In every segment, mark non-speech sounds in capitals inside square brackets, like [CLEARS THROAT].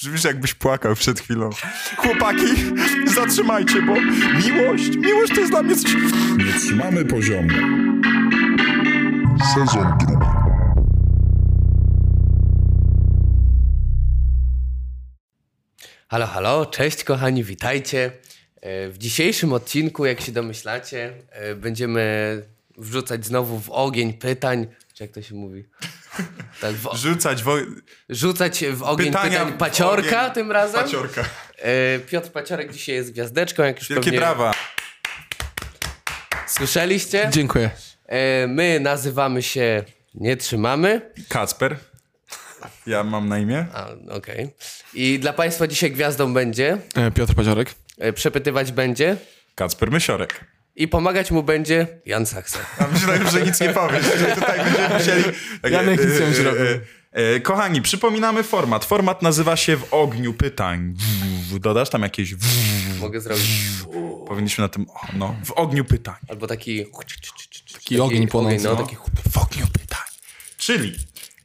Brzmisz jakbyś płakał przed chwilą. Chłopaki, zatrzymajcie, bo miłość, miłość to jest dla mnie coś... Nie trzymamy poziomu. Sezon drugi. Halo, halo, cześć kochani, witajcie. E, W dzisiejszym odcinku, jak się domyślacie, e, będziemy wrzucać znowu w ogień pytań, czy jak to się mówi? Tak, w, Rzucać wo... rzucać w ogień pytania pytań paciorka ogień. tym razem. Paciorka. E, Piotr Paciorek dzisiaj jest gwiazdeczką, jak już Wielkie pewnie brawa. słyszeliście. Dziękuję. E, My nazywamy się Nie Trzymamy. Kacper. Ja mam na imię. Okej. I dla Państwa dzisiaj gwiazdą będzie, E, Piotr Paziorek. e, przepytywać będzie Kacper Mysiorek. I pomagać mu będzie Jan Sachse. A myślałem, że nic nie powiesz, że tutaj będziemy musieli... Janek nic nie e, e, Kochani, przypominamy format. Format nazywa się W ogniu pytań. Dodasz tam jakieś... Mogę zrobić. Powinniśmy na tym... No, w ogniu pytań. Albo taki. Taki ogień płonący, No, no. taki W ogniu pytań. Czyli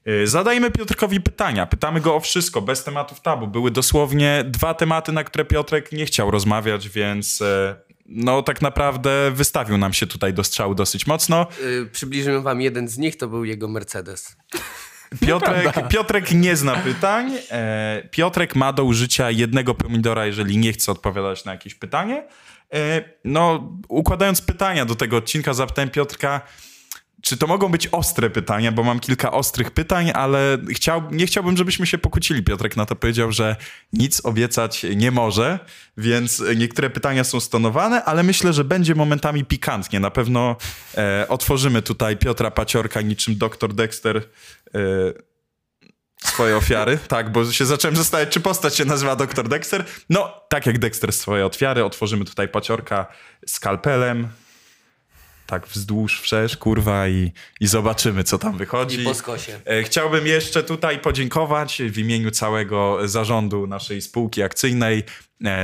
y, zadajmy Piotrkowi pytania. Pytamy go o wszystko, bez tematów tabu. Były dosłownie dwa tematy, na które Piotrek nie chciał rozmawiać, więc e, no tak naprawdę wystawił nam się tutaj do strzału dosyć mocno. y, przybliżymy wam jeden z nich, to był jego Mercedes. Piotrek, Piotrek nie zna pytań. E, Piotrek ma do użycia jednego pomidora, jeżeli nie chce odpowiadać na jakieś pytanie. E, no, układając pytania do tego odcinka, zapytałem Piotrka, czy to mogą być ostre pytania, bo mam kilka ostrych pytań, ale chciał, nie chciałbym, żebyśmy się pokłócili. Piotrek na to powiedział, że nic obiecać nie może, więc niektóre pytania są stonowane, ale myślę, że będzie momentami pikantnie. Na pewno e, otworzymy tutaj Piotra Paciorka niczym doktor Dexter e, swoje ofiary. [LAUGHS] Tak, bo się zacząłem zastanawiać, czy postać się nazywa doktor Dexter. No, tak jak Dexter swoje ofiary, otworzymy tutaj Paciorka skalpelem. Tak wzdłuż, wszerz, kurwa i, i zobaczymy, co tam wychodzi. I po skosie. E, Chciałbym jeszcze tutaj podziękować w imieniu całego zarządu naszej spółki akcyjnej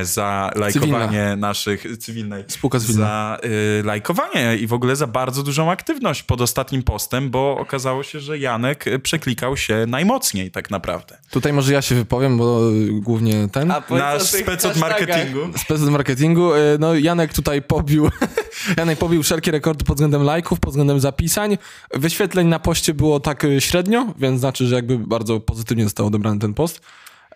za lajkowanie naszych cywilnej. Spółka cywilna. Za y, lajkowanie i w ogóle za bardzo dużą aktywność pod ostatnim postem, bo okazało się, że Janek y, przeklikał się najmocniej tak naprawdę. Tutaj może ja się wypowiem, bo y, głównie ten. powiedz Nasz spec od marketingu. Spec od marketingu. y, No Janek tutaj pobił [LAUGHS] Janek pobił wszelkie rekordy pod względem lajków, pod względem zapisań. Wyświetleń na poście było tak średnio, więc znaczy, że jakby bardzo pozytywnie został odebrany ten post.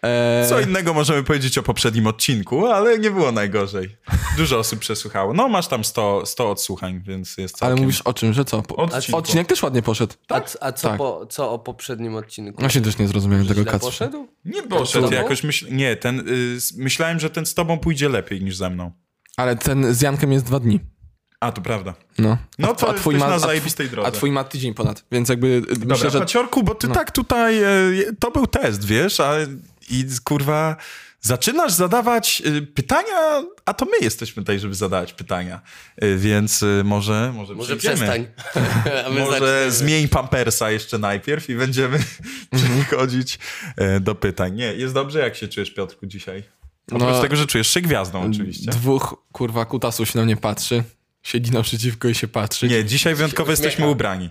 E, Co innego możemy powiedzieć o poprzednim odcinku, ale nie było najgorzej. Dużo osób przesłuchało. No masz tam 100, 100 odsłuchań, więc jest Ale całkiem... mówisz o czym, że co? Po, Odcinku. odcinek też ładnie poszedł. A, a co, tak. po, co o poprzednim odcinku? Właśnie też nie zrozumiałem tego kacpra. poszedł? Nie poszedł jakoś, myśl... nie, ten, y, myślałem, że ten z tobą pójdzie lepiej niż ze mną. Ale ten z Jankiem jest dwa dni. A, to prawda. No, No to a twój ma- na zajebistej drodze. A twój ma tydzień ponad, więc jakby y, Dobra, myślę, że... Paciorku, bo ty tak tutaj, e, to był test, wiesz, a i kurwa, zaczynasz zadawać e, pytania, a to my jesteśmy tutaj, żeby zadawać pytania, E, więc e, może, może, Może przestań. [LAUGHS] Może zaczniemy. zmień pampersa jeszcze najpierw i będziemy [LAUGHS] przechodzić e, do pytań. Nie, jest dobrze, jak się czujesz, Piotrku, dzisiaj? Oprócz No, tego, że czujesz się gwiazdą oczywiście. Dwóch, kurwa, kutasów się na mnie patrzy. Siedzi naprzeciwko i się patrzy. Nie, dzisiaj wyjątkowo jesteśmy ubrani.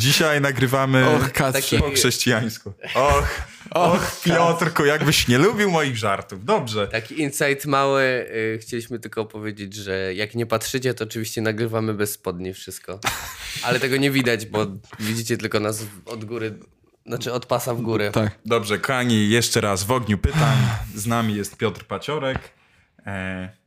Dzisiaj nagrywamy Och, Kacprze. po chrześcijańsku. Och, och, Piotrku, jakbyś nie lubił moich żartów. Dobrze. Taki insight mały. Y, chcieliśmy tylko powiedzieć, że jak nie patrzycie, to oczywiście nagrywamy bez spodni wszystko. Ale tego nie widać, bo widzicie tylko nas od góry, znaczy od pasa w górę. Tak. Dobrze, kochani, jeszcze raz w ogniu pytań. Z nami jest Piotr Paciorek. E,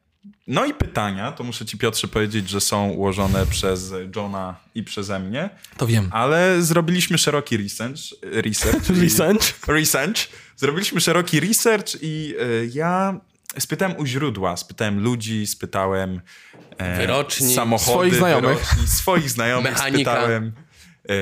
no i pytania, to muszę ci Piotrze powiedzieć, że są ułożone przez Johna i przeze mnie, To wiem. ale zrobiliśmy szeroki research. Research. [LAUGHS] Research? research. Zrobiliśmy szeroki research i e, ja spytałem u źródła, spytałem ludzi, spytałem e, Wyroczni. samochody, Swoich znajomych. wyroczni, swoich znajomych Mechanika. spytałem,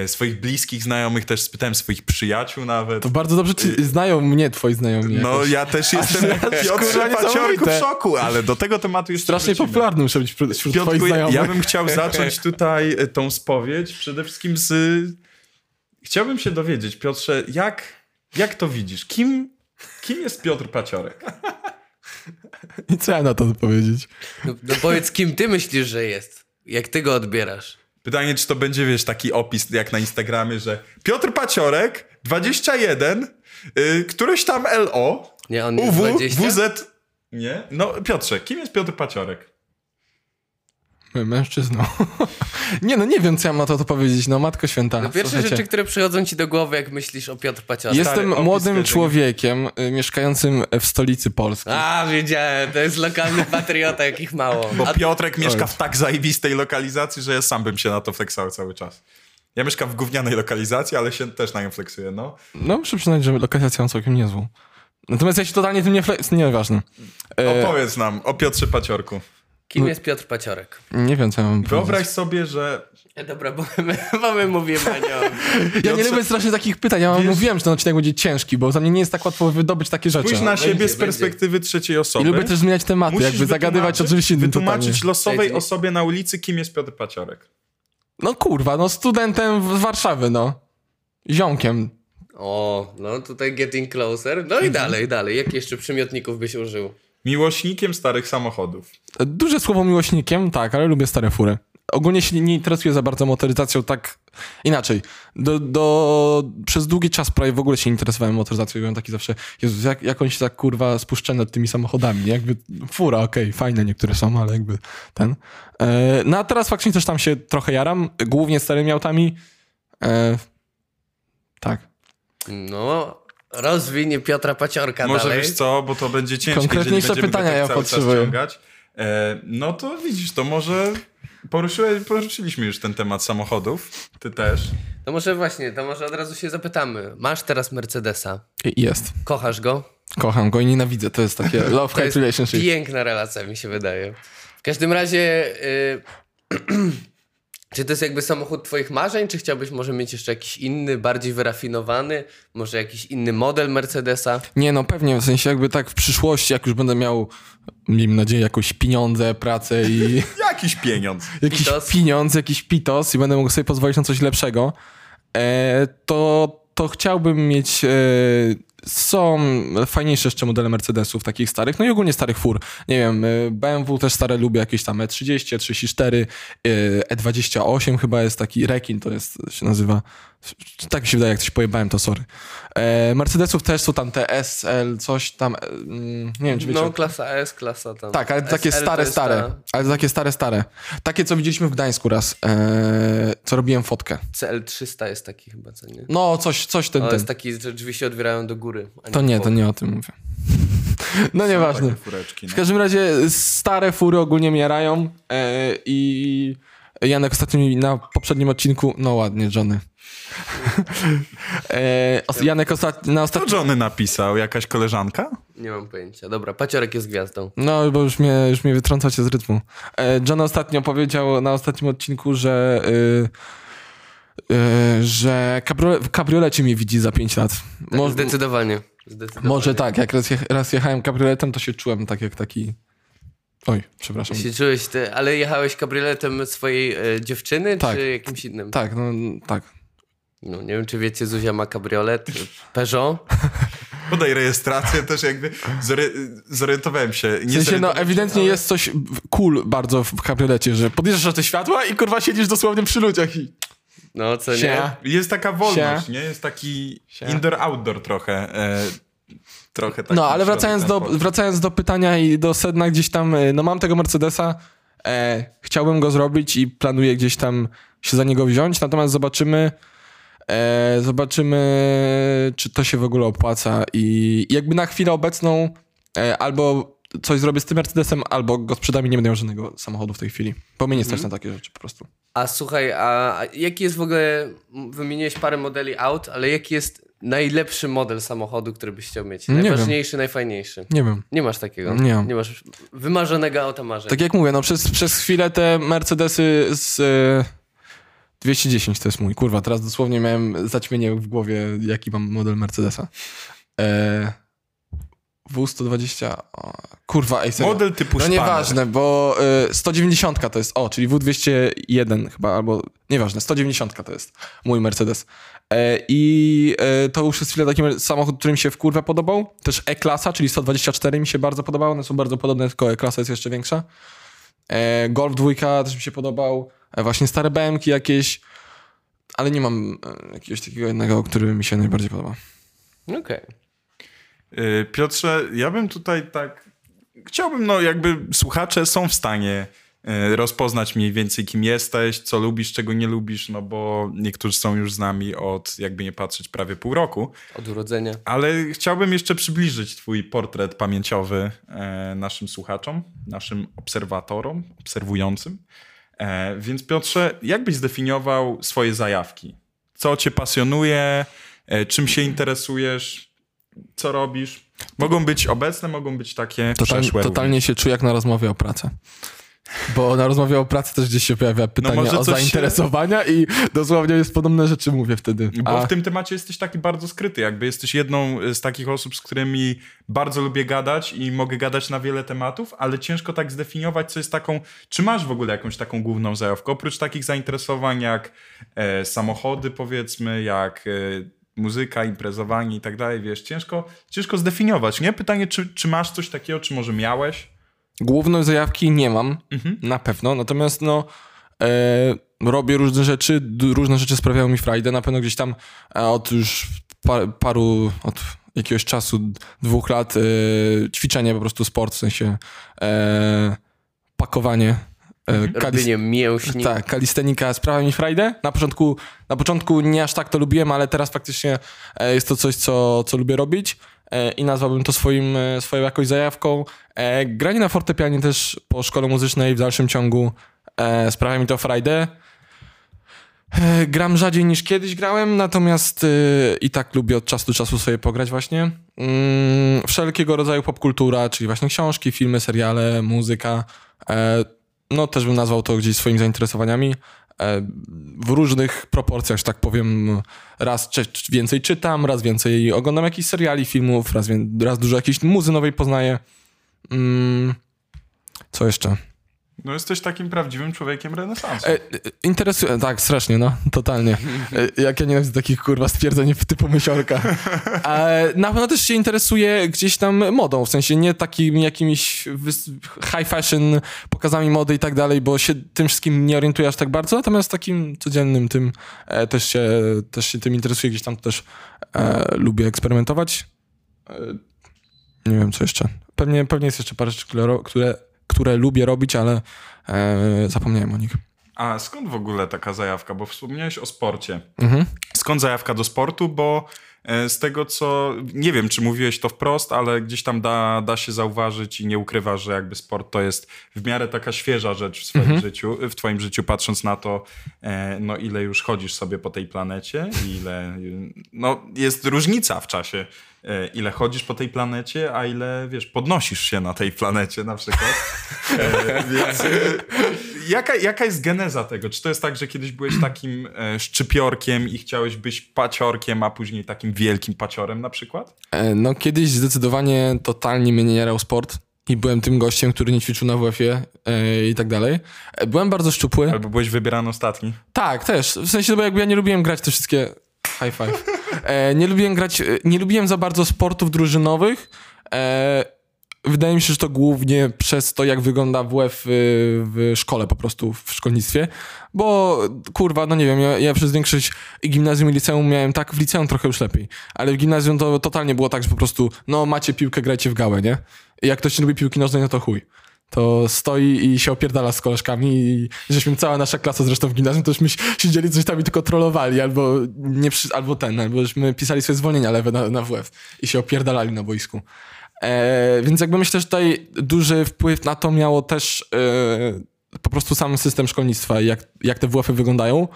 swoich bliskich znajomych też spytałem, swoich przyjaciół nawet. To bardzo dobrze ci znają mnie twoi znajomi. No jakoś. ja też [LAUGHS] jestem [LAUGHS] kurwa, Piotrze Paciorku w szoku, ale do tego tematu jeszcze Strasznie wrócimy. popularny muszę być wśród wśród twoich Piotrku, ja, znajomych. ja bym chciał [LAUGHS] zacząć tutaj e, tą spowiedź przede wszystkim z... Chciałbym się dowiedzieć, Piotrze, jak, jak to widzisz? Kim, kim jest Piotr Paciorek? I co ja na to powiedzieć? No, no powiedz, kim ty myślisz, że jest? Jak ty go odbierasz? Pytanie, czy to będzie, wiesz, taki opis jak na Instagramie, że Piotr Paciorek, 21, y, któreś tam LO, Nie, on UW, 20? WZ... Nie? No, Piotrze, kim jest Piotr Paciorek? Mężczyzną. [LAUGHS] nie no, nie wiem, co ja mam na to, to powiedzieć. No, Matko Święta. No pierwsze słuchajcie. rzeczy, które przychodzą ci do głowy, jak myślisz o Piotr Paciorek. Jestem młodym człowiekiem y, mieszkającym w stolicy Polski. A, wiedziałem, to jest lokalny patriota, jakich mało. Bo A, Piotrek mieszka w tak zajebistej lokalizacji, że ja sam bym się na to fleksał cały czas. Ja mieszkam w gównianej lokalizacji, ale się też na nią fleksuję, no. No, muszę przyznać, że lokalizację mam całkiem niezłą. Natomiast ja się totalnie tym nie flex... Nieważne. E, Opowiedz nam o Piotrze Paciorku. Kim jest Piotr Paciorek? nie wiem, co ja mam Wyobraź powiedzieć. sobie, że E, Dobra, bo my, bo my mówimy o. Ja nie lubię strasznie takich pytań. Ja Wiesz- mówiłem, że ten odcinek będzie ciężki, bo za mnie nie jest tak łatwo wydobyć takie rzeczy. spójrz na będzie, siebie z będzie. perspektywy trzeciej I osoby. lubię też zmieniać tematy, Musisz jakby zagadywać o wytłumaczyć- czymś innym Wytłumaczyć totalnie. losowej osobie na ulicy, kim jest Piotr Paciorek. No kurwa, no studentem w- z Warszawy, no. Ziomkiem. O, no tutaj getting closer. No Mhm. i dalej, dalej. Jakich jeszcze przymiotników byś użył? Miłośnikiem starych samochodów. Duże słowo miłośnikiem, tak, ale lubię stare fury. Ogólnie się nie interesuję za bardzo motoryzacją, tak inaczej. Do, do, przez długi czas prawie w ogóle się nie interesowałem motoryzacją. Byłem taki zawsze, Jezus, jak, jak oni się tak kurwa spuszcza nad tymi samochodami. Jakby fura, okej, fajne niektóre są, ale jakby ten. E, no a teraz faktycznie też tam się trochę jaram, głównie starymi autami. E, tak. No, rozwinie Piotra Paciorka Może dalej. wiesz co, bo to będzie ciężkie, Konkretniejsze będziemy pytania tak ja potrzebuję. E, no to widzisz, to może poruszyłeś, poruszyliśmy już ten temat samochodów. Ty też. To może właśnie, to może od razu się zapytamy. Masz teraz Mercedesa. Jest. Kochasz go? Kocham go i nienawidzę. To jest takie [LAUGHS] To love-hate jest relationship. piękna relacja, mi się wydaje. W każdym razie, y, [CLEARS THROAT] czy to jest jakby samochód twoich marzeń, czy chciałbyś może mieć jeszcze jakiś inny, bardziej wyrafinowany, może jakiś inny model Mercedesa? Nie, no pewnie, w sensie jakby tak w przyszłości, jak już będę miał, miejmy nadzieję, jakieś pieniądze, pracę i [LAUGHS] Jakiś pieniądz. jakiś Pitos. pieniądz, jakiś pitos i będę mógł sobie pozwolić na coś lepszego, e, to, to chciałbym mieć... E, są fajniejsze jeszcze modele Mercedesów, takich starych, no i ogólnie starych fur. Nie wiem, e, BMW też stare lubię, jakieś tam E E30, E34, e, E28 chyba jest taki, Rekin to jest, się nazywa. Tak mi się wydaje, jak coś pojebałem, to sorry. E, Mercedesów też są tam te SL, coś tam, mm, nie wiem czy wiecie. No, klasa S, klasa tam. Tak, ale takie SL to stare, jest stare. ta Ale takie stare, stare. Takie, co widzieliśmy w Gdańsku raz, e, co robiłem fotkę. CL300 jest taki chyba, co nie? No, coś, coś ten, To ten. jest taki, że drzwi się otwierają do góry. a To nie, to nie o tym mówię. [LAUGHS] No nieważne. Fureczki. W No. każdym razie stare fury ogólnie miarają e, i Janek ostatnio mi na poprzednim odcinku, no ładnie, Johnny. [LAUGHS] e, os- Janek ostat, na Co ostatnim, Johnny napisał? Jakaś koleżanka? Nie mam pojęcia. Dobra, Paciorek jest gwiazdą. no bo już mnie, już mnie wytrącacie z rytmu. E, John ostatnio powiedział na ostatnim odcinku, że y, y, że kabriole, w kabriolecie mnie widzi za 5 lat. Mo- Zdecydowanie. Zdecydowanie. może tak, jak raz, raz jechałem kabrioletem, to się czułem tak jak taki... Oj, przepraszam. Się czułeś ty, ale jechałeś kabrioletem swojej e, dziewczyny, Tak. czy jakimś innym? Tak, no tak. No, nie wiem, czy wiecie, Zuzia ma kabriolet, [LAUGHS] Peugeot. Podaj rejestrację też jakby zory- zorientowałem się. Nie W sensie, no ewidentnie ale- jest coś cool bardzo w kabriolecie, że podjeżdżasz na te światła i kurwa siedzisz dosłownie przy ludziach i... No, co nie? Jest taka wolność, Sia. nie? Jest taki indoor-outdoor trochę. E, trochę taki No, ale wracając do, wracając do pytania i do sedna gdzieś tam, e, no mam tego Mercedesa, e, chciałbym go zrobić i planuję gdzieś tam się za niego wziąć, natomiast zobaczymy, e, zobaczymy, czy to się w ogóle opłaca i jakby na chwilę obecną e, albo coś zrobię z tym Mercedesem, albo go sprzedam i nie będę miał żadnego samochodu w tej chwili, bo mnie nie stać na takie rzeczy po prostu. A słuchaj, a jaki jest w ogóle, wymieniłeś parę modeli aut, ale jaki jest najlepszy model samochodu, który byś chciał mieć? Najważniejszy, najfajniejszy. Nie wiem. Nie masz takiego? Nie mam. Nie masz wymarzonego auta marzeń. Tak jak mówię, no przez, przez chwilę te Mercedesy z e, 210 to jest mój. Kurwa, teraz dosłownie miałem zaćmienie w głowie, jaki mam model Mercedesa. E, W120. O, kurwa, ej, serio. Model typu No szpaner. nieważne, bo y, 190 to jest, o, czyli W201 chyba, albo nieważne, 190 to jest mój Mercedes. E, I e, to już jest chwilę taki samochód, który mi się w kurwę podobał. Też E-klasa, czyli 124 mi się bardzo podobało. One są bardzo podobne, tylko E-klasa jest jeszcze większa. E, Golf 2 też mi się podobał. E, właśnie stare BMki jakieś, ale nie mam e, jakiegoś takiego jednego, który mi się najbardziej podoba. Okej. Y, Piotrze, ja bym tutaj tak. Chciałbym, no jakby słuchacze są w stanie rozpoznać mniej więcej, kim jesteś, co lubisz, czego nie lubisz, no bo niektórzy są już z nami od, jakby nie patrzeć, prawie pół roku. Od urodzenia. Ale chciałbym jeszcze przybliżyć Twój portret pamięciowy e, naszym słuchaczom, naszym obserwatorom, obserwującym. E, więc Piotrze, jak byś zdefiniował swoje zajawki? Co Cię pasjonuje? E, czym się interesujesz? Co robisz? Mogą być obecne, mogą być takie Total, przeszłe. totalnie się czuję jak na rozmowie o pracy. Bo na rozmowie o pracy też gdzieś się pojawia pytanie może o coś się- zainteresowania i dosłownie jest podobne rzeczy mówię wtedy. Bo A, w tym temacie jesteś taki bardzo skryty, jakby jesteś jedną z takich osób, z którymi bardzo lubię gadać i mogę gadać na wiele tematów, ale ciężko tak zdefiniować, co jest taką, czy masz w ogóle jakąś taką główną zajawkę, oprócz takich zainteresowań jak e, samochody powiedzmy, jak e, muzyka, imprezowanie i tak dalej, wiesz, ciężko, ciężko zdefiniować, nie? Pytanie, czy, czy masz coś takiego, czy może miałeś? Głównej zajawki nie mam, Mhm. na pewno, natomiast no e, robię różne rzeczy, różne rzeczy sprawiają mi frajdę, na pewno gdzieś tam e, od już pa, paru, od jakiegoś czasu, dwóch lat e, ćwiczenie, po prostu sport, w sensie e, pakowanie. E, kalis- Robienie mięśni. tak, kalistenika sprawia mi frajdę. Na początku, na początku nie aż tak to lubiłem, ale teraz faktycznie e, jest to coś, co, co lubię robić i nazwałbym to swoim, e, swoją jakąś zajawką. E, Granie na fortepianie też po szkole muzycznej w dalszym ciągu e, sprawia mi to frajdę. E, Gram rzadziej niż kiedyś grałem, natomiast e, i tak lubię od czasu do czasu sobie pograć właśnie. Mm, Wszelkiego rodzaju popkultura, czyli właśnie książki, filmy, seriale, muzyka. E, No też bym nazwał to gdzieś swoimi zainteresowaniami. E, W różnych proporcjach, że tak powiem. Raz więcej czytam, raz więcej oglądam jakichś seriali, filmów, raz, raz dużo jakiejś muzy nowej poznaję. Mm, Co jeszcze? No jesteś takim prawdziwym człowiekiem renesansu. E, e, interesuje, tak, strasznie, no, totalnie. [LAUGHS] E, jak ja nienawidzę takich, kurwa, stwierdzeń typu myślorka. E, na pewno też się interesuje gdzieś tam modą, w sensie nie takimi jakimiś high fashion pokazami mody i tak dalej, bo się tym wszystkim nie orientuję aż tak bardzo, natomiast takim codziennym tym e, też, się, też się tym interesuję, gdzieś tam też e, lubię eksperymentować. E, nie wiem, co jeszcze. Pewnie, pewnie jest jeszcze parę rzeczy, które, które, lubię robić, ale e, zapomniałem o nich. A skąd w ogóle taka zajawka? Bo wspomniałeś o sporcie. Mhm. Skąd zajawka do sportu? Bo z tego co, nie wiem czy mówiłeś to wprost, ale gdzieś tam da, da się zauważyć i nie ukrywasz, że jakby sport to jest w miarę taka świeża rzecz w swoim życiu, w twoim życiu, patrząc na to, e, no ile już chodzisz sobie po tej planecie i ile, no jest różnica w czasie, e, ile chodzisz po tej planecie, a ile, wiesz, podnosisz się na tej planecie na przykład. E, więc e, jaka, jaka jest geneza tego? Czy to jest tak, że kiedyś byłeś [CLEARS THROAT] takim e, szczypiorkiem i chciałeś być paciorkiem, a później takim wielkim paciorem na przykład? E, No kiedyś zdecydowanie totalnie mnie nie jarał sport i byłem tym gościem, który nie ćwiczył na WF-ie e, i tak dalej. E, Byłem bardzo szczupły. Albo byłeś wybierany ostatni? Tak, też. W sensie, bo jakby ja nie lubiłem grać te wszystkie... High five. E, nie lubiłem grać... e, Nie lubiłem za bardzo sportów drużynowych. E, wydaje mi się, że to głównie przez to, jak wygląda WF w, w szkole po prostu, w szkolnictwie. Bo kurwa, no nie wiem, ja, ja przez większość i gimnazjum i liceum miałem tak, w liceum trochę już lepiej, ale w gimnazjum to totalnie było tak, że po prostu, no macie piłkę, grajcie w gałę, nie? I jak ktoś nie lubi piłki nożnej, no to chuj. To stoi i się opierdala z koleżkami i żeśmy cała nasza klasa zresztą w gimnazjum, to żeśmy siedzieli coś tam i tylko trollowali, albo nie albo ten, albo żeśmy pisali sobie zwolnienia lewe na, na WF i się opierdalali na boisku. E, więc jakby myślę, że tutaj duży wpływ na to miało też e, po prostu sam system szkolnictwa jak, jak te WF-y wyglądają,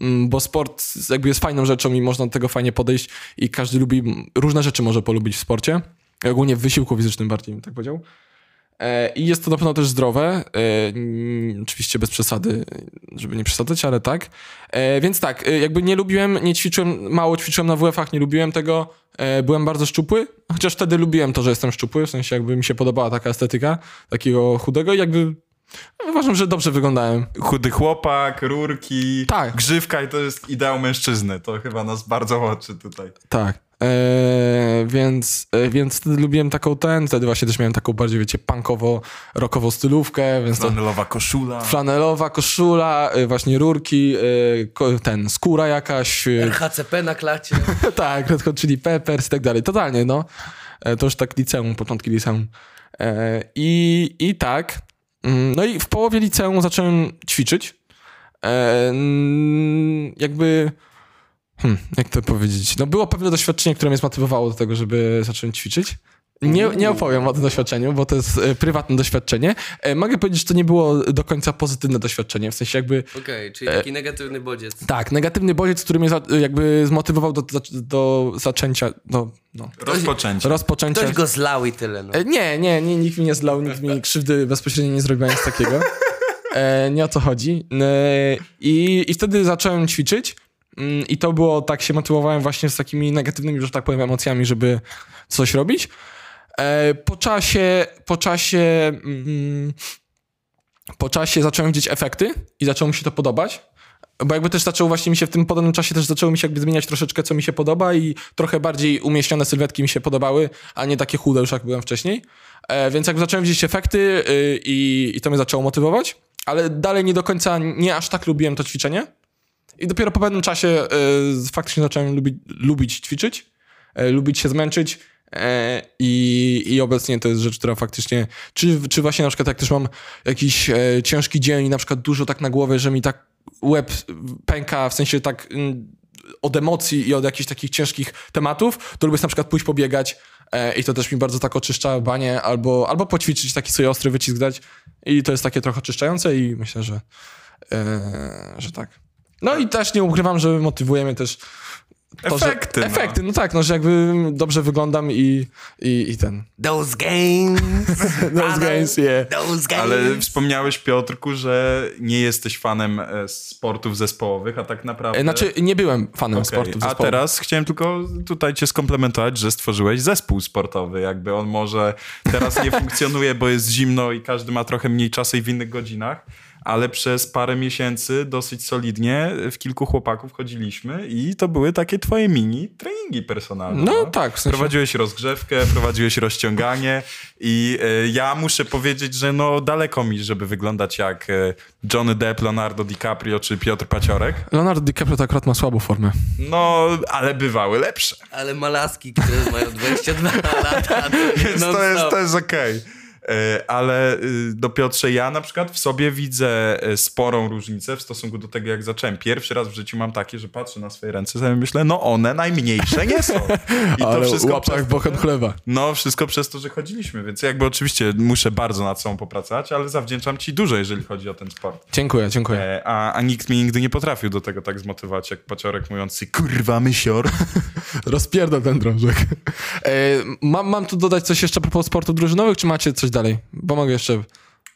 Mm, bo sport jakby jest fajną rzeczą i można do tego fajnie podejść i każdy lubi, różne rzeczy może polubić w sporcie, ogólnie w wysiłku fizycznym bardziej tak powiedział. E, I jest to na pewno też zdrowe, e, oczywiście bez przesady, żeby nie przesadzać, ale tak. E, Więc tak, jakby nie lubiłem, nie ćwiczyłem, mało ćwiczyłem na WF-ach, nie lubiłem tego, byłem bardzo szczupły, chociaż wtedy lubiłem to, że jestem szczupły, w sensie jakby mi się podobała taka estetyka takiego chudego i jakby uważam, że dobrze wyglądałem. Chudy chłopak, rurki, Tak. grzywka i to jest ideał mężczyzny. To chyba nas bardzo łączy tutaj. Tak. Eee, więc, e, więc wtedy lubiłem taką ten, wtedy właśnie też miałem taką bardziej, wiecie, punkowo-rockową stylówkę, więc to Flanelowa koszula. flanelowa koszula, e, właśnie rurki, e, ko- ten, skóra jakaś, e, RHCP na klacie. [LAUGHS] tak, Chili Peppers i tak dalej, totalnie, no. E, To już tak liceum, początki liceum. E, I, i tak, mm, no i w połowie liceum zacząłem ćwiczyć. E, Jakby, hmm, jak to powiedzieć, no było pewne doświadczenie, które mnie zmotywowało do tego, żeby zacząć ćwiczyć. Nie, nie opowiem o tym doświadczeniu, bo to jest e, prywatne doświadczenie. E, Mogę powiedzieć, że to nie było do końca pozytywne doświadczenie, w sensie jakby Okej, czyli taki negatywny bodziec. tak, negatywny bodziec, który mnie za, jakby zmotywował do, do, do zaczęcia, do no, Rozpoczęcie. rozpoczęcia. Ktoś go zlał i tyle, no. E, Nie, nie, nie, nikt mi nie zlał, nikt mi krzywdy bezpośrednio nie zrobił nic takiego. E, nie o to chodzi. E, i, I wtedy zacząłem ćwiczyć i to było, tak się motywowałem właśnie z takimi negatywnymi, że tak powiem, emocjami, żeby coś robić. E, po czasie, po czasie, mm, po czasie zacząłem widzieć efekty i zaczęło mi się to podobać. Bo jakby też zaczęło właśnie mi się w tym podobnym czasie też zaczęło mi się jakby zmieniać troszeczkę, co mi się podoba i trochę bardziej umieśnione sylwetki mi się podobały, a nie takie chude już jak byłem wcześniej. E, więc jakby zacząłem widzieć efekty y, i, i to mnie zaczęło motywować, ale dalej nie do końca, nie aż tak lubiłem to ćwiczenie. I dopiero po pewnym czasie y, faktycznie zacząłem lubić, lubić ćwiczyć, e, lubić się zmęczyć e, i, i obecnie to jest rzecz, która faktycznie, czy, czy właśnie na przykład jak też mam jakiś e, ciężki dzień i na przykład dużo tak na głowie, że mi tak łeb pęka, w sensie tak mm, od emocji i od jakichś takich ciężkich tematów, to lubię na przykład pójść pobiegać e, i to też mi bardzo tak oczyszcza banie, albo, albo poćwiczyć, taki sobie ostry wycisk dać i to jest takie trochę oczyszczające i myślę, że, e, że tak. No i też nie ukrywam, że motywuje mnie też to, Efekty, Że, no. efekty, no tak, no, że jakby dobrze wyglądam i, i, i ten. Those games. [LAUGHS] Those games, yeah. Those games. Ale wspomniałeś, Piotrku, że nie jesteś fanem e, sportów zespołowych, a tak naprawdę... E, Znaczy, nie byłem fanem Okej, sportu. A teraz chciałem tylko tutaj cię skomplementować, że stworzyłeś zespół sportowy. Jakby on może teraz nie [LAUGHS] funkcjonuje, bo jest zimno i każdy ma trochę mniej czasu i w innych godzinach, ale przez parę miesięcy dosyć solidnie w kilku chłopaków chodziliśmy i to były takie twoje mini treningi personalne. No tak, w sensie- Prowadziłeś rozgrzewkę, prowadziłeś rozciąganie i e, ja muszę powiedzieć, że no daleko mi, żeby wyglądać jak e, Johnny Depp, Leonardo DiCaprio czy Piotr Paciorek. Leonardo DiCaprio to akurat ma słabą formę. No, ale bywały lepsze. Ale malaski, które mają 22 lata. To Więc to jest, to jest okej. E, Ale y, do Piotrze, ja na przykład w sobie widzę e, sporą różnicę w stosunku do tego, jak zacząłem. Pierwszy raz w życiu mam takie, że patrzę na swoje ręce sobie myślę, no one najmniejsze nie są. I [LAUGHS] Ale to wszystko przez, bochen chleba. no, wszystko przez to, że chodziliśmy, więc jakby oczywiście muszę bardzo nad sobą popracować, ale zawdzięczam ci dużo, jeżeli chodzi o ten sport. Dziękuję, dziękuję. E, A, a nikt mnie nigdy nie potrafił do tego tak zmotywować, jak Paciorek mówiący, kurwa mysior. [LAUGHS] Rozpierdol ten drążek. E, mam, mam tu dodać coś jeszcze a propos sportów drużynowych, czy macie coś dalej? Bo mogę jeszcze...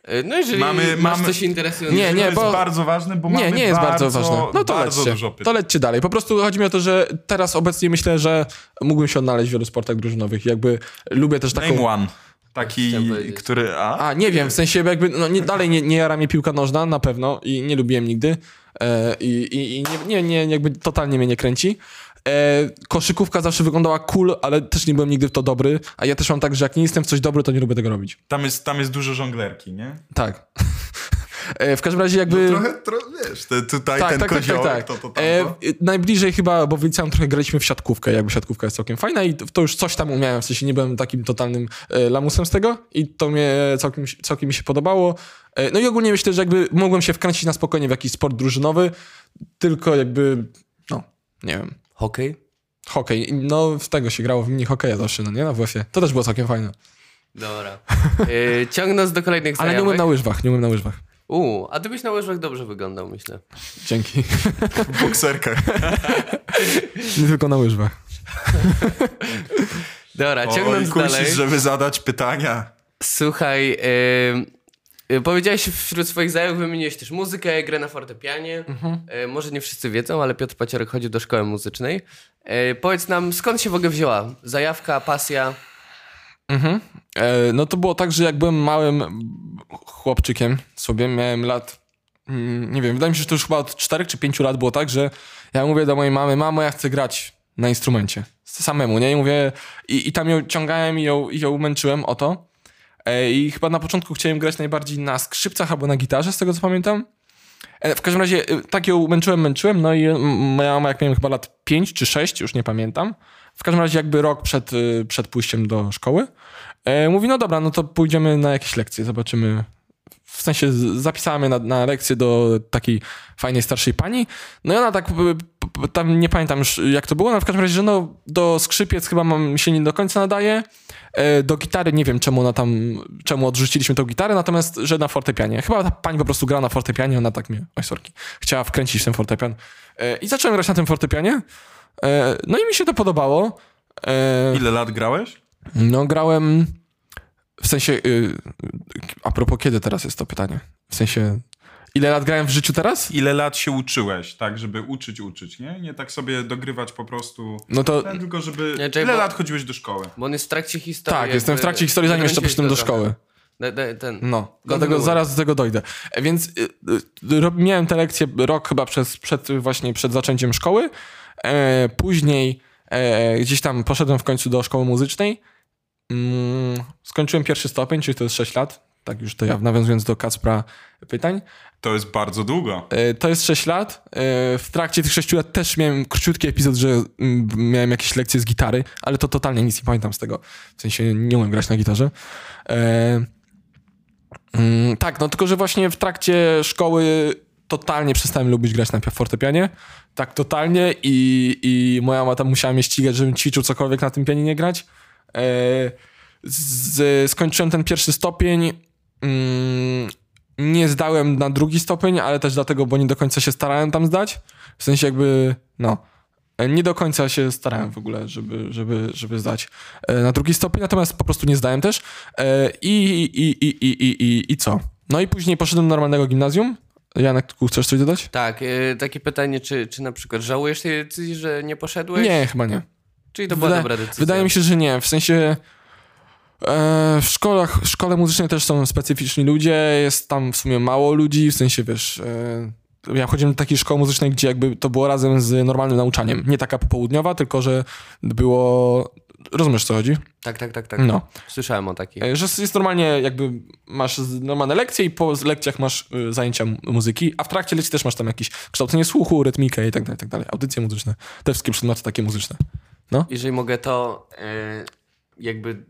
E, No jeżeli Mamy- masz mamy- coś interesującego. Nie, to nie, jest bo- bardzo ważne, bo Nie, mamy nie jest bardzo, bardzo ważne. No to lećcie. To lećcie dalej. Po prostu chodzi mi o to, że teraz obecnie myślę, że mógłbym się odnaleźć w wielu sportach drużynowych. Jakby lubię też taką... Name one. Taki, który... A? A, nie wiem, w sensie jakby, no nie, dalej nie, nie jara mnie piłka nożna, na pewno i nie lubiłem nigdy e, i, i, i nie, nie, nie, jakby totalnie mnie nie kręci. E, koszykówka zawsze wyglądała cool, ale też nie byłem nigdy w to dobry, a ja też mam tak, że jak nie jestem w coś dobry, to nie lubię tego robić. Tam, jest, tam jest dużo żonglerki, nie? Tak. [LAUGHS] e, w każdym razie jakby... Trochę, tro, wiesz, te, tutaj ten koziołek, to, to, to, E, to. najbliżej chyba, bo w liceum trochę graliśmy w siatkówkę, jakby siatkówka jest całkiem fajna i to już coś tam umiałem, w sensie nie byłem takim totalnym e, lamusem z tego i to mnie całkiem, całkiem mi się podobało. E, no i ogólnie myślę, że jakby mogłem się wkręcić na spokojnie w jakiś sport drużynowy, tylko jakby, no, nie wiem, Hokej? hokej. No w tego się grało w mini hokeja zawsze, no nie, na WF-ie. To też było całkiem fajne. Dobra. [LAUGHS] E, ciągnąc do kolejnych Ale nie umiem na łyżwach, nie umiem na łyżwach. U, a ty byś na łyżwach dobrze wyglądał, myślę. Dzięki. [LAUGHS] W bokserkach. nie tylko na łyżwach. Dobra, Oj, ciągnąc kusisz, dalej. żeby zadać pytania. Słuchaj, e, powiedziałeś wśród swoich zajawek, wymieniłeś też muzykę, grę na fortepianie. E, może nie wszyscy wiedzą, ale Piotr Paciorek chodził do szkoły muzycznej. E, powiedz nam, skąd się w ogóle wzięła zajawka, pasja? Mhm. E, no to było tak, że jak byłem małym chłopczykiem sobie, miałem lat, mm, nie wiem, wydaje mi się, że to już chyba od 4 czy 5 lat było tak, że ja mówię do mojej mamy, mamo, ja chcę grać na instrumencie. Samemu, nie? I mówię, i, i tam ją ciągałem i ją, i ją męczyłem o to. E, I chyba na początku chciałem grać najbardziej na skrzypcach albo na gitarze, z tego co pamiętam. E, W każdym razie e, tak ją męczyłem, męczyłem, no i moja mama jak miałem chyba lat 5 czy 6, już nie pamiętam. W każdym razie jakby rok przed, przed pójściem do szkoły. Mówi, no dobra, no to pójdziemy na jakieś lekcje, zobaczymy. W sensie z- zapisała mnie na, na lekcję do takiej fajnej starszej pani. No i ona tak, tam nie pamiętam już jak to było, no w każdym razie, że no do skrzypiec chyba mam, się nie do końca nadaje. E, Do gitary nie wiem czemu ona tam, czemu odrzuciliśmy tą gitarę, natomiast, że na fortepianie. Chyba ta pani po prostu gra na fortepianie, ona tak mnie, oj sorki, chciała wkręcić ten fortepian. E, I zacząłem grać na tym fortepianie. E, No i mi się to podobało. Ile lat grałeś? No grałem, w sensie, y, a propos kiedy teraz jest to pytanie? W sensie, ile lat grałem w życiu teraz? Ile lat się uczyłeś, tak, żeby uczyć, uczyć, nie? Nie tak sobie dogrywać po prostu, No to, ten, tylko żeby... Nie, czekaj, Ile bo- lat chodziłeś do szkoły? Bo on jest w trakcie historii. tak, jestem w trakcie historii, zanim jeszcze poszedłem do szkoły. Da, da, ten. No, dlatego Kontynuuj. zaraz do tego dojdę. Więc y, y, miałem te lekcje rok chyba przez, przed, właśnie przed zaczęciem szkoły. E, później e, gdzieś tam poszedłem w końcu do szkoły muzycznej. Mm, skończyłem pierwszy stopień, czyli to jest 6 lat. Tak już to ja nawiązując do Kacpra pytań. To jest bardzo długo. E, To jest 6 lat. E, W trakcie tych 6 lat też miałem króciutki epizod, że mm, miałem jakieś lekcje z gitary, ale to totalnie nic nie pamiętam z tego. W sensie nie umiem grać na gitarze. E, mm, Tak, no tylko, że właśnie w trakcie szkoły totalnie przestałem lubić grać na fortepianie. Tak totalnie i, i moja mama tam musiała mnie ścigać, żebym ćwiczył cokolwiek na tym pianinie grać. E, z, skończyłem ten pierwszy stopień. Mm, nie zdałem na drugi stopień, ale też dlatego, bo nie do końca się starałem tam zdać. W sensie jakby, no, nie do końca się starałem w ogóle, żeby, żeby, żeby zdać e, na drugi stopień, natomiast po prostu nie zdałem też. E, I, i, i, i, i, i, i co? No i później poszedłem do normalnego gimnazjum. Janek, chcesz coś dodać? Tak, takie pytanie, czy, czy na przykład żałujesz tej decyzji, że nie poszedłeś? Nie, chyba nie. Czyli to była Wyda- dobra decyzja. Wydaje mi się, że nie. W sensie e, w szkołach, w szkole muzycznej też są specyficzni ludzie, jest tam w sumie mało ludzi, w sensie wiesz. E, ja chodziłem do takiej szkoły muzycznej, gdzie jakby to było razem z normalnym nauczaniem. Nie taka popołudniowa, tylko że było. Rozumiesz co chodzi? Tak, tak, tak, tak. No. Słyszałem o takich. E, Że jest normalnie jakby masz normalne lekcje i po lekcjach masz y, zajęcia muzyki, a w trakcie lekcji też masz tam jakieś kształcenie słuchu, rytmikę i tak dalej, tak dalej. Audycje muzyczne. Te wszystkie przedmioty takie muzyczne. Jeżeli mogę, to e, jakby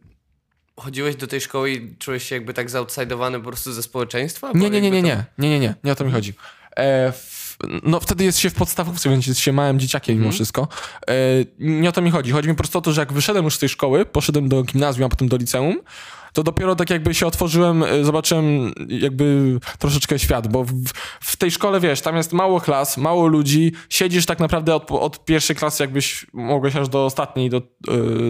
chodziłeś do tej szkoły i czułeś się jakby tak zautsajdowany po prostu ze społeczeństwa? Nie, nie, nie, nie, nie, nie, nie, nie, nie o to mi chodzi. E, w, no wtedy jest się w podstawówce, więc jest się małym dzieciakiem mimo wszystko. E, nie o to mi chodzi. Chodzi mi po prostu o to, że jak wyszedłem już z tej szkoły, poszedłem do gimnazjum, a potem do liceum, to dopiero tak jakby się otworzyłem, e, zobaczyłem jakby troszeczkę świat, bo w, w tej szkole, wiesz, tam jest mało klas, mało ludzi, siedzisz tak naprawdę od, od pierwszej klasy, jakbyś mogłeś aż do ostatniej, do, e,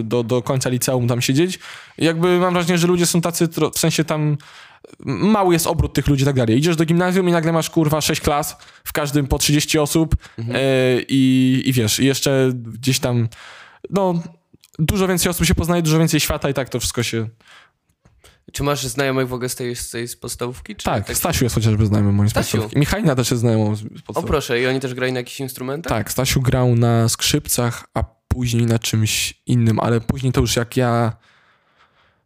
do, do końca liceum tam siedzieć. Jakby mam wrażenie, że ludzie są tacy, w sensie tam mały jest obrót tych ludzi i tak dalej. Idziesz do gimnazjum i nagle masz kurwa 6 klas, w każdym po 30 osób e, i, i wiesz, i jeszcze gdzieś tam no dużo więcej osób się poznaje, dużo więcej świata i tak to wszystko się... Czy masz znajomych w ogóle z tej, z tej z podstawówki? Czy Tak, Stasiu jest chociażby znajomym moim z Stasiu? podstawówki. Michałina też jest znajomą z O podstawówki. proszę, i oni też grali na jakichś instrumentach? Tak, Stasiu grał na skrzypcach, a później na czymś innym, ale później to już jak ja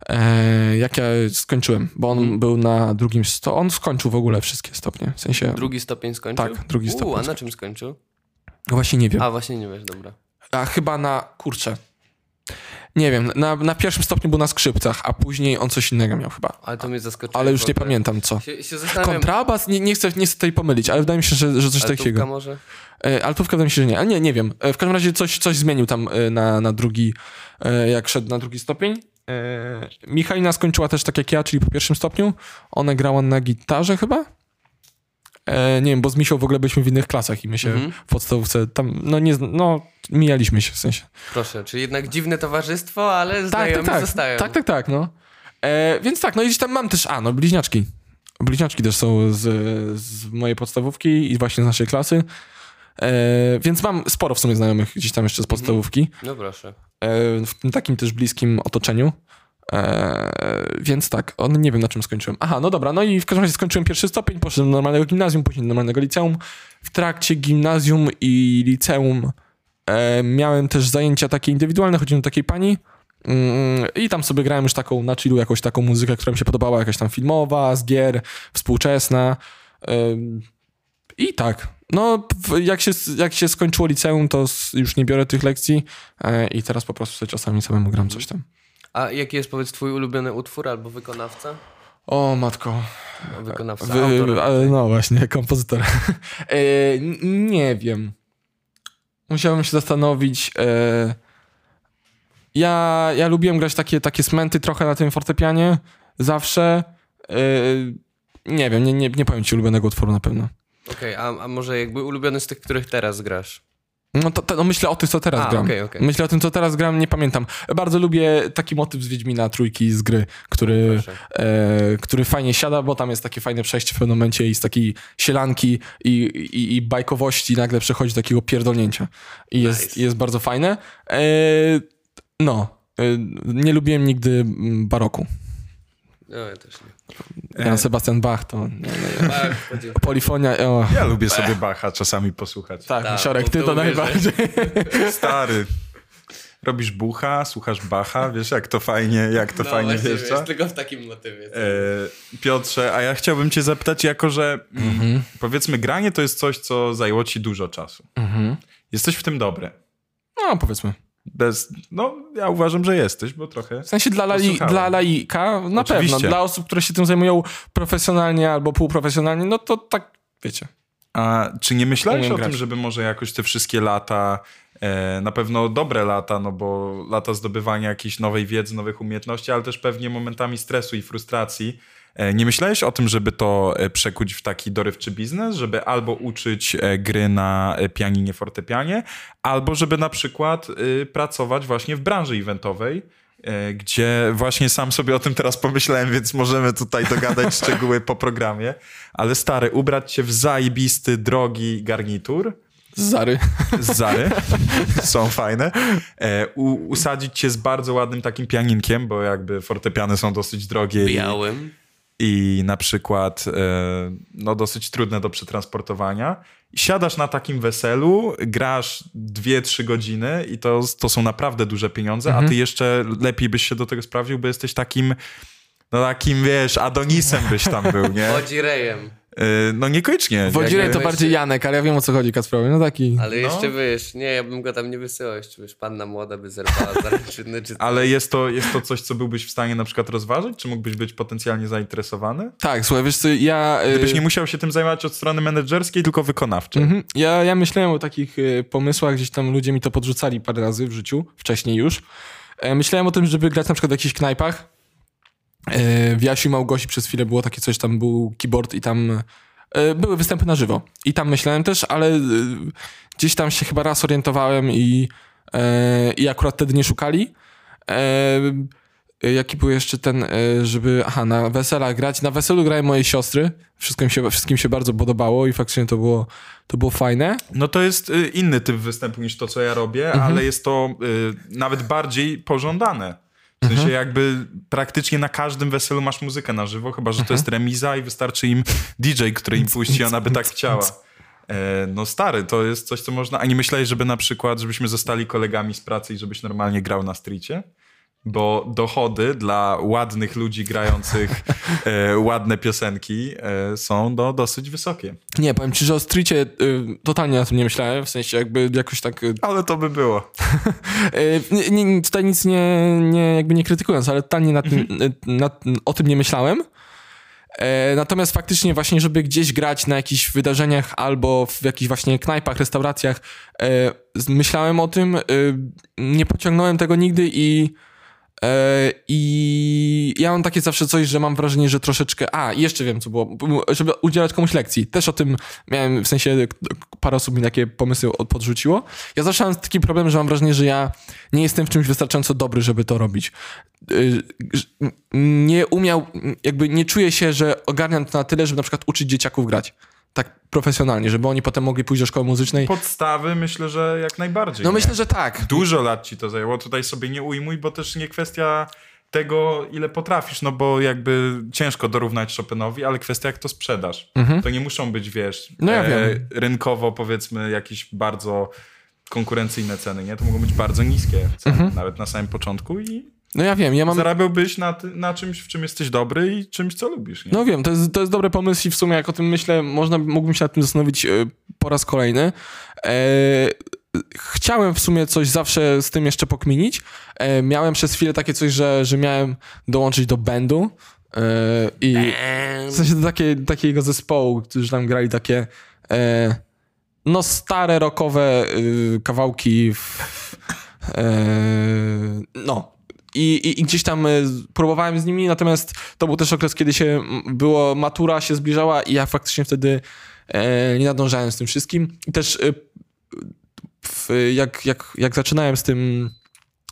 e, jak ja skończyłem, bo on Mhm. był na drugim sto, on skończył w ogóle wszystkie stopnie, w sensie Drugi stopień skończył? Tak, drugi stopień a na czym skończył? właśnie nie wiem. A, właśnie nie wiesz, dobra. A chyba na, kurczę, nie wiem, na, na pierwszym stopniu był na skrzypcach, a później on coś innego miał chyba. Ale to mnie zaskoczyło. Ale już nie pamiętam co. Się, się Kontrabas? Nie, nie, chcę, nie chcę tutaj pomylić, ale wydaje mi się, że, że coś altówka takiego. może? E, altówka wydaje mi się, że nie. A nie, nie wiem. E, w każdym razie coś, coś zmienił tam e, na, na drugi, e, jak szedł na drugi stopień. E, Michalina skończyła też tak jak ja, czyli po pierwszym stopniu. Ona grała na gitarze chyba. E, nie wiem, bo z Misią w ogóle byliśmy w innych klasach i my się Mhm. w podstawówce tam, no nie, no mijaliśmy się w sensie. Proszę, czyli jednak dziwne towarzystwo, ale Tak, tak, znajomi tak. zostają. Tak, tak, tak, no. E, więc tak, no i gdzieś tam mam też, a no, bliźniaczki. Bliźniaczki też są z, z mojej podstawówki i właśnie z naszej klasy. E, więc mam sporo w sumie znajomych gdzieś tam jeszcze z podstawówki. No proszę. E, w tym takim też bliskim otoczeniu. E, więc tak, on nie wiem na czym skończyłem. Aha, no dobra, no i w każdym razie skończyłem pierwszy stopień, poszedłem do normalnego gimnazjum, później do normalnego liceum. W trakcie gimnazjum i liceum E, miałem też zajęcia takie indywidualne, chodziłem do takiej pani mm, i tam sobie grałem już taką na chillu jakąś taką muzykę, która mi się podobała, jakaś tam filmowa, z gier, współczesna. Ym, I tak. No, jak się, jak się skończyło liceum, to już nie biorę tych lekcji i teraz po prostu sobie czasami samemu gram coś tam. A jaki jest powiedz twój ulubiony utwór albo wykonawca? O, matko. Wykonawca, Wy, autor. ale no właśnie, [LAUGHS] kompozytor. e, nie wiem. Musiałbym się zastanowić. E, ja, ja lubiłem grać takie, takie smęty trochę na tym fortepianie. Zawsze. E, nie wiem, nie, nie, nie powiem ci ulubionego utworu na pewno. Okej, a, a może jakby ulubiony z tych, których teraz grasz? No, to, to, no myślę o tym, co teraz A, gram. okej, okej. Myślę o tym, co teraz gram, nie pamiętam. Bardzo lubię taki motyw z Wiedźmina trójki z gry, który, e, który fajnie siada, bo tam jest takie fajne przejście w pewnym momencie i z takiej sielanki i, i, i bajkowości nagle przechodzi do takiego pierdolnięcia. I jest, Nice. jest bardzo fajne. E, no, e, nie lubiłem nigdy mm, baroku. No, ja też nie. Jan Sebastian Bach to... Chodziło. [LAUGHS] polifonia... O, Ja lubię sobie Bacha czasami posłuchać. tak, Tak, Siorek, bo ty to najbardziej. [LAUGHS] Stary. Robisz bucha, słuchasz Bacha, wiesz jak to fajnie, jak to no, fajnie wiesz, tylko w takim motywie. E, Piotrze, a ja chciałbym cię zapytać, jako że mm, powiedzmy granie to jest coś, co zajęło ci dużo czasu. Mhm. Jesteś w tym dobry. No, powiedzmy. Bez, no, ja uważam, że jesteś, bo trochę... W sensie dla, Posłuchałem. dla laika na Oczywiście. pewno. Dla osób, które się tym zajmują profesjonalnie albo półprofesjonalnie, no to tak, wiecie. A czy nie myślałeś o grać. tym, żeby może jakoś te wszystkie lata, e, na pewno dobre lata, no bo lata zdobywania jakiejś nowej wiedzy, nowych umiejętności, ale też pewnie momentami stresu i frustracji, nie myślałeś o tym, żeby to e, przekuć w taki dorywczy biznes, żeby albo uczyć e, gry na e, pianinie, fortepianie, albo żeby na przykład e, pracować właśnie w branży eventowej, e, gdzie właśnie sam sobie o tym teraz pomyślałem, więc możemy tutaj dogadać [LAUGHS] szczegóły po programie. Ale stary, ubrać się w zajebisty, drogi garnitur Zary. Zary, są fajne, e, u, usadzić cię z bardzo ładnym takim pianinkiem, bo jakby fortepiany są dosyć drogie i, Białym. I na przykład e, no dosyć trudne do przetransportowania. Siadasz na takim weselu, grasz 2-3 godziny i to, to są naprawdę duże pieniądze, a ty jeszcze lepiej byś się do tego sprawdził, bo jesteś takim, no takim, wiesz, Adonisem byś tam był, nie? Chodzi rejem. E, no niekoniecznie. Wodzirej to bardziej Janek, ale ja wiem o co chodzi, Kacprowie. No taki... Ale jeszcze wiesz, nie, ja bym go tam nie wysyłał. Jeszcze wiesz, panna młoda by zerwała zaręczyny, czy Ale jest to, jest to coś, co byłbyś w stanie na przykład rozważyć? Czy mógłbyś być potencjalnie zainteresowany? Tak, słuchaj, wiesz co, ja... y, Gdybyś nie musiał się tym zajmować od strony menedżerskiej, tylko wykonawczej. Mhm. Ja, ja myślałem o takich y, pomysłach, gdzieś tam ludzie mi to podrzucali parę razy w życiu, wcześniej już. E, myślałem o tym, żeby grać na przykład w jakichś knajpach. E, w Jasiu Małgosi przez chwilę było takie coś, tam był keyboard i tam e, były występy na żywo. I tam myślałem też, ale y, gdzieś tam się chyba raz orientowałem i, e, i akurat wtedy nie szukali. E, jaki był jeszcze ten, e, żeby, aha, na weselach grać. Na weselu grają moje siostry. Wszystkim się, wszystkim się bardzo podobało i faktycznie to było, to było fajne. No to jest inny typ występu niż to, co ja robię, ale jest to nawet bardziej pożądane. W sensie jakby praktycznie na każdym weselu masz muzykę na żywo, chyba że to jest remiza i wystarczy im DJ, który im puści, ona by tak chciała. E, no stary, to jest coś, co można... A nie myślałeś, żeby na przykład, żebyśmy zostali kolegami z pracy i żebyś normalnie grał na stricie? Bo dochody dla ładnych ludzi grających [LAUGHS] e, ładne piosenki e, są no, dosyć wysokie. Nie, powiem ci, że o Streetie y, totalnie na tym nie myślałem, w sensie jakby jakoś tak... Y, Ale to by było. [LAUGHS] y, nie, tutaj nic nie, nie, jakby nie krytykując, ale totalnie nad tym, y, nad, o tym nie myślałem. E, natomiast faktycznie właśnie, żeby gdzieś grać na jakichś wydarzeniach albo w jakichś właśnie knajpach, restauracjach, e, myślałem o tym, y, nie pociągnąłem tego nigdy i I ja mam takie zawsze coś, że mam wrażenie, że troszeczkę. A, jeszcze wiem, co było. Żeby udzielać komuś lekcji. Też o tym miałem, w sensie parę osób mi takie pomysły od- podrzuciło. Ja zawsze mam taki problem, że mam wrażenie, że ja nie jestem w czymś wystarczająco dobry, żeby to robić. Y, Nie umiał, jakby nie czuję się, że ogarniam to na tyle, żeby na przykład uczyć dzieciaków grać. Tak profesjonalnie, żeby oni potem mogli pójść do szkoły muzycznej. Podstawy myślę, że jak najbardziej. No nie? myślę, że tak. Dużo lat ci to zajęło. Tutaj sobie nie ujmuj, bo też nie kwestia tego, ile potrafisz, no bo jakby ciężko dorównać Chopinowi, ale kwestia, jak to sprzedasz. To nie muszą być, wiesz, Mhm. No ja wiem. rynkowo powiedzmy jakieś bardzo konkurencyjne ceny, nie? To mogą być bardzo niskie ceny, Mhm. nawet na samym początku i No ja wiem, ja mam... zarabiałbyś na, ty- na czymś, w czym jesteś dobry i czymś, co lubisz, nie? No wiem, to jest, to jest dobry pomysł i w sumie jak o tym myślę, można, mógłbym się nad tym zastanowić e, po raz kolejny. E, chciałem w sumie coś zawsze z tym jeszcze pokminić. E, miałem przez chwilę takie coś, że, że miałem dołączyć do bandu e, i w sensie do takie, takiego zespołu, którzy tam grali takie e, no stare rockowe y, kawałki w, e, no i, i, I gdzieś tam y, próbowałem z nimi, natomiast to był też okres, kiedy się było, matura się zbliżała i ja faktycznie wtedy e, nie nadążałem z tym wszystkim. I też y, w, jak, jak, jak zaczynałem z tym,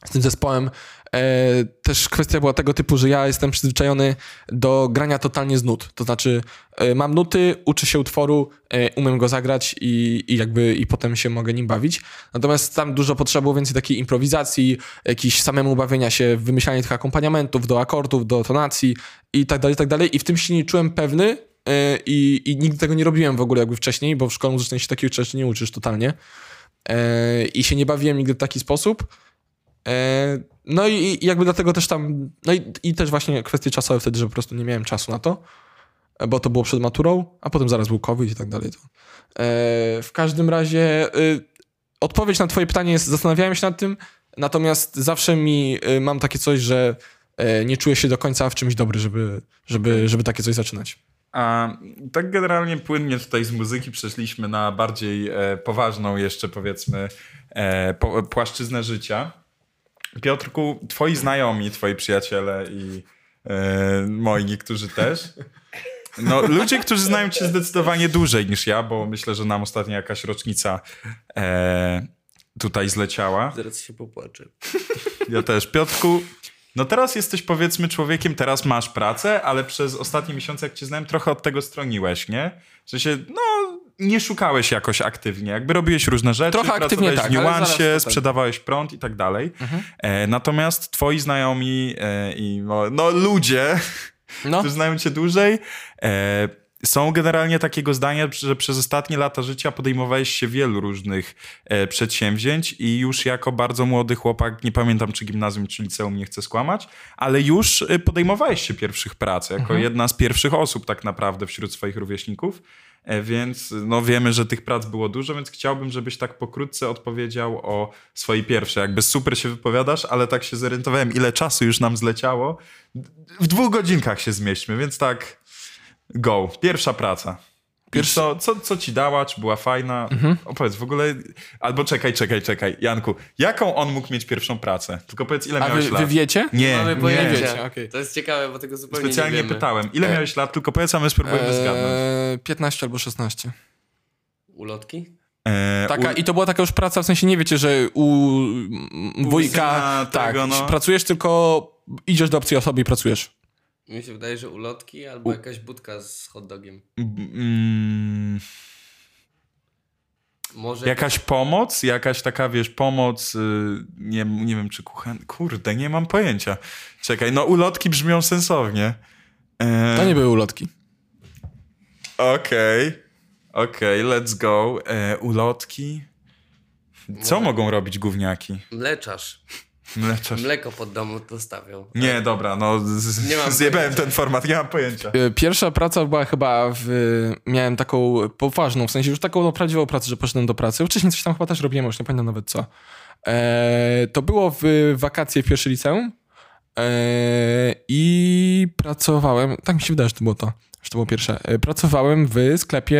z tym zespołem, e, też kwestia była tego typu, że ja jestem przyzwyczajony do grania totalnie z nut. To znaczy, e, mam nuty, uczę się utworu, e, umiem go zagrać i, i jakby i potem się mogę nim bawić. Natomiast tam dużo potrzeba było więcej takiej improwizacji, jakiś samemu bawienia się, wymyślanie tych akompaniamentów do akordów, do tonacji i tak dalej, i tak dalej. I w tym się nie czułem pewny e, i, i nigdy tego nie robiłem w ogóle jakby wcześniej, bo w szkole muzycznej się takich rzeczy nie uczysz totalnie. E, I się nie bawiłem nigdy w taki sposób. E, No i, jakby dlatego też tam, no i, i też właśnie kwestie czasowe wtedy, że po prostu nie miałem czasu na to, bo to było przed maturą, a potem zaraz był COVID i tak dalej. E, W każdym razie y, odpowiedź na twoje pytanie jest, zastanawiałem się nad tym, natomiast zawsze mi, y, mam takie coś, że e, nie czuję się do końca w czymś dobry, żeby, żeby, żeby takie coś zaczynać. A tak generalnie płynnie tutaj z muzyki przeszliśmy na bardziej e, poważną jeszcze powiedzmy e, po, płaszczyznę życia. Piotrku, twoi znajomi, twoi przyjaciele i e, moi niektórzy też. No, ludzie, którzy znają cię zdecydowanie dłużej niż ja, bo myślę, że nam ostatnio jakaś rocznica e, tutaj zleciała. Zaraz się popłaczę. Ja też. Piotrku, no teraz jesteś powiedzmy człowiekiem, teraz masz pracę, ale przez ostatnie miesiące, jak cię znałem, trochę od tego stroniłeś, nie? Że się, no, nie szukałeś jakoś aktywnie. Jakby robiłeś różne rzeczy, Trochę aktywnie pracowałeś tak, w niuansie, sprzedawałeś prąd i tak dalej. E, natomiast twoi znajomi e, i no, no ludzie, No, którzy znają cię dłużej, e, są generalnie takiego zdania, że przez ostatnie lata życia podejmowałeś się wielu różnych e, przedsięwzięć i już jako bardzo młody chłopak, nie pamiętam czy gimnazjum, czy liceum, nie chcę skłamać, ale już e, podejmowałeś się pierwszych prac, jako jedna z pierwszych osób tak naprawdę wśród swoich rówieśników. E, Więc no wiemy, że tych prac było dużo, więc chciałbym, żebyś tak pokrótce odpowiedział o swojej pierwszej. Jakby super się wypowiadasz, ale tak się zorientowałem, ile czasu już nam zleciało. W dwóch godzinkach się zmieśćmy, więc tak go. Pierwsza praca. Pierwsza... Co, co, co ci dała, czy była fajna? Mhm. Opowiedz w ogóle, albo czekaj, czekaj, czekaj. Janku, jaką on mógł mieć pierwszą pracę? Tylko powiedz, ile a miałeś wy, lat? wy wiecie? Nie, Mamy nie. pojęcia. wiecie, okej. To jest ciekawe, bo tego zupełnie Specjalnie nie wiemy. pytałem, ile miałeś lat? Tylko powiedz, a my spróbujemy zgadnąć. Eee, 15 albo 16. Ulotki? E, Taka, u- I to była taka już praca, w sensie nie wiecie, że u wujka syna tak, tego, no. pracujesz, tylko idziesz do obcej osoby i pracujesz. Mi się wydaje, że ulotki albo jakaś budka z hot dogiem. Mm, Może jakaś pomoc? Jakaś taka, wiesz, pomoc, y, nie, nie wiem, czy kuchen... Kurde, nie mam pojęcia. Czekaj, no ulotki brzmią sensownie. E, To nie były ulotki. Okej, okej, let's go. E, ulotki. Co mogą robić gówniaki? mleczarz. Mleczarz. Mleko pod domu dostawiał. Nie, dobra, no z, Nie mam zjebałem pojęcia. ten format, nie mam pojęcia. E, Pierwsza praca była chyba w... Miałem taką poważną, w sensie już taką no, prawdziwą pracę, że poszedłem do pracy. Wcześniej coś tam chyba też robiłem, już nie pamiętam nawet co. E, to było w wakacje w pierwszym liceum e, i pracowałem... Tak mi się wydaje, że to było to. Że to było pierwsze. E, pracowałem w sklepie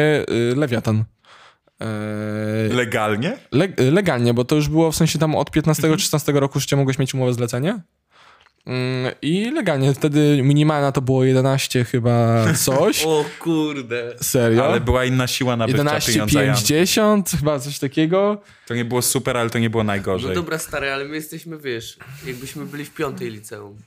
e, Lewiatan. E, Legalnie? Le legalnie, bo to już było w sensie tam od 15-16 roku życia mogłeś mieć umowę zlecenie. Mm, I legalnie, wtedy minimalna to było 11 chyba coś. [LAUGHS] O kurde. Serio? Ale była inna siła nabywcza 11, pieniądza. Jan. 50, chyba coś takiego. To nie było super, ale to nie było No najgorzej. dobra, stary, ale my jesteśmy, wiesz, jakbyśmy byli w piątej liceum.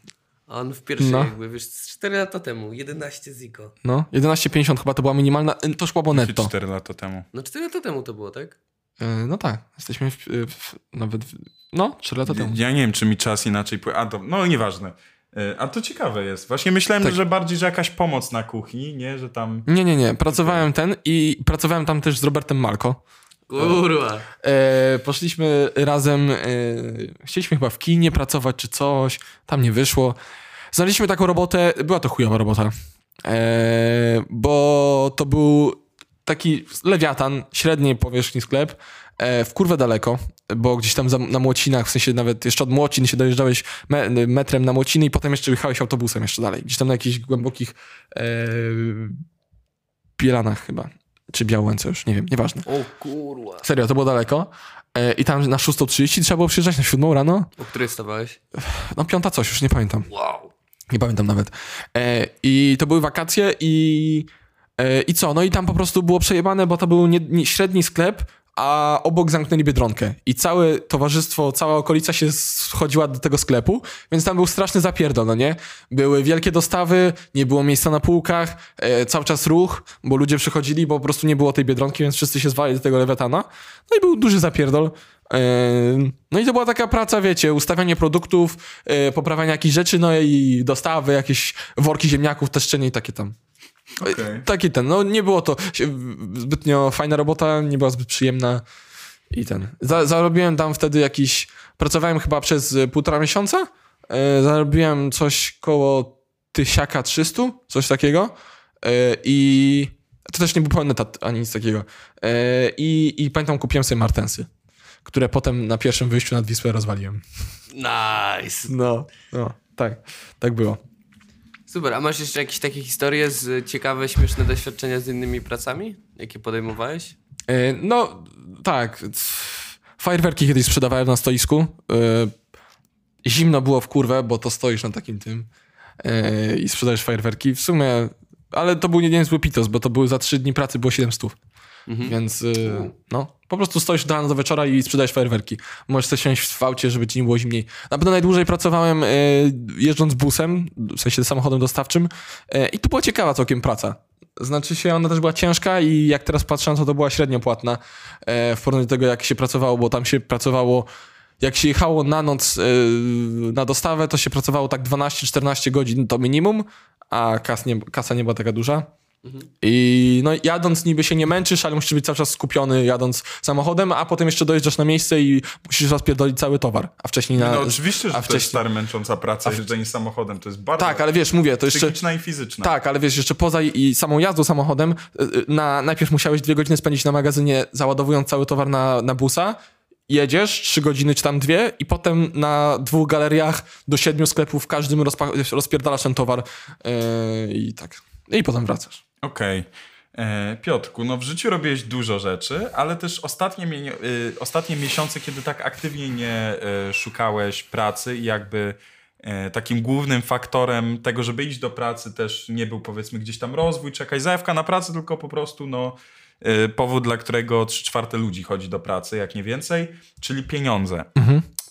A on w pierwszej, No. jakby, wiesz, 4 lata temu, 11 ziko. No, 11,50 chyba to była minimalna, y, to szło było netto. 4 lata temu. No 4 lata temu to było, tak? Y, No tak, jesteśmy w, w, nawet, w, no, 3 lata temu. Ja nie wiem, czy mi czas inaczej pływa. A to, no nieważne. E, A to ciekawe jest. Właśnie myślałem, Tak. że bardziej, że jakaś pomoc na kuchni, nie? Że tam... Nie, nie, nie, pracowałem ten i pracowałem tam też z Robertem Malko. Kurwa. E, poszliśmy razem, e, chcieliśmy chyba w kinie pracować czy coś, tam nie wyszło. Znaleźliśmy taką robotę, była to chujowa robota, e, bo to był taki lewiatan, średniej powierzchni sklep, e, w kurwę daleko, bo gdzieś tam za, na Młocinach, w sensie nawet jeszcze od Młocin się dojeżdżałeś me, metrem na Młociny i potem jeszcze jechałeś autobusem jeszcze dalej, gdzieś tam na jakichś głębokich e, Bielanach chyba, czy Białęce już, nie wiem, nieważne. O kurwa. Serio, to było daleko. E, I tam na 6.30 trzeba było przyjeżdżać na 7 rano. O której stawałeś? No piąta coś, już nie pamiętam. Wow. Nie pamiętam nawet. E, I to były wakacje i... E, I co? No i tam po prostu było przejebane, bo to był nie, nie, średni sklep, a obok zamknęli Biedronkę. I całe towarzystwo, cała okolica się schodziła do tego sklepu, więc tam był straszny zapierdol, no nie? Były wielkie dostawy, nie było miejsca na półkach, e, cały czas ruch, bo ludzie przychodzili, bo po prostu nie było tej Biedronki, więc wszyscy się zwali do tego lewiatana. No i był duży zapierdol. E, No i to była taka praca, wiecie, ustawianie produktów, e, poprawianie jakichś rzeczy, no i dostawy, jakieś worki ziemniaków, teszczenie i takie tam. Okej. Taki ten, no nie było to zbytnio fajna robota, nie była zbyt przyjemna i ten. Za, zarobiłem tam wtedy jakiś, pracowałem chyba przez e, półtora miesiąca, e, zarobiłem coś koło tysiaka 300, coś takiego e, i to też nie był pełny etat ani nic takiego. E, i, I pamiętam kupiłem sobie martensy, które potem na pierwszym wyjściu nad Wisłę rozwaliłem. Nice. No, no, tak, tak było. Super, a masz jeszcze jakieś takie historie z ciekawe, śmieszne doświadczenia z innymi pracami? Jakie podejmowałeś? E, No, tak. Fajerwerki kiedyś sprzedawałem na stoisku. E, Zimno było w kurwę, bo to stoisz na takim tym e, i sprzedajesz fajerwerki. W sumie, ale to był nie niezły pitos, bo to były za trzy dni pracy, było 700. Więc e, no, po prostu stoisz do rana do wieczora i sprzedajesz fajerwerki. Możesz sobie siąść w aucie, żeby ci nie było zimniej. Na pewno najdłużej pracowałem e, jeżdżąc busem, w sensie samochodem dostawczym e, i to była ciekawa całkiem praca. Znaczy się, ona też była ciężka i jak teraz patrzę, to to była średnio płatna w porównaniu do tego, jak się pracowało, bo tam się pracowało, jak się jechało na noc na dostawę, to się pracowało tak 12-14 godzin to minimum, a kas nie, kasa nie była taka duża. I no, jadąc niby się nie męczysz, ale musisz być cały czas skupiony jadąc samochodem, a potem jeszcze dojeżdżasz na miejsce i musisz rozpierdolić cały towar. A wcześniej na... No oczywiście, że a to jest stary męcząca praca, jeżdżenie samochodem, to jest bardzo Tak, ale wiesz, mówię, to jeszcze... psychiczna i fizyczna. Tak, ale wiesz, jeszcze poza i i samą jazdą samochodem, y, y, na, najpierw musiałeś dwie godziny spędzić na magazynie, załadowując cały towar na, na busa. Jedziesz trzy godziny czy tam dwie i potem na dwóch galeriach do siedmiu sklepów w każdym rozpa- rozpierdalasz ten towar yy, i tak. I potem wracasz. Okej. E, Piotrku, no w życiu robiłeś dużo rzeczy, ale też ostatnie, mie- y, ostatnie miesiące, kiedy tak aktywnie nie y, szukałeś pracy i jakby e, takim głównym faktorem tego, żeby iść do pracy też nie był powiedzmy gdzieś tam rozwój czy jakaś zajawka na pracę, tylko po prostu no powód, dla którego trzy czwarte ludzi chodzi do pracy, jak nie więcej, czyli pieniądze.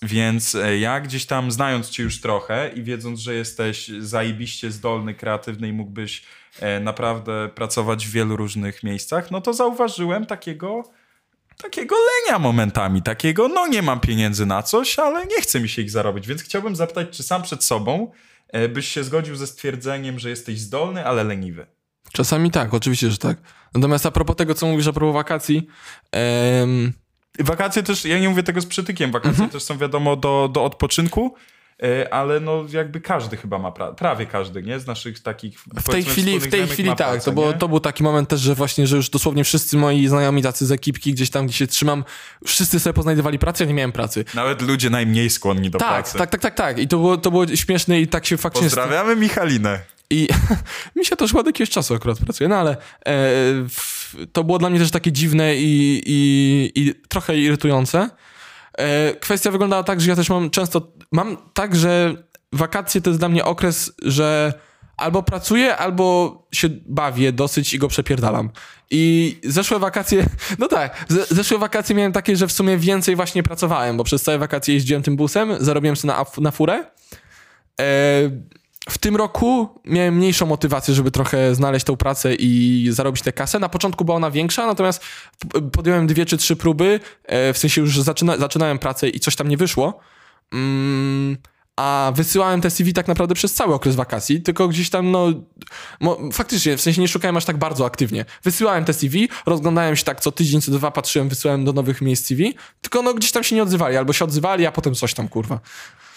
Więc e, ja gdzieś tam znając cię już trochę i wiedząc, że jesteś zajebiście zdolny, kreatywny i mógłbyś e, naprawdę pracować w wielu różnych miejscach, no to zauważyłem takiego takiego lenia momentami, takiego no nie mam pieniędzy na coś, ale nie chce mi się ich zarobić, więc chciałbym zapytać, czy sam przed sobą e, byś się zgodził ze stwierdzeniem, że jesteś zdolny, ale leniwy. Czasami tak, oczywiście, że tak. Natomiast a propos tego, co mówisz a propos wakacji, em, Wakacje też, ja nie mówię tego z przytykiem, wakacje też są wiadomo do, do odpoczynku, e, ale no jakby każdy chyba ma, pra- prawie każdy, nie? Z naszych takich W tej chwili, w tej chwili tak, to, było, nie? to był taki moment też, że właśnie, że już dosłownie wszyscy moi znajomi tacy z ekipki, gdzieś tam, gdzie się trzymam, wszyscy sobie poznajdowali pracę, ja nie miałem pracy. Nawet ludzie najmniej skłonni do Tak, pracy. tak, tak, tak, tak. I to było, to było śmieszne i tak się faktycznie... Pozdrawiamy Michalinę. I [LAUGHS] mi się to już od jakiegoś czasu akurat pracuje, no ale e, w, to było dla mnie też takie dziwne i, i, i trochę irytujące. E, kwestia wyglądała tak, że ja też mam często, mam tak, że wakacje to jest dla mnie okres, że albo pracuję, albo się bawię dosyć i go przepierdalam. I zeszłe wakacje, [LAUGHS] no tak, ze, zeszłe wakacje miałem takie, że w sumie więcej właśnie pracowałem, bo przez całe wakacje jeździłem tym busem, zarobiłem sobie na, na furę. E, w tym roku miałem mniejszą motywację, żeby trochę znaleźć tą pracę i zarobić tę kasę. Na początku była ona większa, natomiast podjąłem dwie czy trzy próby, e, w sensie już zaczyna, zaczynałem pracę i coś tam nie wyszło. Mm, a wysyłałem te CV tak naprawdę przez cały okres wakacji, tylko gdzieś tam, no, mo, faktycznie, w sensie nie szukałem aż tak bardzo aktywnie. Wysyłałem te CV, rozglądałem się tak co tydzień, co dwa, patrzyłem, wysyłałem do nowych miejsc CV, tylko no gdzieś tam się nie odzywali, albo się odzywali, a potem coś tam, kurwa.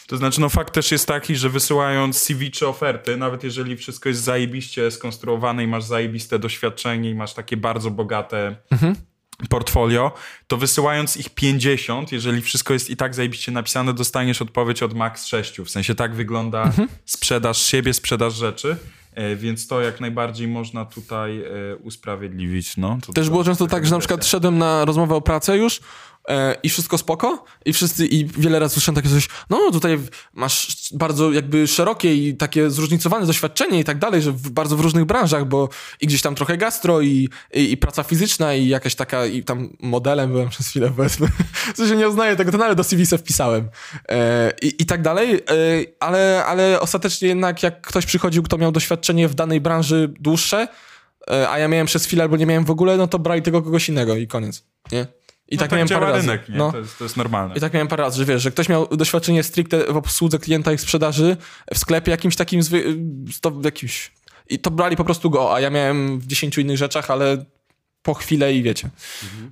To znaczy, no fakt też jest taki, że wysyłając CV czy oferty, nawet jeżeli wszystko jest zajebiście skonstruowane i masz zajebiste doświadczenie i masz takie bardzo bogate portfolio, to wysyłając ich 50, jeżeli wszystko jest i tak zajebiście napisane, dostaniesz odpowiedź od max 6. W sensie tak wygląda sprzedaż siebie, sprzedaż rzeczy. E, Więc to jak najbardziej można tutaj e, usprawiedliwić. No, to Też to- było często tak, że na przykład szedłem na rozmowę o pracę już i wszystko spoko? I wszyscy, i wiele razy słyszałem takie coś, no tutaj masz bardzo jakby szerokie i takie zróżnicowane doświadczenie i tak dalej, że w, bardzo w różnych branżach, bo i gdzieś tam trochę gastro i, i, i praca fizyczna i jakaś taka, i tam modelem byłem przez chwilę powiedzmy, [LAUGHS] w sensie nie uznaję tego, to nawet do CV se wpisałem. E, i, i tak dalej, e, ale, ale ostatecznie jednak jak ktoś przychodził, kto miał doświadczenie w danej branży dłuższe, e, a ja miałem przez chwilę albo nie miałem w ogóle, no to brali tego kogoś innego i koniec, nie? I No tak, tak miałem parę razy. rynek, nie? No. To, jest, to jest normalne. I tak miałem parę razy, że wiesz, że ktoś miał doświadczenie stricte w obsłudze klienta i sprzedaży w sklepie jakimś takim zwy... to jakimś... I to brali po prostu go, a ja miałem w 10 innych rzeczach, ale po chwilę i wiecie.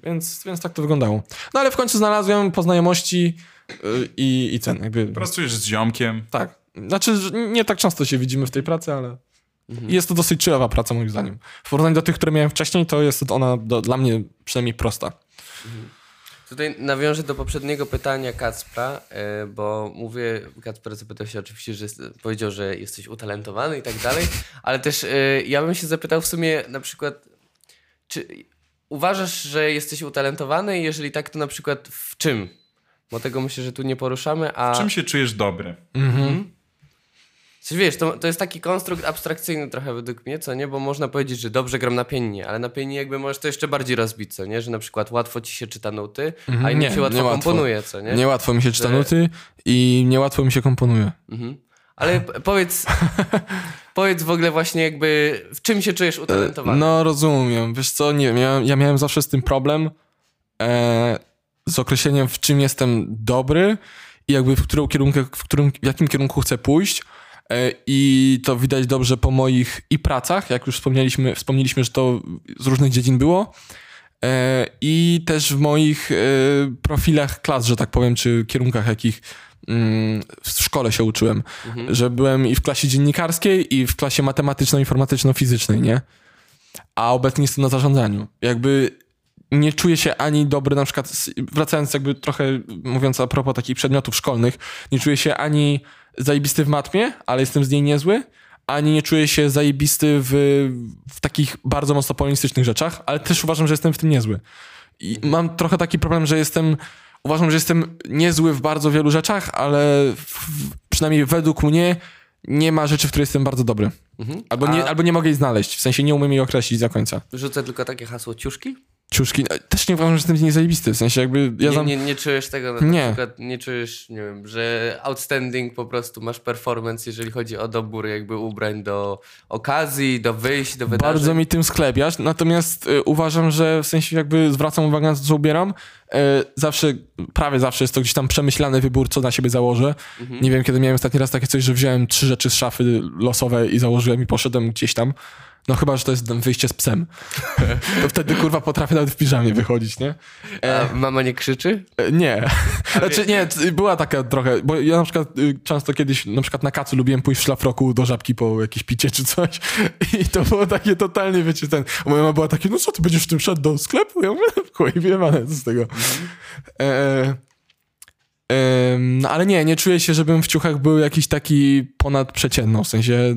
Więc, więc tak to wyglądało. No ale w końcu znalazłem po znajomości yy, i, i cen. Jakby, Pracujesz z ziomkiem. tak. Znaczy, nie tak często się widzimy w tej pracy, ale jest to dosyć chillowa praca moim zdaniem. W porównaniu do tych, które miałem wcześniej, to jest ona do, dla mnie przynajmniej prosta. Tutaj nawiążę do poprzedniego pytania Kacpra, e, bo mówię, Kacper zapytał się oczywiście, że jest, powiedział, że jesteś utalentowany i tak dalej, ale też e, ja bym się zapytał w sumie na przykład, czy uważasz, że jesteś utalentowany? Jeżeli tak, to na przykład w czym? Bo tego myślę, że tu nie poruszamy, a... Czym się czujesz dobry? Coś wiesz, to, to jest taki konstrukt abstrakcyjny trochę według mnie, co nie? Bo można powiedzieć, że dobrze gram na pianinie, ale na pianinie jakby możesz to jeszcze bardziej rozbić, co nie? Że na przykład łatwo ci się czyta nuty, a innym Nie, się łatwo nie łatwo. komponuje, co nie? Niełatwo mi się czyta nuty i niełatwo mi się komponuje. Mhm. Ale powiedz, [LAUGHS] powiedz w ogóle właśnie jakby, w czym się czujesz utalentowany? No rozumiem, wiesz co, nie wiem, ja, ja miałem zawsze z tym problem e, z określeniem w czym jestem dobry i jakby w, którym kierunku, w, którym, w jakim kierunku chcę pójść e, i to widać dobrze po moich i pracach, jak już wspomnieliśmy, wspomnieliśmy że to z różnych dziedzin było e, i też w moich e, profilach klas, że tak powiem, czy kierunkach jakich mm, w szkole się uczyłem, że byłem i w klasie dziennikarskiej i w klasie matematyczno-informatyczno-fizycznej, nie? a obecnie jestem na zarządzaniu. Jakby nie czuję się ani dobry, na przykład wracając jakby trochę mówiąc a propos takich przedmiotów szkolnych, nie czuję się ani zajebisty w matmie, ale jestem z niej niezły, ani nie czuję się zajebisty w, w takich bardzo mocno polonistycznych rzeczach, ale też uważam, że jestem w tym niezły. I mam trochę taki problem, że jestem uważam, że jestem niezły w bardzo wielu rzeczach, ale w, przynajmniej według mnie nie ma rzeczy, w której jestem bardzo dobry. Albo, nie, A- albo nie mogę jej znaleźć, w sensie nie umiem jej określić do końca. Rzucę tylko takie hasło ciuszki? Ciuszki, no, też nie uważam, że jestem nie zajebisty, w sensie jakby ja Nie, nie, nie czujesz tego, na Nie. przykład nie czujesz, nie wiem, że outstanding po prostu masz performance, jeżeli chodzi o dobór jakby ubrań do okazji, do wyjść, do wydarzeń. Bardzo mi tym sklepiasz, natomiast y, uważam, że w sensie jakby zwracam uwagę na to, co ubieram. Y, zawsze, prawie zawsze jest to gdzieś tam przemyślany wybór, co na siebie założę. Nie wiem, kiedy miałem ostatni raz takie coś, że wziąłem trzy rzeczy z szafy losowe i założyłem i poszedłem gdzieś tam. No chyba, że to jest wyjście z psem. to wtedy kurwa potrafię nawet w piżamie wychodzić, nie? A mama nie krzyczy? E, Nie. Znaczy nie, była taka trochę, bo ja na przykład y, często kiedyś na przykład na kacu lubiłem pójść w szlafroku do żabki po jakieś picie czy coś i to było takie totalnie, wiecie, ten, a moja mama była takie, no co, ty będziesz w tym szedł do sklepu? Ja mówię, [LAUGHS] chuj, wiem, ale co z tego. E, em, no ale nie, nie czuję się, żebym w ciuchach był jakiś taki ponadprzeciętną, w sensie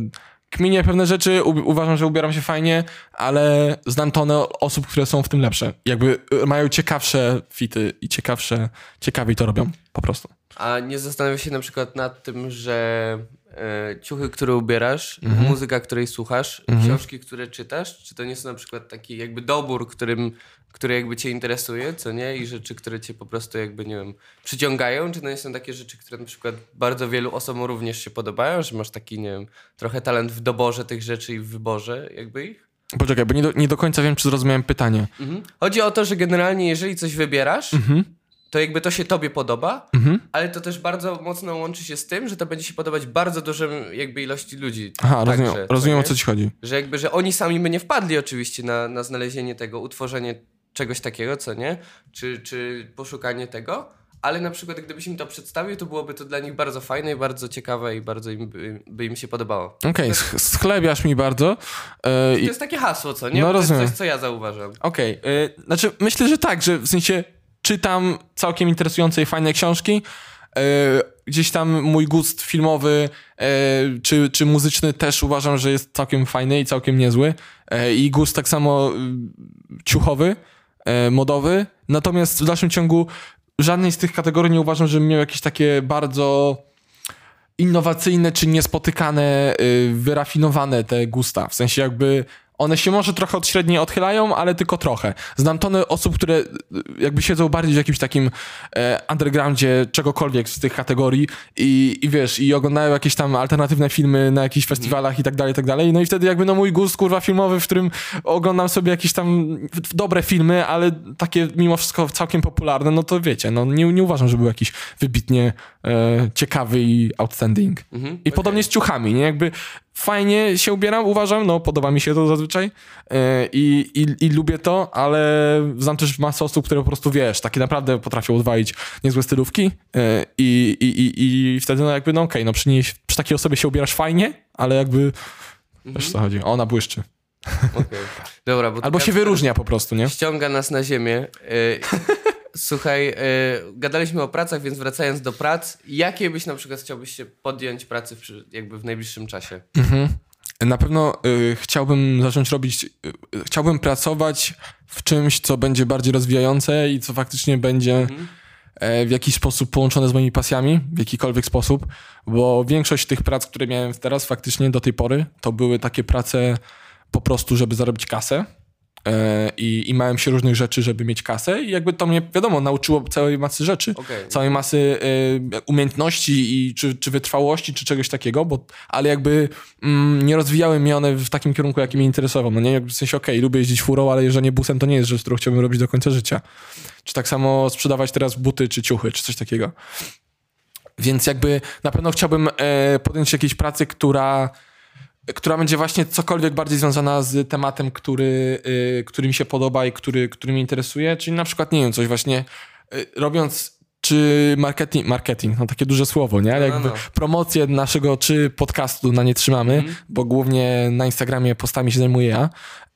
kminie pewne rzeczy, uważam, że ubieram się fajnie, ale znam tonę osób, które są w tym lepsze. Jakby y, mają ciekawsze fity i ciekawsze, ciekawiej to robią, po prostu. A nie zastanawiasz się na przykład nad tym, że e, ciuchy, które ubierasz, Mhm. muzyka, której słuchasz, książki, które czytasz, czy to nie są na przykład taki jakby dobór, którym, który jakby cię interesuje, co nie? I rzeczy, które cię po prostu jakby, nie wiem, przyciągają, czy to nie są takie rzeczy, które na przykład bardzo wielu osobom również się podobają, że masz taki, nie wiem, trochę talent w doborze tych rzeczy i w wyborze jakby ich? Poczekaj, bo nie do, nie do końca wiem, czy zrozumiałem pytanie. Mhm. Chodzi o to, że generalnie jeżeli coś wybierasz, Mhm. to jakby to się tobie podoba, Mhm. ale to też bardzo mocno łączy się z tym, że to będzie się podobać bardzo dużym jakby ilości ludzi. Aha, rozumiem, Także, rozumiem o nie? co ci chodzi. Że jakby, że oni sami by nie wpadli oczywiście na, na znalezienie tego, utworzenie czegoś takiego, co nie? Czy, czy poszukanie tego, ale na przykład gdybyś im to przedstawił, to byłoby to dla nich bardzo fajne i bardzo ciekawe i bardzo im by, by im się podobało. Okej, sch- schlebiasz mi bardzo. E, To jest takie hasło, co nie? No, to rozumiem. jest coś, co ja zauważam. Okej, y, znaczy myślę, że tak, że w sensie czytam całkiem interesujące i fajne książki. Y, gdzieś tam mój gust filmowy czy, czy muzyczny też uważam, że jest całkiem fajny i całkiem niezły. I gust tak samo ciuchowy, modowy. Natomiast w dalszym ciągu żadnej z tych kategorii nie uważam, żebym miał jakieś takie bardzo innowacyjne czy niespotykane, y, wyrafinowane te gusta. W sensie jakby one się może trochę od średniej odchylają, ale tylko trochę. Znam tony osób, które y, jakby siedzą bardziej w jakimś takim e, undergroundzie czegokolwiek z tych kategorii i, i wiesz, i oglądają jakieś tam alternatywne filmy na jakichś festiwalach i tak dalej, i tak dalej. No i wtedy jakby no mój gust kurwa filmowy, w którym oglądam sobie jakieś tam dobre filmy, ale takie mimo wszystko całkiem popularne, no to wiecie, no nie, nie uważam, że był jakiś wybitnie e, ciekawy i outstanding. Mhm, I podobnie z ciuchami, nie? Jakby fajnie się ubieram, uważam, no podoba mi się to zazwyczaj e, i, i, i lubię to, ale znam też masę osób, które po prostu, wiesz, takie naprawdę potrafią odwalić niezłe stylówki e, i, i, i, wtedy no jakby, no okej, no przy, niej, przy takiej osobie się ubierasz fajnie, ale jakby, wiesz co chodzi, ona błyszczy. Okej. Dobra, Albo się wyróżnia po prostu, nie? Ściąga nas na ziemię. Y, Słuchaj, y, gadaliśmy o pracach, więc wracając do prac, jakie byś na przykład chciałbyś się podjąć pracy w, jakby w najbliższym czasie? Mhm. Na pewno y, chciałbym zacząć robić, y, chciałbym pracować w czymś, co będzie bardziej rozwijające i co faktycznie będzie e, w jakiś sposób połączone z moimi pasjami, w jakikolwiek sposób, bo większość tych prac, które miałem teraz faktycznie do tej pory, to były takie prace po prostu, żeby zarobić kasę. E, I, I małem się różnych rzeczy, żeby mieć kasę, i jakby to mnie, wiadomo, nauczyło całej masy rzeczy Okej. całej masy e, umiejętności i czy, czy wytrwałości, czy czegoś takiego, bo, ale jakby mm, nie rozwijały mnie one w takim kierunku, jaki mnie interesował. No nie, jakby w sensie, okej, lubię jeździć furą, ale jeżdżenie busem to nie jest rzecz, którą chciałbym robić do końca życia. Czy tak samo sprzedawać teraz buty, czy ciuchy, czy coś takiego. Więc jakby na pewno chciałbym e, podjąć jakiejś pracy, która która będzie właśnie cokolwiek bardziej związana z tematem, który, y, który mi się podoba i który, który mnie interesuje, czyli na przykład, nie wiem, coś właśnie y, robiąc czy marketing, marketing, no takie duże słowo, nie? Ale No, no, jakby no. promocję naszego czy podcastu na nie trzymamy, bo głównie na Instagramie postami się zajmuję ja,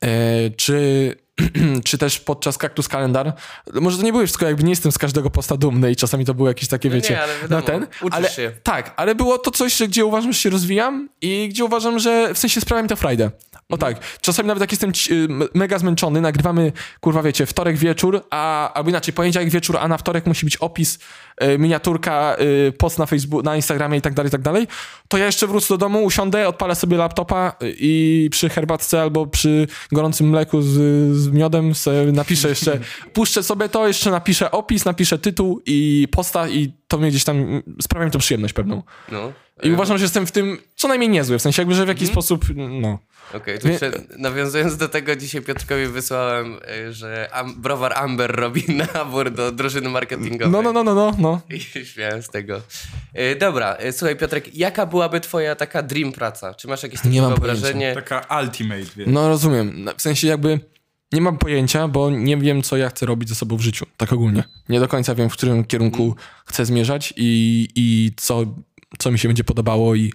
e, czy, [CLEARS THROAT] czy też podczas Kaktus Kalendar. Może to nie było wszystko, jakby nie jestem z każdego posta dumny i czasami to były jakieś takie, No nie, wiecie, ale wiadomo, na ten, ale się. tak, ale było to coś, gdzie uważam, że się rozwijam i gdzie uważam, że w sensie sprawia mi to frajdę. O tak, czasami nawet jak jestem m- mega zmęczony, nagrywamy, kurwa wiecie, wtorek wieczór, a, albo inaczej, poniedziałek wieczór, a na wtorek musi być opis, y, miniaturka, y, post na Facebook, na Instagramie i tak dalej, i tak dalej, to ja jeszcze wrócę do domu, usiądę, odpalę sobie laptopa y, i przy herbatce albo przy gorącym mleku z, z miodem napiszę jeszcze, [LAUGHS] puszczę sobie to, jeszcze napiszę opis, napiszę tytuł i posta i to mnie gdzieś tam, sprawia mi to przyjemność pewną. No. I uważam, że jestem w tym co najmniej niezły, w sensie jakby, że w jakiś sposób, no. Okej, to Wie- jeszcze nawiązując do tego, dzisiaj Piotrkowi wysłałem, y, że am, browar Amber robi [LAUGHS] nabór do drużyny marketingowej. No, no, no, no, no, no. [LAUGHS] I śmiałem z tego. Y, Dobra, y, słuchaj Piotrek, jaka byłaby twoja taka dream praca? Czy masz jakieś takie Nie mam wyobrażenie? Taka ultimate, wiesz. No rozumiem, No, w sensie jakby nie mam pojęcia, bo nie wiem, co ja chcę robić ze sobą w życiu, tak ogólnie. Nie do końca wiem, w którym kierunku chcę zmierzać i, i co, co mi się będzie podobało i,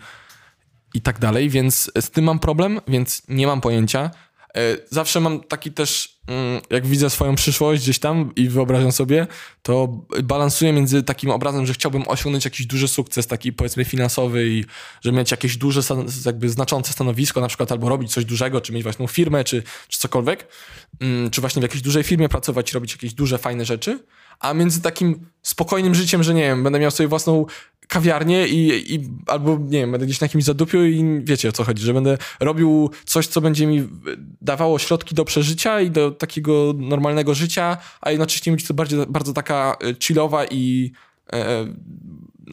i tak dalej, więc z tym mam problem, więc nie mam pojęcia. E, Zawsze mam taki też, mm, jak widzę swoją przyszłość gdzieś tam i wyobrażam sobie, to balansuję między takim obrazem, że chciałbym osiągnąć jakiś duży sukces, taki powiedzmy finansowy i żeby mieć jakieś duże, jakby znaczące stanowisko, na przykład albo robić coś dużego, czy mieć własną firmę, czy, czy cokolwiek, mm, czy właśnie w jakiejś dużej firmie pracować, robić jakieś duże, fajne rzeczy, a między takim spokojnym życiem, że nie wiem, będę miał sobie własną kawiarnię i, i albo nie wiem, będę gdzieś na jakimś zadupiu i wiecie o co chodzi, że będę robił coś, co będzie mi dawało środki do przeżycia i do takiego normalnego życia, a jednocześnie być to bardziej, bardzo taka e, chillowa i e,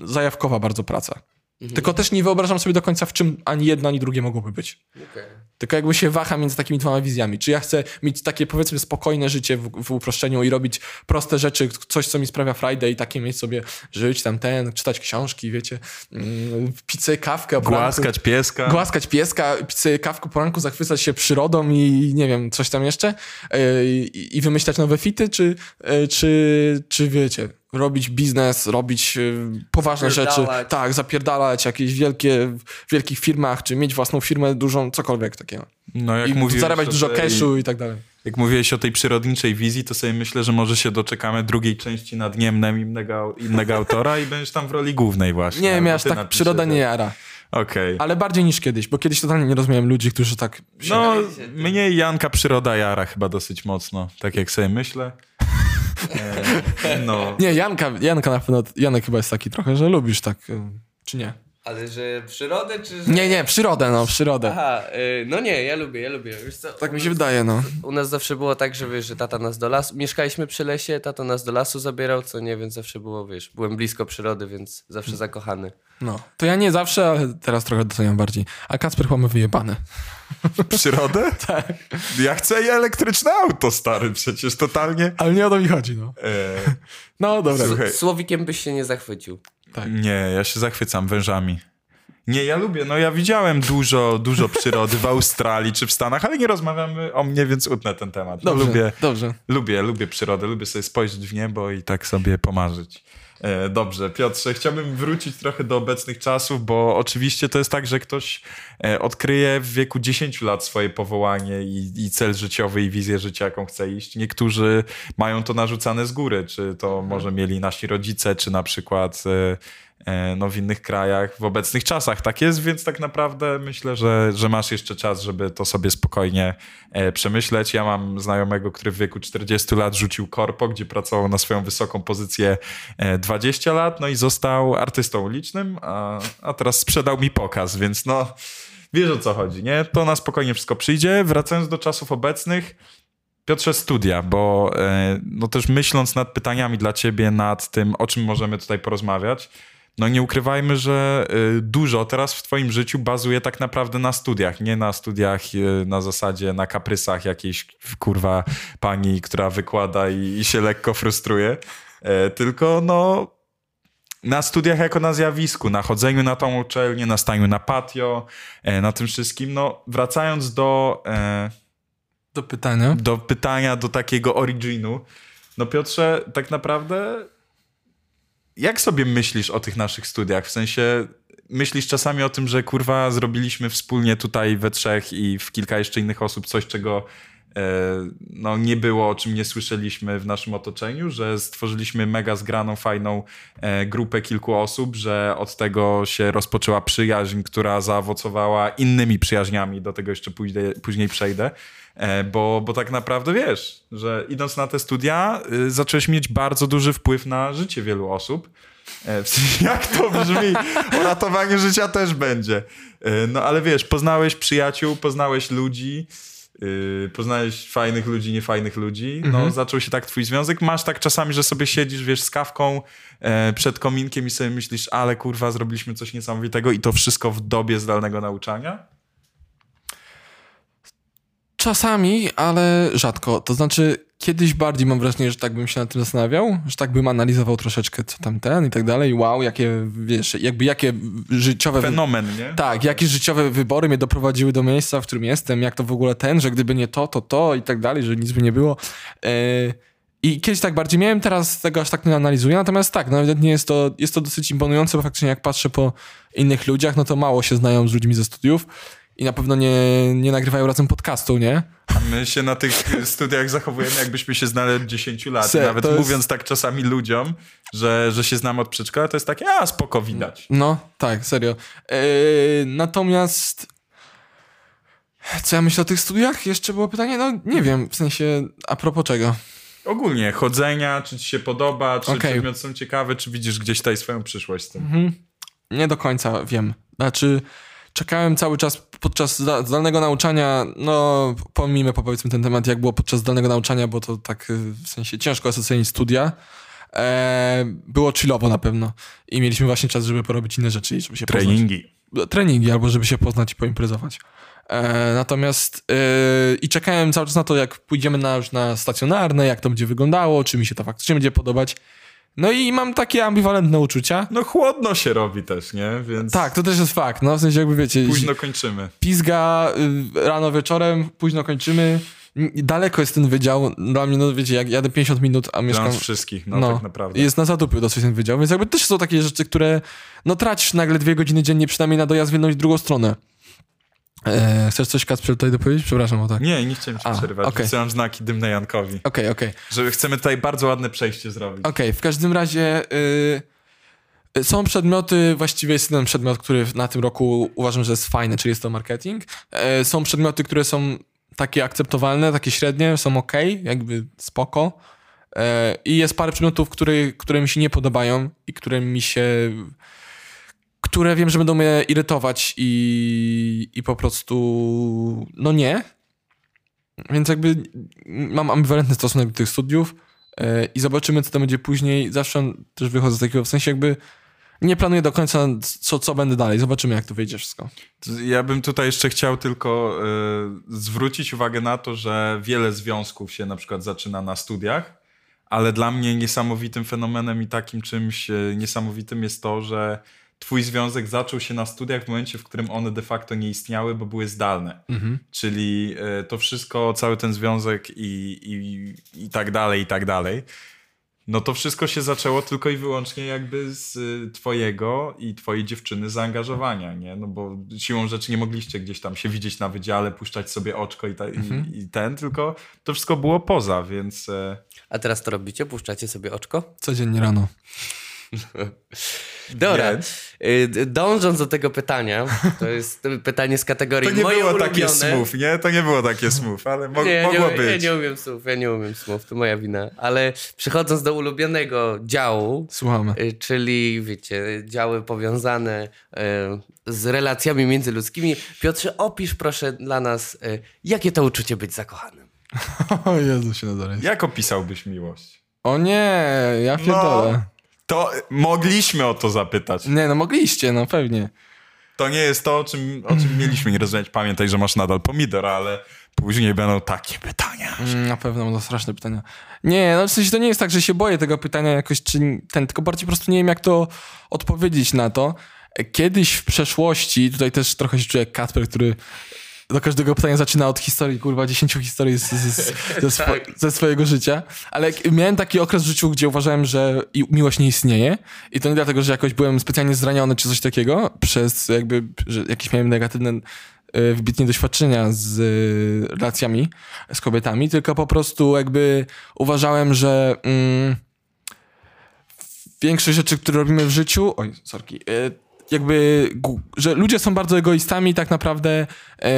zajawkowa bardzo praca. Tylko też nie wyobrażam sobie do końca, w czym ani jedno, ani drugie mogłoby być. Okej. Tylko jakby się waha między takimi dwoma wizjami. Czy ja chcę mieć takie powiedzmy spokojne życie w, w uproszczeniu i robić proste rzeczy, coś co mi sprawia Friday i takie mieć sobie żyć tam ten, czytać książki, wiecie, mm, sobie kawkę o poranku. Głaskać pieska. Głaskać pieska, sobie kawkę po ranku, zachwycać się przyrodą i nie wiem, coś tam jeszcze yy, i, i wymyślać nowe fity, czy, yy, czy, czy wiecie, robić biznes, robić yy, poważne rzeczy, Zapierdalać. tak, zapierdalać jakieś wielkie, w wielkich firmach, czy mieć własną firmę dużą, cokolwiek takiego. No jak I mówiłeś zarabiać dużo tej- cashu i tak dalej. Jak mówiłeś o tej przyrodniczej wizji, to sobie myślę, że może się doczekamy drugiej części nad Niemnem innego, innego autora i będziesz tam w roli głównej właśnie. Nie, miałeś tak, przyroda nie jara. Okej. Ale bardziej niż kiedyś, bo kiedyś totalnie nie rozumiałem ludzi, którzy tak... No, mnie Janka przyroda jara chyba dosyć mocno, tak jak sobie myślę. E, no. [LAUGHS] Nie, Janka, Janka na pewno, Janek chyba jest taki trochę, że lubisz tak, y, czy nie? Ale że przyrodę, czy że... Nie, nie, przyrodę, no, przyrodę. Aha, y, no nie, ja lubię, ja lubię. Wiesz co, Tak mi się nas- wydaje, no. U nas zawsze było tak, że wiesz, że tata nas do lasu, mieszkaliśmy przy lesie, tata nas do lasu zabierał, co nie, więc zawsze było, wiesz, byłem blisko przyrody, więc zawsze zakochany. no. To ja nie zawsze, ale teraz trochę doceniam bardziej. A Kacper chyba ma wyjebane. Przyrodę? [LAUGHS] Tak. Ja chcę i elektryczne auto, stary, przecież totalnie. Ale nie o to mi chodzi, no. E, No, dobra. Słuchaj. Słowikiem byś się nie zachwycił. Tak. nie, ja się zachwycam wężami. Nie, ja lubię, no ja widziałem dużo, dużo przyrody w Australii czy w Stanach, ale nie rozmawiamy o mnie, więc utnę ten temat. No, Dobrze, lubię, dobrze. lubię, lubię przyrodę, lubię sobie spojrzeć w niebo i tak sobie pomarzyć. E, dobrze, Piotrze, chciałbym wrócić trochę do obecnych czasów, bo oczywiście to jest tak, że ktoś e, odkryje w wieku 10 lat swoje powołanie i, i cel życiowy i wizję życia, jaką chce iść. Niektórzy mają to narzucane z góry, czy to może mieli nasi rodzice, czy na przykład e, no, w innych krajach, w obecnych czasach tak jest, więc tak naprawdę myślę, że, że masz jeszcze czas, żeby to sobie spokojnie e, przemyśleć. Ja mam znajomego, który w wieku 40 lat rzucił korpo, gdzie pracował na swoją wysoką pozycję e, 20 lat, no i został artystą ulicznym, a, a teraz sprzedał mi pokaz, więc no wiesz o co chodzi, nie? To na spokojnie wszystko przyjdzie. Wracając do czasów obecnych, Piotrze, studia, bo e, no też myśląc nad pytaniami dla ciebie, nad tym, o czym możemy tutaj porozmawiać, no nie ukrywajmy, że y, dużo teraz w twoim życiu bazuje tak naprawdę na studiach, nie na studiach y, na zasadzie, na kaprysach jakiejś kurwa pani, która wykłada i, i się lekko frustruje, e, tylko no na studiach jako na zjawisku, na chodzeniu na tą uczelnię, na staniu na patio, e, na tym wszystkim. No wracając do... E, Do pytania. do pytania, do takiego originu. No Piotrze, tak naprawdę jak sobie myślisz o tych naszych studiach? W sensie myślisz czasami o tym, że kurwa zrobiliśmy wspólnie tutaj we trzech i w kilka jeszcze innych osób coś, czego e, no, nie było, o czym nie słyszeliśmy w naszym otoczeniu, że stworzyliśmy mega zgraną, fajną e, grupę kilku osób, że od tego się rozpoczęła przyjaźń, która zaowocowała innymi przyjaźniami, do tego jeszcze pójdę, później przejdę. E, Bo, bo tak naprawdę wiesz, że idąc na te studia, y, zacząłeś mieć bardzo duży wpływ na życie wielu osób. E, [LAUGHS] jak to brzmi? O ratowaniu życia też będzie. E, No ale wiesz, poznałeś przyjaciół, poznałeś ludzi, y, poznałeś fajnych ludzi, niefajnych ludzi. No, zaczął się tak twój związek. Masz tak czasami, że sobie siedzisz, wiesz, z kawką przed kominkiem i sobie myślisz, ale kurwa, zrobiliśmy coś niesamowitego i to wszystko w dobie zdalnego nauczania? Czasami, ale rzadko. To znaczy, kiedyś bardziej mam wrażenie, że tak bym się nad tym zastanawiał, że tak bym analizował troszeczkę co tam ten i tak dalej. Wow, jakie, wiesz, jakby jakie życiowe... wy- Fenomen, nie? Tak, jakie życiowe wybory mnie doprowadziły do miejsca, w którym jestem, jak to w ogóle ten, że gdyby nie to, to to i tak dalej, że nic by nie było. Yy, I kiedyś tak bardziej miałem, teraz tego aż tak nie analizuję, natomiast tak, no ewidentnie jest to, jest to dosyć imponujące, bo faktycznie jak patrzę po innych ludziach, no to mało się znają z ludźmi ze studiów i na pewno nie, nie nagrywają razem podcastu, nie? A my się na tych studiach zachowujemy, jakbyśmy się znali od 10 lat. Se, nawet jest- mówiąc tak czasami ludziom, że, że się znamy od przedszkola, to jest takie, a spoko, widać. No, tak, serio. Yy, natomiast. Co ja myślę o tych studiach? Jeszcze było pytanie? No, nie wiem, w sensie, a propos czego? Ogólnie chodzenia, czy ci się podoba, czy Okej. przedmioty są ciekawe, czy widzisz gdzieś tutaj swoją przyszłość z tym. Nie do końca wiem. Znaczy, czekałem cały czas podczas zda- zdalnego nauczania, no, pomijmy powiedzmy ten temat, jak było podczas zdalnego nauczania, bo to tak y, w sensie ciężko ocenić studia. e, było chillowo na pewno. I mieliśmy właśnie czas, żeby porobić inne rzeczy i żeby się poznać. Treningi. Treningi, albo żeby się poznać i poimprezować. E, natomiast e, i czekałem cały czas na to, jak pójdziemy na, już na stacjonarne, jak to będzie wyglądało, czy mi się to faktycznie będzie podobać. No i mam takie ambiwalentne uczucia. No chłodno się robi też, nie? Więc Tak, to też jest fakt. No w sensie jakby wiecie, późno kończymy. pizga y, rano wieczorem, późno kończymy. Daleko jest ten wydział. Dla mnie, no wiecie, jak jadę 50 minut, a Dla mieszkam... nas wszystkich, no, tak naprawdę. Jest na zadupiu dosyć ten wydział, więc jakby też są takie rzeczy, które no tracisz nagle dwie godziny dziennie przynajmniej na dojazd w jedną i drugą stronę. E, chcesz coś, Kacper, tutaj dopowiedzieć? Przepraszam, o tak. Nie, nie chciałem cię A, przerywać. okej. Wysyłam znaki dymne Jankowi. okej, okej. Że chcemy tutaj bardzo ładne przejście zrobić. Okej, w każdym razie y, y, są przedmioty, właściwie jest jeden przedmiot, który na tym roku uważam, że jest fajny, czyli jest to marketing. E, są przedmioty, które są takie akceptowalne, takie średnie, są ok, jakby spoko. E, I jest parę przedmiotów, które, które mi się nie podobają i które mi się. Które wiem, że będą mnie irytować i, i po prostu. no nie. Więc jakby mam ambiwalentny stosunek do tych studiów e, i zobaczymy, co to będzie później. Zawsze też wychodzę z takiego, w sensie jakby nie planuję do końca, co, co będę dalej. Zobaczymy, jak to wyjdzie wszystko. Ja bym tutaj jeszcze chciał tylko y, zwrócić uwagę na to, że wiele związków się na przykład zaczyna na studiach, ale dla mnie niesamowitym fenomenem i takim czymś y, niesamowitym jest to, że twój związek zaczął się na studiach w momencie, w którym one de facto nie istniały, bo były zdalne. Czyli y, to wszystko, cały ten związek i, i, i tak dalej, i tak dalej. No to wszystko się zaczęło tylko i wyłącznie jakby z y, twojego i twojej dziewczyny zaangażowania, nie? No bo siłą rzeczy nie mogliście gdzieś tam się widzieć na wydziale, puszczać sobie oczko i, ta, i, i ten, tylko to wszystko było poza, więc e, A teraz to robicie? Puszczacie sobie oczko? Codziennie rano. [LAUGHS] Dobra. Więc? Y, Dążąc do tego pytania, to jest pytanie z kategorii to nie moje było ulubione. takie smooth, nie? To nie było takie smooth, ale mo- Nie, mogło nie, być. Ja nie umiem słów, ja nie umiem słów, to moja wina. Ale przechodząc do ulubionego działu, Słuchamy. y, czyli wiecie, działy powiązane y, z relacjami międzyludzkimi. Piotrze, opisz proszę dla nas, jakie to uczucie być zakochanym. [LAUGHS] O Jezu się nadal Jak opisałbyś miłość? O nie, ja pierdolę. To mogliśmy o to zapytać. Nie, no mogliście, no pewnie. To nie jest to, o czym, o czym mieliśmy nie rozmawiać. Pamiętaj, że masz nadal pomidor, ale później będą takie pytania. Mm, Na pewno będą straszne pytania. Nie, no w sensie to nie jest tak, że się boję tego pytania jakoś, czy ten, tylko bardziej po prostu nie wiem, jak to odpowiedzieć na to. Kiedyś w przeszłości, tutaj też trochę się czuję jak Kacper, który do każdego pytania zaczyna od historii, kurwa, 10 historii z, z, z, ze, swo, [LAUGHS] ze swojego życia. Ale miałem taki okres w życiu, gdzie uważałem, że miłość nie istnieje. I to nie dlatego, że jakoś byłem specjalnie zraniony czy coś takiego, przez jakby, że jakieś miałem negatywne e, wybitnie doświadczenia z e, relacjami z kobietami, tylko po prostu jakby uważałem, że mm, większość rzeczy, które robimy w życiu, oj, sorki, e, jakby, że ludzie są bardzo egoistami i tak naprawdę e,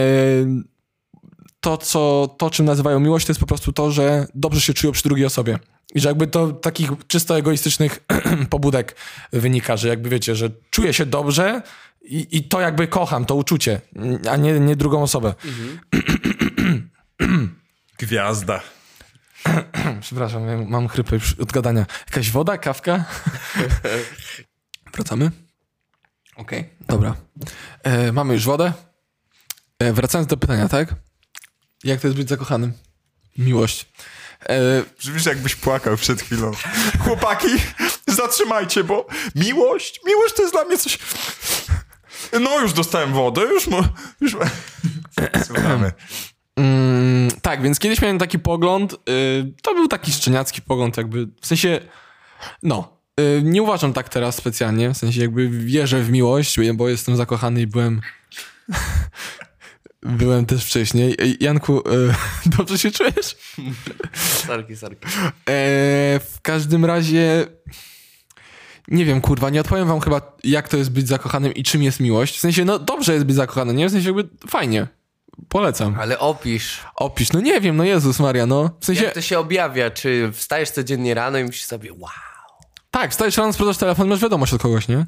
to, co, to, czym nazywają miłość, to jest po prostu to, że dobrze się czują przy drugiej osobie. I że jakby to takich czysto egoistycznych [CLEARS THROAT] pobudek wynika, że jakby wiecie, że czuję się dobrze i, i to jakby kocham, to uczucie, a nie, nie drugą osobę. [CLEARS THROAT] Gwiazda. [CLEARS THROAT] Przepraszam, mam chrypę już od gadania. Jakaś woda, kawka? [LAUGHS] Wracamy? Okej, dobra. E, mamy już wodę. E, wracając do pytania, tak? Jak to jest być zakochanym? Miłość. E, Brzmisz jakbyś płakał przed chwilą. Chłopaki, zatrzymajcie, bo miłość, miłość to jest dla mnie coś... No już dostałem wodę, już... Mo... już... Słuchamy. Mm, tak, więc kiedyś miałem taki pogląd. y, to był taki szczeniacki pogląd, jakby w sensie. No. Y, nie uważam tak teraz specjalnie. W sensie, jakby wierzę w miłość, bo jestem zakochany i byłem. [LAUGHS] byłem też wcześniej. Ej, Janku, y, [LAUGHS] dobrze się czujesz? Sorki, sorki. E, w każdym razie. Nie wiem, kurwa, nie odpowiem wam chyba, jak to jest być zakochanym i czym jest miłość. W sensie, no dobrze jest być zakochanym, nie? W sensie, jakby fajnie. Polecam. Ale opisz, Opisz, no nie wiem, no Jezus Maria, no. W sensie, jak to się objawia? Czy wstajesz codziennie rano i myślisz sobie, wow, tak, wstajesz rano, sprawdzasz telefon, masz wiadomość od kogoś, nie?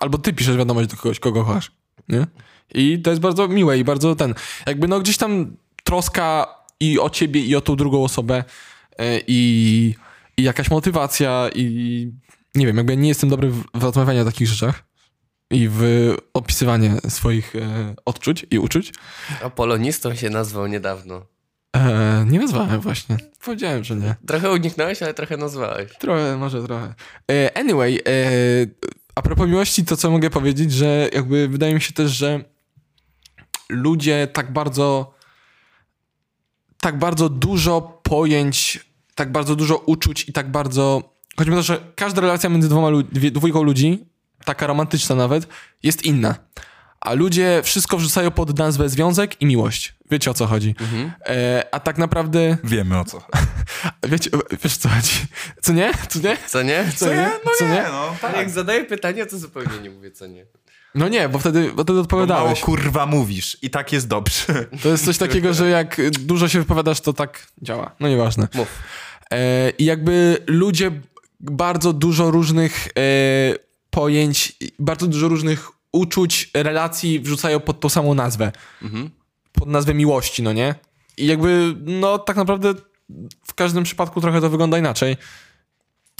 Albo ty piszesz wiadomość do kogoś, kogo kochasz, nie? I to jest bardzo miłe i bardzo ten, jakby no gdzieś tam troska i o ciebie i o tą drugą osobę e, i, i jakaś motywacja i nie wiem, jakby ja nie jestem dobry w, rozmawianiu o takich rzeczach i w opisywanie swoich e, odczuć i uczuć. A polonistą się nazwał niedawno. E, nie nazwałem właśnie. Powiedziałem, że nie. Trochę uniknąłeś, ale trochę nazwałeś. Trochę, może trochę. E, anyway, e, a propos miłości, to co mogę powiedzieć, że jakby wydaje mi się też, że ludzie tak bardzo tak bardzo dużo pojęć, tak bardzo dużo uczuć i tak bardzo... O to, że każda relacja między dwoma dwójką ludzi, taka romantyczna nawet, jest inna. A ludzie wszystko wrzucają pod nazwę związek i miłość. Wiecie o co chodzi. E, a tak naprawdę... Wiemy o co. [LAUGHS] Wiecie, wiesz co chodzi. Co nie? Co nie? Co nie? Co nie? No Co nie, nie? no tak. jak zadaję pytanie, to zupełnie nie mówię co nie. No nie, bo wtedy, bo wtedy Bo mało odpowiadałeś. kurwa mówisz i tak jest dobrze. To jest coś takiego, że jak dużo się wypowiadasz, to tak działa. No nieważne. Mów. E, I jakby ludzie bardzo dużo różnych e, pojęć, bardzo dużo różnych uczuć, relacji wrzucają pod tą samą nazwę. Pod nazwę miłości, no nie? I jakby, no tak naprawdę w każdym przypadku trochę to wygląda inaczej.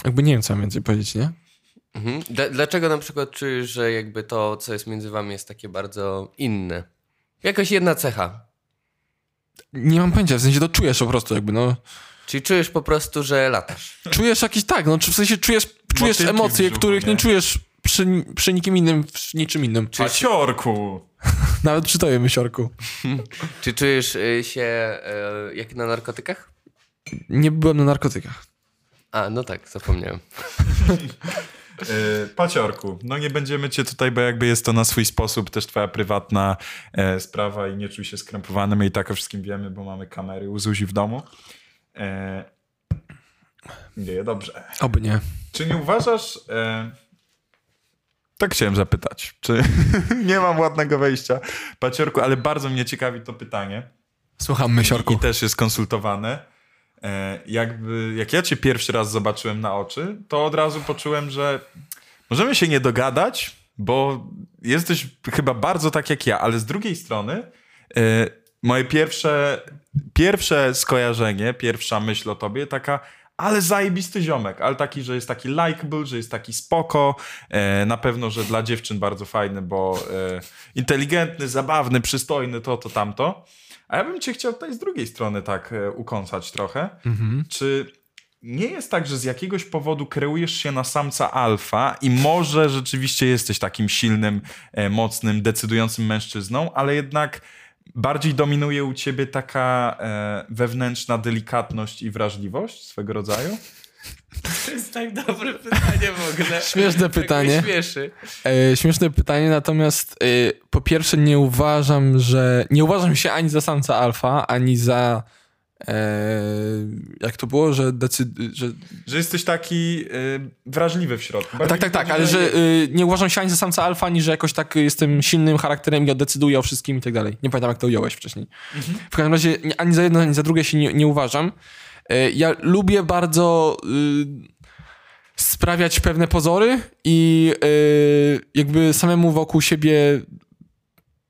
Jakby nie wiem, co mam więcej powiedzieć, nie? Mhm. Dla- Dlaczego na przykład czujesz, że jakby to, co jest między wami, jest takie bardzo inne? Jakaś jedna cecha. Nie mam pojęcia, w sensie to czujesz po prostu jakby, no. Czyli czujesz po prostu, że latasz. Czujesz jakiś tak, no czy w sensie czujesz, czujesz Motylki emocje, brzuchu, których nie, nie? czujesz przy, przy nikim innym, przy niczym innym. Paciorku. [LAUGHS] Nawet przy tobie, mysiorku. [LAUGHS] Czy czujesz y, się y, jak na narkotykach? Nie byłem na narkotykach. A, no tak, zapomniałem. Yy, [LAUGHS] Paciorku, no nie będziemy cię tutaj, bo jakby jest to na swój sposób też twoja prywatna e, sprawa i nie czuj się skrępowany. My i tak o wszystkim wiemy, bo mamy kamery u Zuzi w domu. E, nie, dobrze. Oby nie. Czy nie uważasz... E, tak chciałem zapytać. Czy [LAUGHS] nie mam ładnego wejścia, Paciorku, ale bardzo mnie ciekawi to pytanie. Słucham, mysiorku. I też jest konsultowane. E, jakby, jak ja cię pierwszy raz zobaczyłem na oczy, to od razu poczułem, że możemy się nie dogadać, bo jesteś chyba bardzo tak jak ja, ale z drugiej strony e, moje pierwsze, pierwsze skojarzenie, pierwsza myśl o tobie taka ale zajebisty ziomek, ale taki, że jest taki likable, że jest taki spoko, e, na pewno, że dla dziewczyn bardzo fajny, bo e, inteligentny, zabawny, przystojny, to, to, tamto. A ja bym cię chciał tutaj z drugiej strony tak e, ukąsać trochę. Czy nie jest tak, że z jakiegoś powodu kreujesz się na samca alfa i może rzeczywiście jesteś takim silnym, e, mocnym, decydującym mężczyzną, ale jednak bardziej dominuje u ciebie taka e, wewnętrzna delikatność i wrażliwość swego rodzaju? To jest tak dobre pytanie w ogóle. Śmieszne pytanie. Tak śmieszy. E, śmieszne pytanie, natomiast e, po pierwsze nie uważam, że... Nie uważam się ani za samca alfa, ani za... E, jak to było, że decyd... że Że jesteś taki e, wrażliwy w środku. Tak, tak, tak, ale że y, nie uważam się ani za samca alfa, ani że jakoś tak jestem silnym charakterem i decyduję o wszystkim i tak dalej. Nie pamiętam, jak to ująłeś wcześniej. W każdym razie ani za jedno, ani za drugie się nie, nie uważam. Y, ja lubię bardzo sprawiać pewne pozory i jakby samemu wokół siebie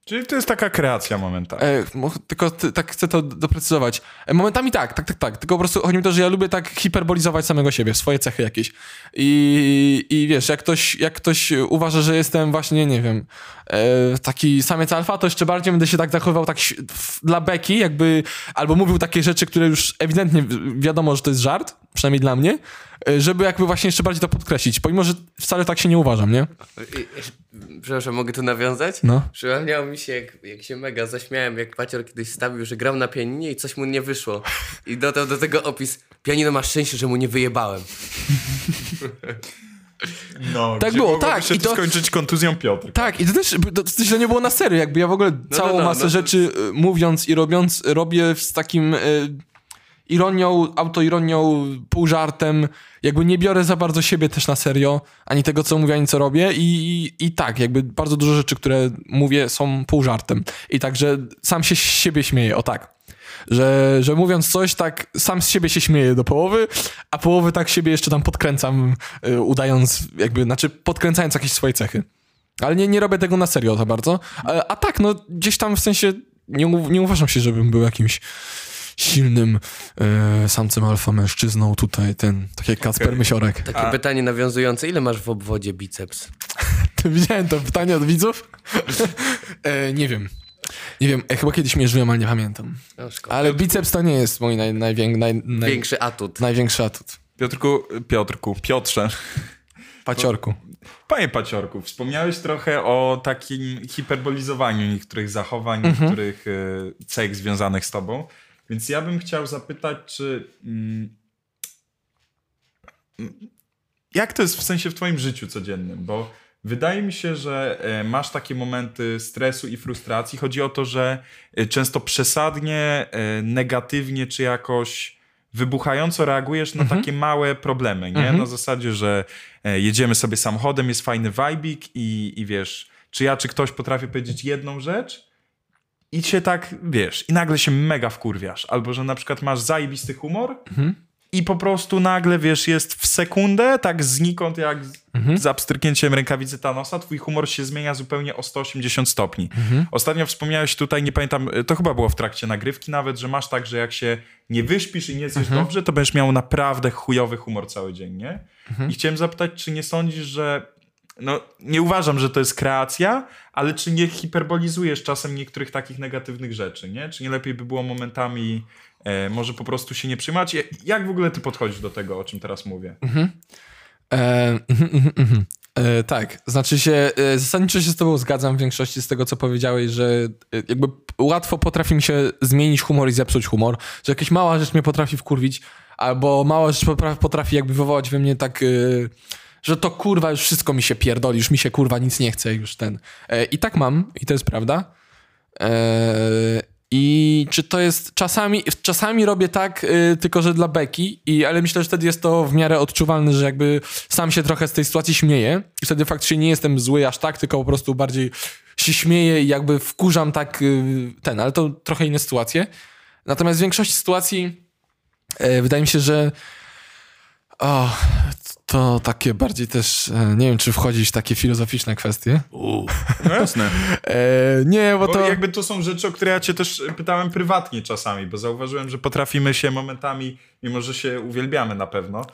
Czyli to jest taka kreacja momentalna. E, tylko ty, tak chcę to doprecyzować. E, momentami tak, tak, tak, tak. Tylko po prostu chodzi mi o to, że ja lubię tak hiperbolizować samego siebie, swoje cechy jakieś. I, i wiesz, jak ktoś, jak ktoś uważa, że jestem właśnie, nie wiem, e, taki samiec alfa, to jeszcze bardziej będę się tak zachowywał tak dla beki, jakby, albo mówił takie rzeczy, które już ewidentnie wi- wiadomo, że to jest żart, przynajmniej dla mnie, żeby jakby właśnie jeszcze bardziej to podkreślić, pomimo, że wcale tak się nie uważam, nie? Przepraszam, mogę tu nawiązać? No. Przypomniało mi się, jak, jak się mega zaśmiałem, jak Pacior kiedyś stawił, że grał na pianinie i coś mu nie wyszło. I dodał do tego opis, pianino ma szczęście, że mu nie wyjebałem. No, tak było, tak, się i to skończyć kontuzją Piotr. Tak, i to też to, to źle nie było na serio, jakby ja w ogóle całą no, masę no to- rzeczy y, mówiąc i robiąc, robię z takim y, ironią, autoironią, pół żartem, jakby nie biorę za bardzo siebie też na serio, ani tego, co mówię, ani co robię i, i, i tak, jakby bardzo dużo rzeczy, które mówię są pół żartem i także sam się z siebie śmieję, o tak. Że, że mówiąc coś, tak sam z siebie się śmieję do połowy, a połowy tak siebie jeszcze tam podkręcam, y, udając jakby, znaczy podkręcając jakieś swoje cechy. Ale nie, nie robię tego na serio za bardzo. A, a tak, no gdzieś tam w sensie nie, nie uważam się, żebym był jakimś silnym e, samcem alfa mężczyzną tutaj, ten, tak jak Kacper Okej. Mysiorek. Takie pytanie nawiązujące, ile masz w obwodzie biceps? [LAUGHS] Widziałem to pytanie od widzów? [LAUGHS] e, nie wiem. Nie wiem, e, chyba kiedyś mierzyłem, ale nie pamiętam. No. Ale biceps to nie jest mój naj, najwię, naj, naj, atut. największy atut. Piotrku, Piotrku, Piotrze. Paciorku. Panie Paciorku, wspomniałeś trochę o takim hiperbolizowaniu niektórych zachowań, Mhm. niektórych e, cech związanych z tobą. Więc ja bym chciał zapytać, czy. Mm, mm, jak to jest w sensie w twoim życiu codziennym? Bo wydaje mi się, że e, masz takie momenty stresu i frustracji. Chodzi o to, że e, często przesadnie, e, negatywnie, czy jakoś wybuchająco reagujesz na takie małe problemy, nie? Na zasadzie, że jedziemy sobie samochodem, jest fajny vibik i, i wiesz, czy ja, czy ktoś potrafi powiedzieć jedną rzecz i cię tak, wiesz, i nagle się mega wkurwiasz. Albo, że na przykład masz zajebisty humor i po prostu nagle, wiesz, jest w sekundę, tak znikąd jak z, z abstryknięciem rękawicy Thanosa, twój humor się zmienia zupełnie o 180 stopni. Ostatnio wspomniałeś tutaj, nie pamiętam, to chyba było w trakcie nagrywki nawet, że masz tak, że jak się nie wyśpisz i nie zjesz dobrze, to będziesz miał naprawdę chujowy humor cały dzień, nie? I chciałem zapytać, czy nie sądzisz, że no, nie uważam, że to jest kreacja, ale czy nie hiperbolizujesz czasem niektórych takich negatywnych rzeczy, nie? Czy nie lepiej by było momentami e, może po prostu się nie przyjmować? Ja- Jak w ogóle ty podchodzisz do tego, o czym teraz mówię? E, mhm, mhm, mhm. E, tak, znaczy się, e, zasadniczo się z tobą zgadzam w większości z tego, co powiedziałeś, że e, jakby łatwo potrafi mi się zmienić humor i zepsuć humor, że jakaś mała rzecz mnie potrafi wkurwić, albo mała rzecz potrafi, potrafi jakby wywołać we mnie tak, e, że to kurwa już wszystko mi się pierdoli, już mi się kurwa nic nie chce, już ten. E, I tak mam, i to jest prawda. E, I czy to jest czasami, czasami robię tak, y, tylko że dla beki, i, ale myślę, że wtedy jest to w miarę odczuwalne, że jakby sam się trochę z tej sytuacji śmieję i wtedy faktycznie nie jestem zły aż tak, tylko po prostu bardziej się śmieję i jakby wkurzam tak ten, ale to trochę inne sytuacje. Natomiast w większości sytuacji e, wydaje mi się, że o, to takie bardziej też, e, nie wiem, czy wchodzić w takie filozoficzne kwestie. No jasne. [LAUGHS] E, nie, bo Bo to... jakby to są rzeczy, o które ja cię też pytałem prywatnie czasami, bo zauważyłem, że potrafimy się momentami, mimo że się uwielbiamy na pewno,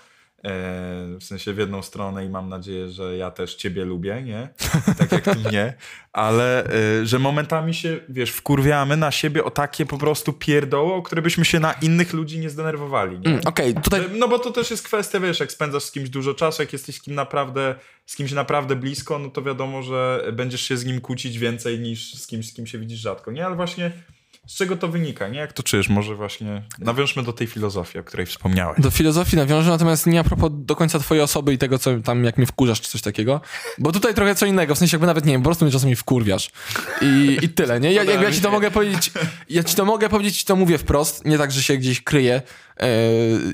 w sensie w jedną stronę i mam nadzieję, że ja też ciebie lubię, nie? Tak jak ty mnie, ale e, że momentami się, wiesz, wkurwiamy na siebie o takie po prostu pierdoło, o które byśmy się na innych ludzi nie zdenerwowali, nie? Mm, Okej, tutaj No bo to też jest kwestia, wiesz, jak spędzasz z kimś dużo czasu, jak jesteś z kim naprawdę, z kimś naprawdę blisko, no to wiadomo, że będziesz się z nim kłócić więcej niż z kimś, z kim się widzisz rzadko, nie? Ale właśnie z czego to wynika, nie? Jak to czujesz? Może właśnie nawiążmy do tej filozofii, o której wspomniałeś. Do filozofii nawiążę, natomiast nie a propos do końca twojej osoby i tego, co tam, jak mnie wkurzasz, czy coś takiego. Bo tutaj trochę co innego, w sensie jakby nawet, nie wiem, po prostu mnie czasami wkurwiasz. I, i tyle, nie? Ja, jakby ja ci to mogę powiedzieć, ja ci to mogę powiedzieć, to mówię wprost, nie tak, że się gdzieś kryję e,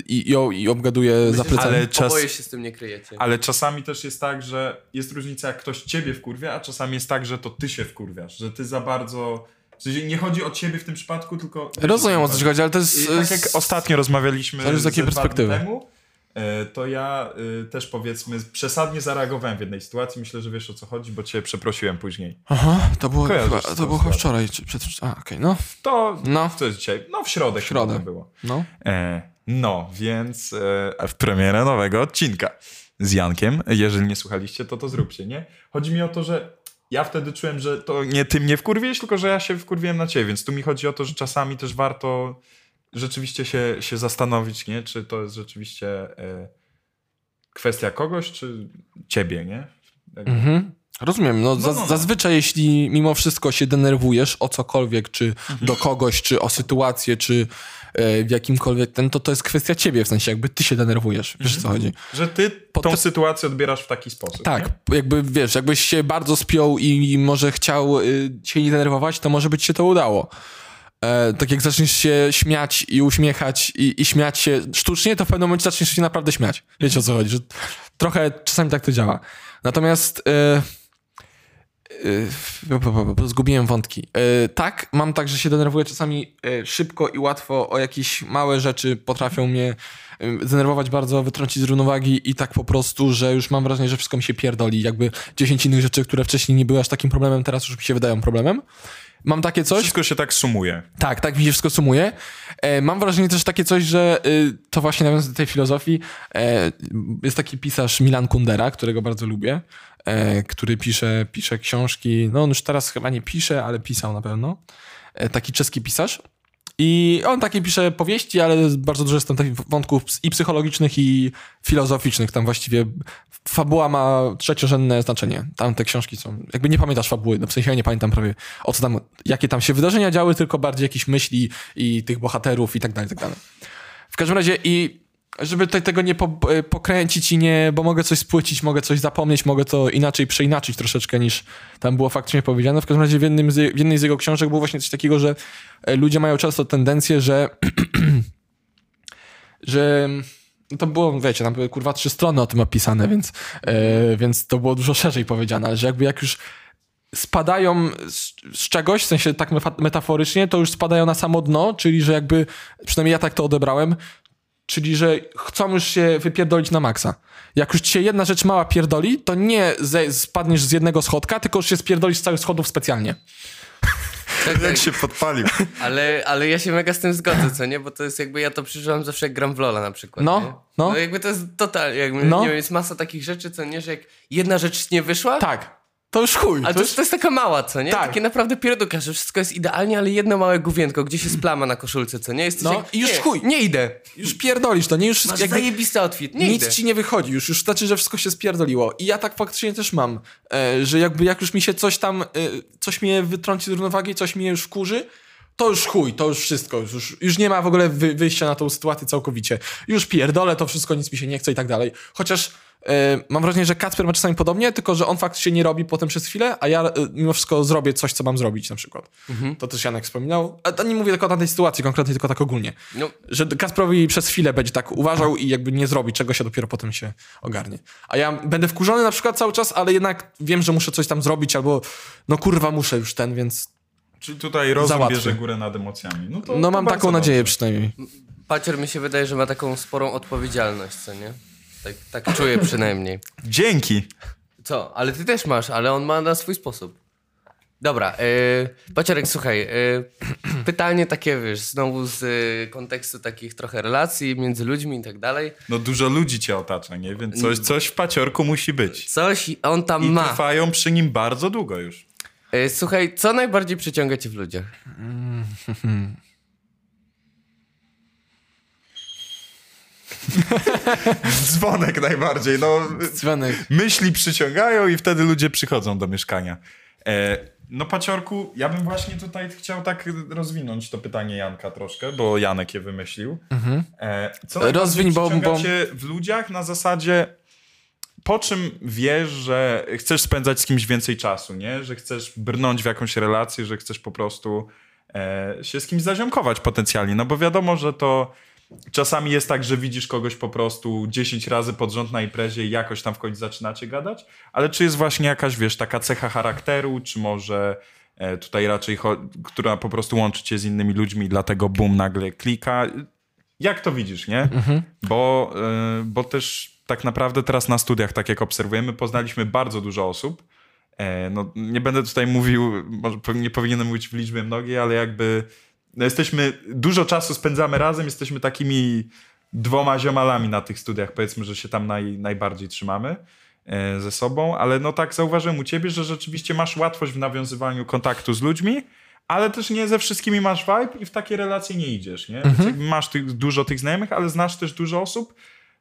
i, i obgaduję za plecami. Ale czas, Oboje się z tym nie kryjecie. ale czasami też jest tak, że jest różnica, jak ktoś ciebie wkurwia, a czasami jest tak, że to ty się wkurwiasz, że ty za bardzo... W sensie nie chodzi o ciebie w tym przypadku, tylko... Rozumiem o co ci chodzi, ale to jest... I tak jak ostatnio rozmawialiśmy z dwa perspektywy. temu, e, to ja y, też powiedzmy przesadnie zareagowałem w jednej sytuacji. Myślę, że wiesz o co chodzi, bo cię przeprosiłem później. Aha, to było, Kojarzysz to było chyba wczoraj, czy przed... A, okej, no. To, No. co jest dzisiaj? No w środę, W środę. było. No. E, no, więc e, w premierę nowego odcinka z Jankiem. Jeżeli nie słuchaliście, to to zróbcie, nie? Chodzi mi o to, że ja wtedy czułem, że to nie ty mnie wkurwiłeś, tylko że ja się wkurwiłem na ciebie, więc tu mi chodzi o to, że czasami też warto rzeczywiście się, się zastanowić, nie? Czy to jest rzeczywiście e, kwestia kogoś, czy ciebie, nie? Jakby- Mhm. Rozumiem. No, za, no, no. Zazwyczaj, jeśli mimo wszystko się denerwujesz o cokolwiek, czy do kogoś, czy o sytuację, czy w jakimkolwiek ten, to to jest kwestia ciebie, w sensie jakby ty się denerwujesz. Wiesz o co chodzi? Że ty tą te- sytuację odbierasz w taki sposób. Tak, Nie? jakby wiesz, jakbyś się bardzo spiął i, i może chciał y, się nie denerwować, to może by ci się to udało. E, tak jak zaczniesz się śmiać i uśmiechać i, i śmiać się sztucznie, to w pewnym momencie zaczniesz się naprawdę śmiać. Wiecie o co chodzi, że trochę czasami tak to działa. Natomiast e, e, po- zgubiłem wątki. Tak, mam tak, że się denerwuję czasami szybko i łatwo o jakieś małe rzeczy potrafią mnie zdenerwować bardzo, wytrącić z równowagi i tak po prostu, że już mam wrażenie, że wszystko mi się pierdoli. Jakby 10 innych rzeczy, które wcześniej nie były aż takim problemem, teraz już mi się wydają problemem. Mam takie coś. Wszystko się tak sumuje. Tak, tak mi się wszystko sumuje. E, mam wrażenie też takie coś, że y, to właśnie nawiązując do tej filozofii, e, jest taki pisarz Milan Kundera, którego bardzo lubię, e, który pisze, pisze książki, no on już teraz chyba nie pisze, ale pisał na pewno. E, taki czeski pisarz. I on takie pisze powieści, ale bardzo dużo jest tam takich wątków i psychologicznych, i filozoficznych. Tam właściwie fabuła ma trzeciorzędne znaczenie. Tam te książki są, jakby nie pamiętasz fabuły, no w sensie ja nie pamiętam prawie o co tam, jakie tam się wydarzenia działy, tylko bardziej jakieś myśli i tych bohaterów i tak dalej, i tak dalej. W każdym razie i żeby tutaj tego nie po, e, pokręcić i nie, bo mogę coś spłycić, mogę coś zapomnieć, mogę to inaczej przeinaczyć troszeczkę niż tam było faktycznie powiedziane. W każdym razie w, jednym z, w jednej z jego książek było właśnie coś takiego, że e, ludzie mają często tendencję, że [CLEARS THROAT] że no to było, wiecie, tam były kurwa trzy strony o tym opisane, więc, e, więc to było dużo szerzej powiedziane, ale że jakby jak już spadają z, z czegoś, w sensie tak metaforycznie, to już spadają na samo dno, czyli że jakby, przynajmniej ja tak to odebrałem, czyli że chcą już się wypierdolić na maksa. Jak już ci się jedna rzecz mała pierdoli, to nie ze, spadniesz z jednego schodka, tylko już się spierdolisz z całych schodów specjalnie. Tak, Jak tak. się podpalił. Ale, ale ja się mega z tym zgodzę, co nie? Bo to jest jakby, ja to przeżywam zawsze jak gram w Lola na przykład, No, nie? no. no jakby to jest totalnie, jakby, No. nie wiem, jest masa takich rzeczy, co nie, że jak jedna rzecz nie wyszła, Tak. To już chuj. ale to, już... jest, to jest taka mała, co nie? Tak. Takie naprawdę pierduka, że wszystko jest idealnie, ale jedno małe główienko, gdzieś jest plama na koszulce, co nie? Jesteś No, jak, i już nie, chuj. Nie idę. już pierdolisz to, nie? Już Masz jakby... zajebisty outfit, nie nic idę. ci nie wychodzi już, już znaczy, że wszystko się spierdoliło. I ja tak faktycznie też mam, e, że jakby jak już mi się coś tam, e, coś mnie wytrąci z równowagi, coś mnie już wkurzy, to już chuj, to już wszystko, już- już, nie ma w ogóle wy, wyjścia na tą sytuację całkowicie. Już pierdolę to wszystko, nic mi się nie chce i tak dalej. Chociaż mam wrażenie, że Kacper ma czasami podobnie, tylko że on faktycznie nie robi potem przez chwilę, a ja e, mimo wszystko zrobię coś, co mam zrobić na przykład. To też Janek wspominał. A to nie mówię tylko o tej sytuacji konkretnie, tylko tak ogólnie No, że Kasprowi przez chwilę będzie tak uważał i jakby nie zrobi czego się dopiero potem się ogarnie. A ja będę wkurzony na przykład cały czas, ale jednak wiem, że muszę coś tam zrobić albo no kurwa muszę już ten, więc Czyli tutaj rozum Załatwię. bierze górę nad emocjami. No, to, no to mam taką dobrze. nadzieję przynajmniej. Pacior mi się wydaje, że ma taką sporą odpowiedzialność, co nie? Tak, tak czuję przynajmniej. Dzięki. Co? Ale ty też masz, ale on ma na swój sposób. Dobra, yy, Paciorek, słuchaj, yy, [CLEARS THROAT] pytanie takie, wiesz, znowu z y, kontekstu takich trochę relacji między ludźmi i tak dalej. No dużo ludzi cię otacza, nie? Więc coś, coś w paciorku musi być. Coś on tam I ma. trwają przy nim bardzo długo już. Yy, słuchaj, co najbardziej przyciąga cię w ludziach? [LAUGHS] [LAUGHS] Dzwonek najbardziej, no. Dzwonek. Myśli przyciągają i wtedy ludzie przychodzą do mieszkania. E, no paciorku, ja bym właśnie tutaj chciał tak rozwinąć to pytanie Janka troszkę, bo Janek je wymyślił. E, co Rozwiń, bo- bo- w ludziach na zasadzie po czym wiesz, że chcesz spędzać z kimś więcej czasu, nie? Że chcesz brnąć w jakąś relację, że chcesz po prostu e, się z kimś zaziomkować potencjalnie, no bo wiadomo, że to czasami jest tak, że widzisz kogoś po prostu 10 razy pod rząd na imprezie i jakoś tam w końcu zaczynacie gadać, ale czy jest właśnie jakaś, wiesz, taka cecha charakteru, czy może e, tutaj raczej, która po prostu łączy cię z innymi ludźmi, dlatego bum, nagle klika. Jak to widzisz, nie? Bo, y, bo też tak naprawdę teraz na studiach, tak jak obserwujemy, poznaliśmy bardzo dużo osób. E, no, nie będę tutaj mówił, może nie powinienem mówić w liczbie mnogiej, ale jakby jesteśmy, dużo czasu spędzamy razem, jesteśmy takimi dwoma ziomalami na tych studiach, powiedzmy, że się tam naj, najbardziej trzymamy e, ze sobą, ale no tak zauważyłem u ciebie, że rzeczywiście masz łatwość w nawiązywaniu kontaktu z ludźmi, ale też nie ze wszystkimi masz vibe i w takie relacje nie idziesz, nie? Jakby masz tych, dużo tych znajomych, ale znasz też dużo osób,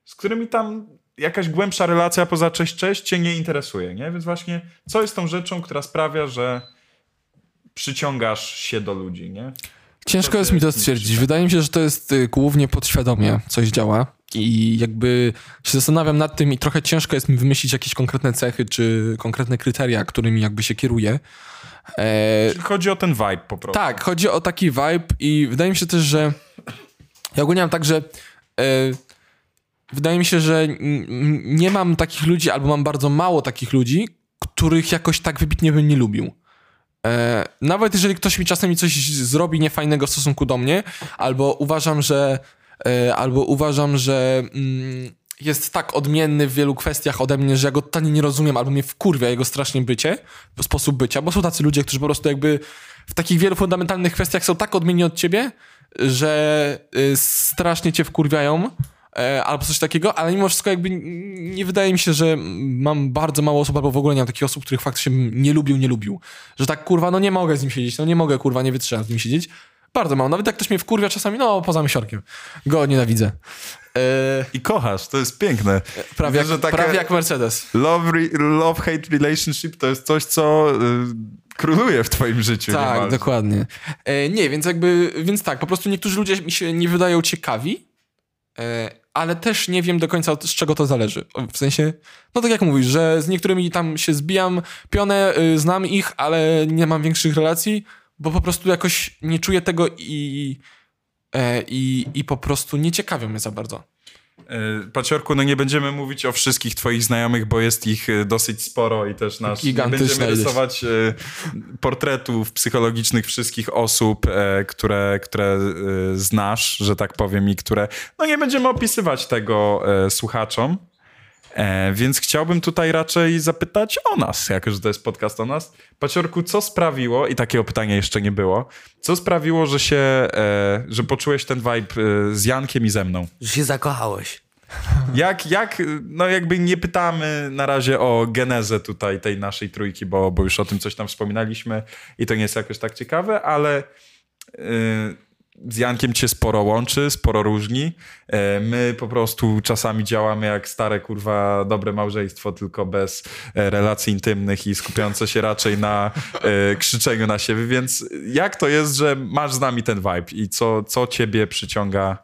z którymi tam jakaś głębsza relacja poza cześć, cześć cię nie interesuje, nie? Więc właśnie co jest tą rzeczą, która sprawia, że przyciągasz się do ludzi, nie? Ciężko jest mi to stwierdzić. Wydaje mi się, że to jest y, głównie podświadomie coś działa i jakby się zastanawiam nad tym i trochę ciężko jest mi wymyślić jakieś konkretne cechy czy konkretne kryteria, którymi jakby się kieruję. E, Czyli chodzi o ten vibe po prostu. Tak, chodzi o taki vibe i wydaje mi się też, że ja ogólnie mam tak, że e, wydaje mi się, że nie mam takich ludzi, albo mam bardzo mało takich ludzi, których jakoś tak wybitnie bym nie lubił. E, nawet jeżeli ktoś mi czasem coś zrobi niefajnego w stosunku do mnie, albo uważam, że e, albo uważam, że mm, jest tak odmienny w wielu kwestiach ode mnie, że ja go totalnie nie rozumiem, albo mnie wkurwia jego strasznie bycie, sposób bycia, bo są tacy ludzie, którzy po prostu jakby w takich wielu fundamentalnych kwestiach są tak odmienni od ciebie, że y, strasznie cię wkurwiają, e, albo coś takiego, ale mimo wszystko jakby nie wydaje mi się, że mam bardzo mało osób, albo w ogóle nie mam takich osób, których faktycznie nie lubił, nie lubił. Że tak, kurwa, no nie mogę z nim siedzieć, no nie mogę, kurwa, nie wytrzymam z nim siedzieć. Bardzo mało. Nawet jak ktoś mnie wkurwia czasami, no poza miesiorkiem. Go nienawidzę. E, I kochasz, to jest piękne. prawie, Widzę, jak, prawie jak Mercedes. Love, love-hate relationship to jest coś, co y, króluje w twoim życiu. Tak, niemalże. dokładnie. E, nie, więc jakby, więc tak, po prostu niektórzy ludzie mi się nie wydają ciekawi, e, ale też nie wiem do końca z czego to zależy. W sensie, no tak jak mówisz, że z niektórymi tam się zbijam pionę, y, znam ich, ale nie mam większych relacji, bo po prostu jakoś nie czuję tego i, e, i, i po prostu nie ciekawią mnie za bardzo. Y, Paciorku, no nie będziemy mówić o wszystkich twoich znajomych, bo jest ich y, dosyć sporo i też nasz... Nie Gigantyczna będziemy ilość. rysować y, portretów psychologicznych wszystkich osób, e, które, które znasz, że tak powiem, i które... No nie będziemy opisywać tego e, słuchaczom, E, więc chciałbym tutaj raczej zapytać o nas, jako że to jest podcast o nas. Paciorku, co sprawiło, i takiego pytania jeszcze nie było, co sprawiło, że się, e, że poczułeś ten vibe e, z Jankiem i ze mną? Że się zakochałeś. Jak, jak, no jakby nie pytamy na razie o genezę tutaj tej naszej trójki, bo, bo już o tym coś tam wspominaliśmy i to nie jest jakoś tak ciekawe, ale yy, z Jankiem cię sporo łączy, sporo różni. E, My po prostu czasami działamy jak stare, kurwa, dobre małżeństwo, tylko bez e, relacji intymnych i skupiające się raczej na e, [LAUGHS] krzyczeniu na siebie, więc jak to jest, że masz z nami ten vibe i co, co ciebie przyciąga,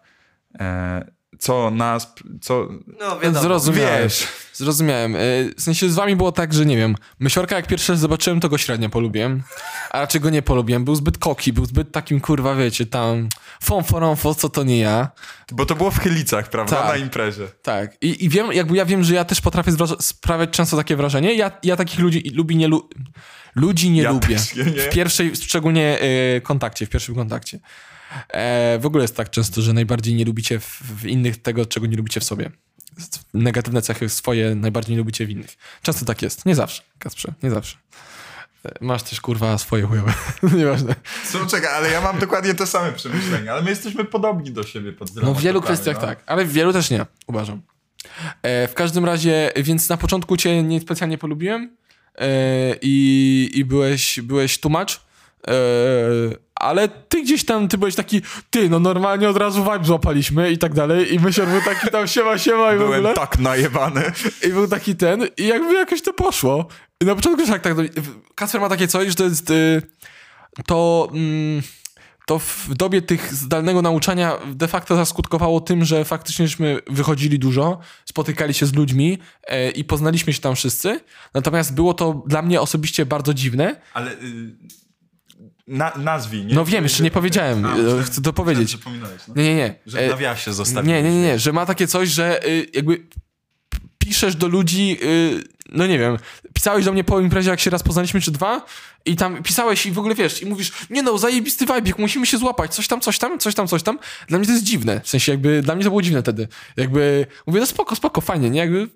co nas, co... No wiadomo. Zrozumiałem. Wiesz. Zrozumiałem. Y, W sensie z wami było tak, że nie wiem, Mysiorka jak pierwszy raz zobaczyłem, to go średnio polubiłem, a raczej go nie polubiłem. Był zbyt koki, był zbyt takim, kurwa, wiecie, tam fonforonfo, co to nie ja. Bo to było w Chylicach, prawda? Tak. Na imprezie. Tak. I, I wiem, jakby ja wiem, że ja też potrafię sprawiać często takie wrażenie. Ja, ja takich ludzi lubi, nie lu- ludzi nie Ja lubię. też nie, nie. W pierwszej, szczególnie y, kontakcie, w pierwszym kontakcie. E, w ogóle jest tak często, że najbardziej nie lubicie w, w innych tego, czego nie lubicie w sobie. Negatywne cechy swoje najbardziej nie lubicie w innych. Często tak jest. Nie zawsze, Kasprze, nie zawsze. E, Masz też kurwa swoje chujowe. [LAUGHS] Nieważne. Co, czekaj, ale ja mam dokładnie te same przemyślenia, ale my jesteśmy podobni do siebie pod No w wielu kwestiach no. tak, ale w wielu też nie, uważam. E, w każdym razie, więc na początku cię niespecjalnie polubiłem e, i, i byłeś, byłeś tłumacz, ale ty gdzieś tam, ty byłeś taki, ty, no normalnie od razu vibe złapaliśmy i tak dalej i myślał, był taki tam siema, siema i w Byłem ogóle. tak najebany. I był taki ten, i jakby jakoś to poszło. I na początku tak, tak. Kasper ma takie coś, że to jest. y, To. mm, To w dobie tych zdalnego nauczania de facto zaskutkowało tym, że faktycznie żeśmy wychodzili dużo, spotykali się z ludźmi e, i poznaliśmy się tam wszyscy. Natomiast było to dla mnie osobiście bardzo dziwne. Ale y, na, nazwij, nie? No wiem, jeszcze nie powiedziałem. A, e, Chcę to powiedzieć. no. Nie, nie, nie. Że E, w nawiasie zostawiłeś. Nie, nie, nie, nie, że ma takie coś, że y, jakby piszesz do ludzi, y, no nie wiem, pisałeś do mnie po imprezie, jak się raz poznaliśmy, czy dwa, i tam pisałeś i w ogóle wiesz, i mówisz, nie no, zajebisty vibe, musimy się złapać, coś tam, coś tam, coś tam, coś tam. Dla mnie to jest dziwne, w sensie jakby, dla mnie to było dziwne wtedy. Jakby, mówię, no spoko, spoko, fajnie, nie? Jakby, mm,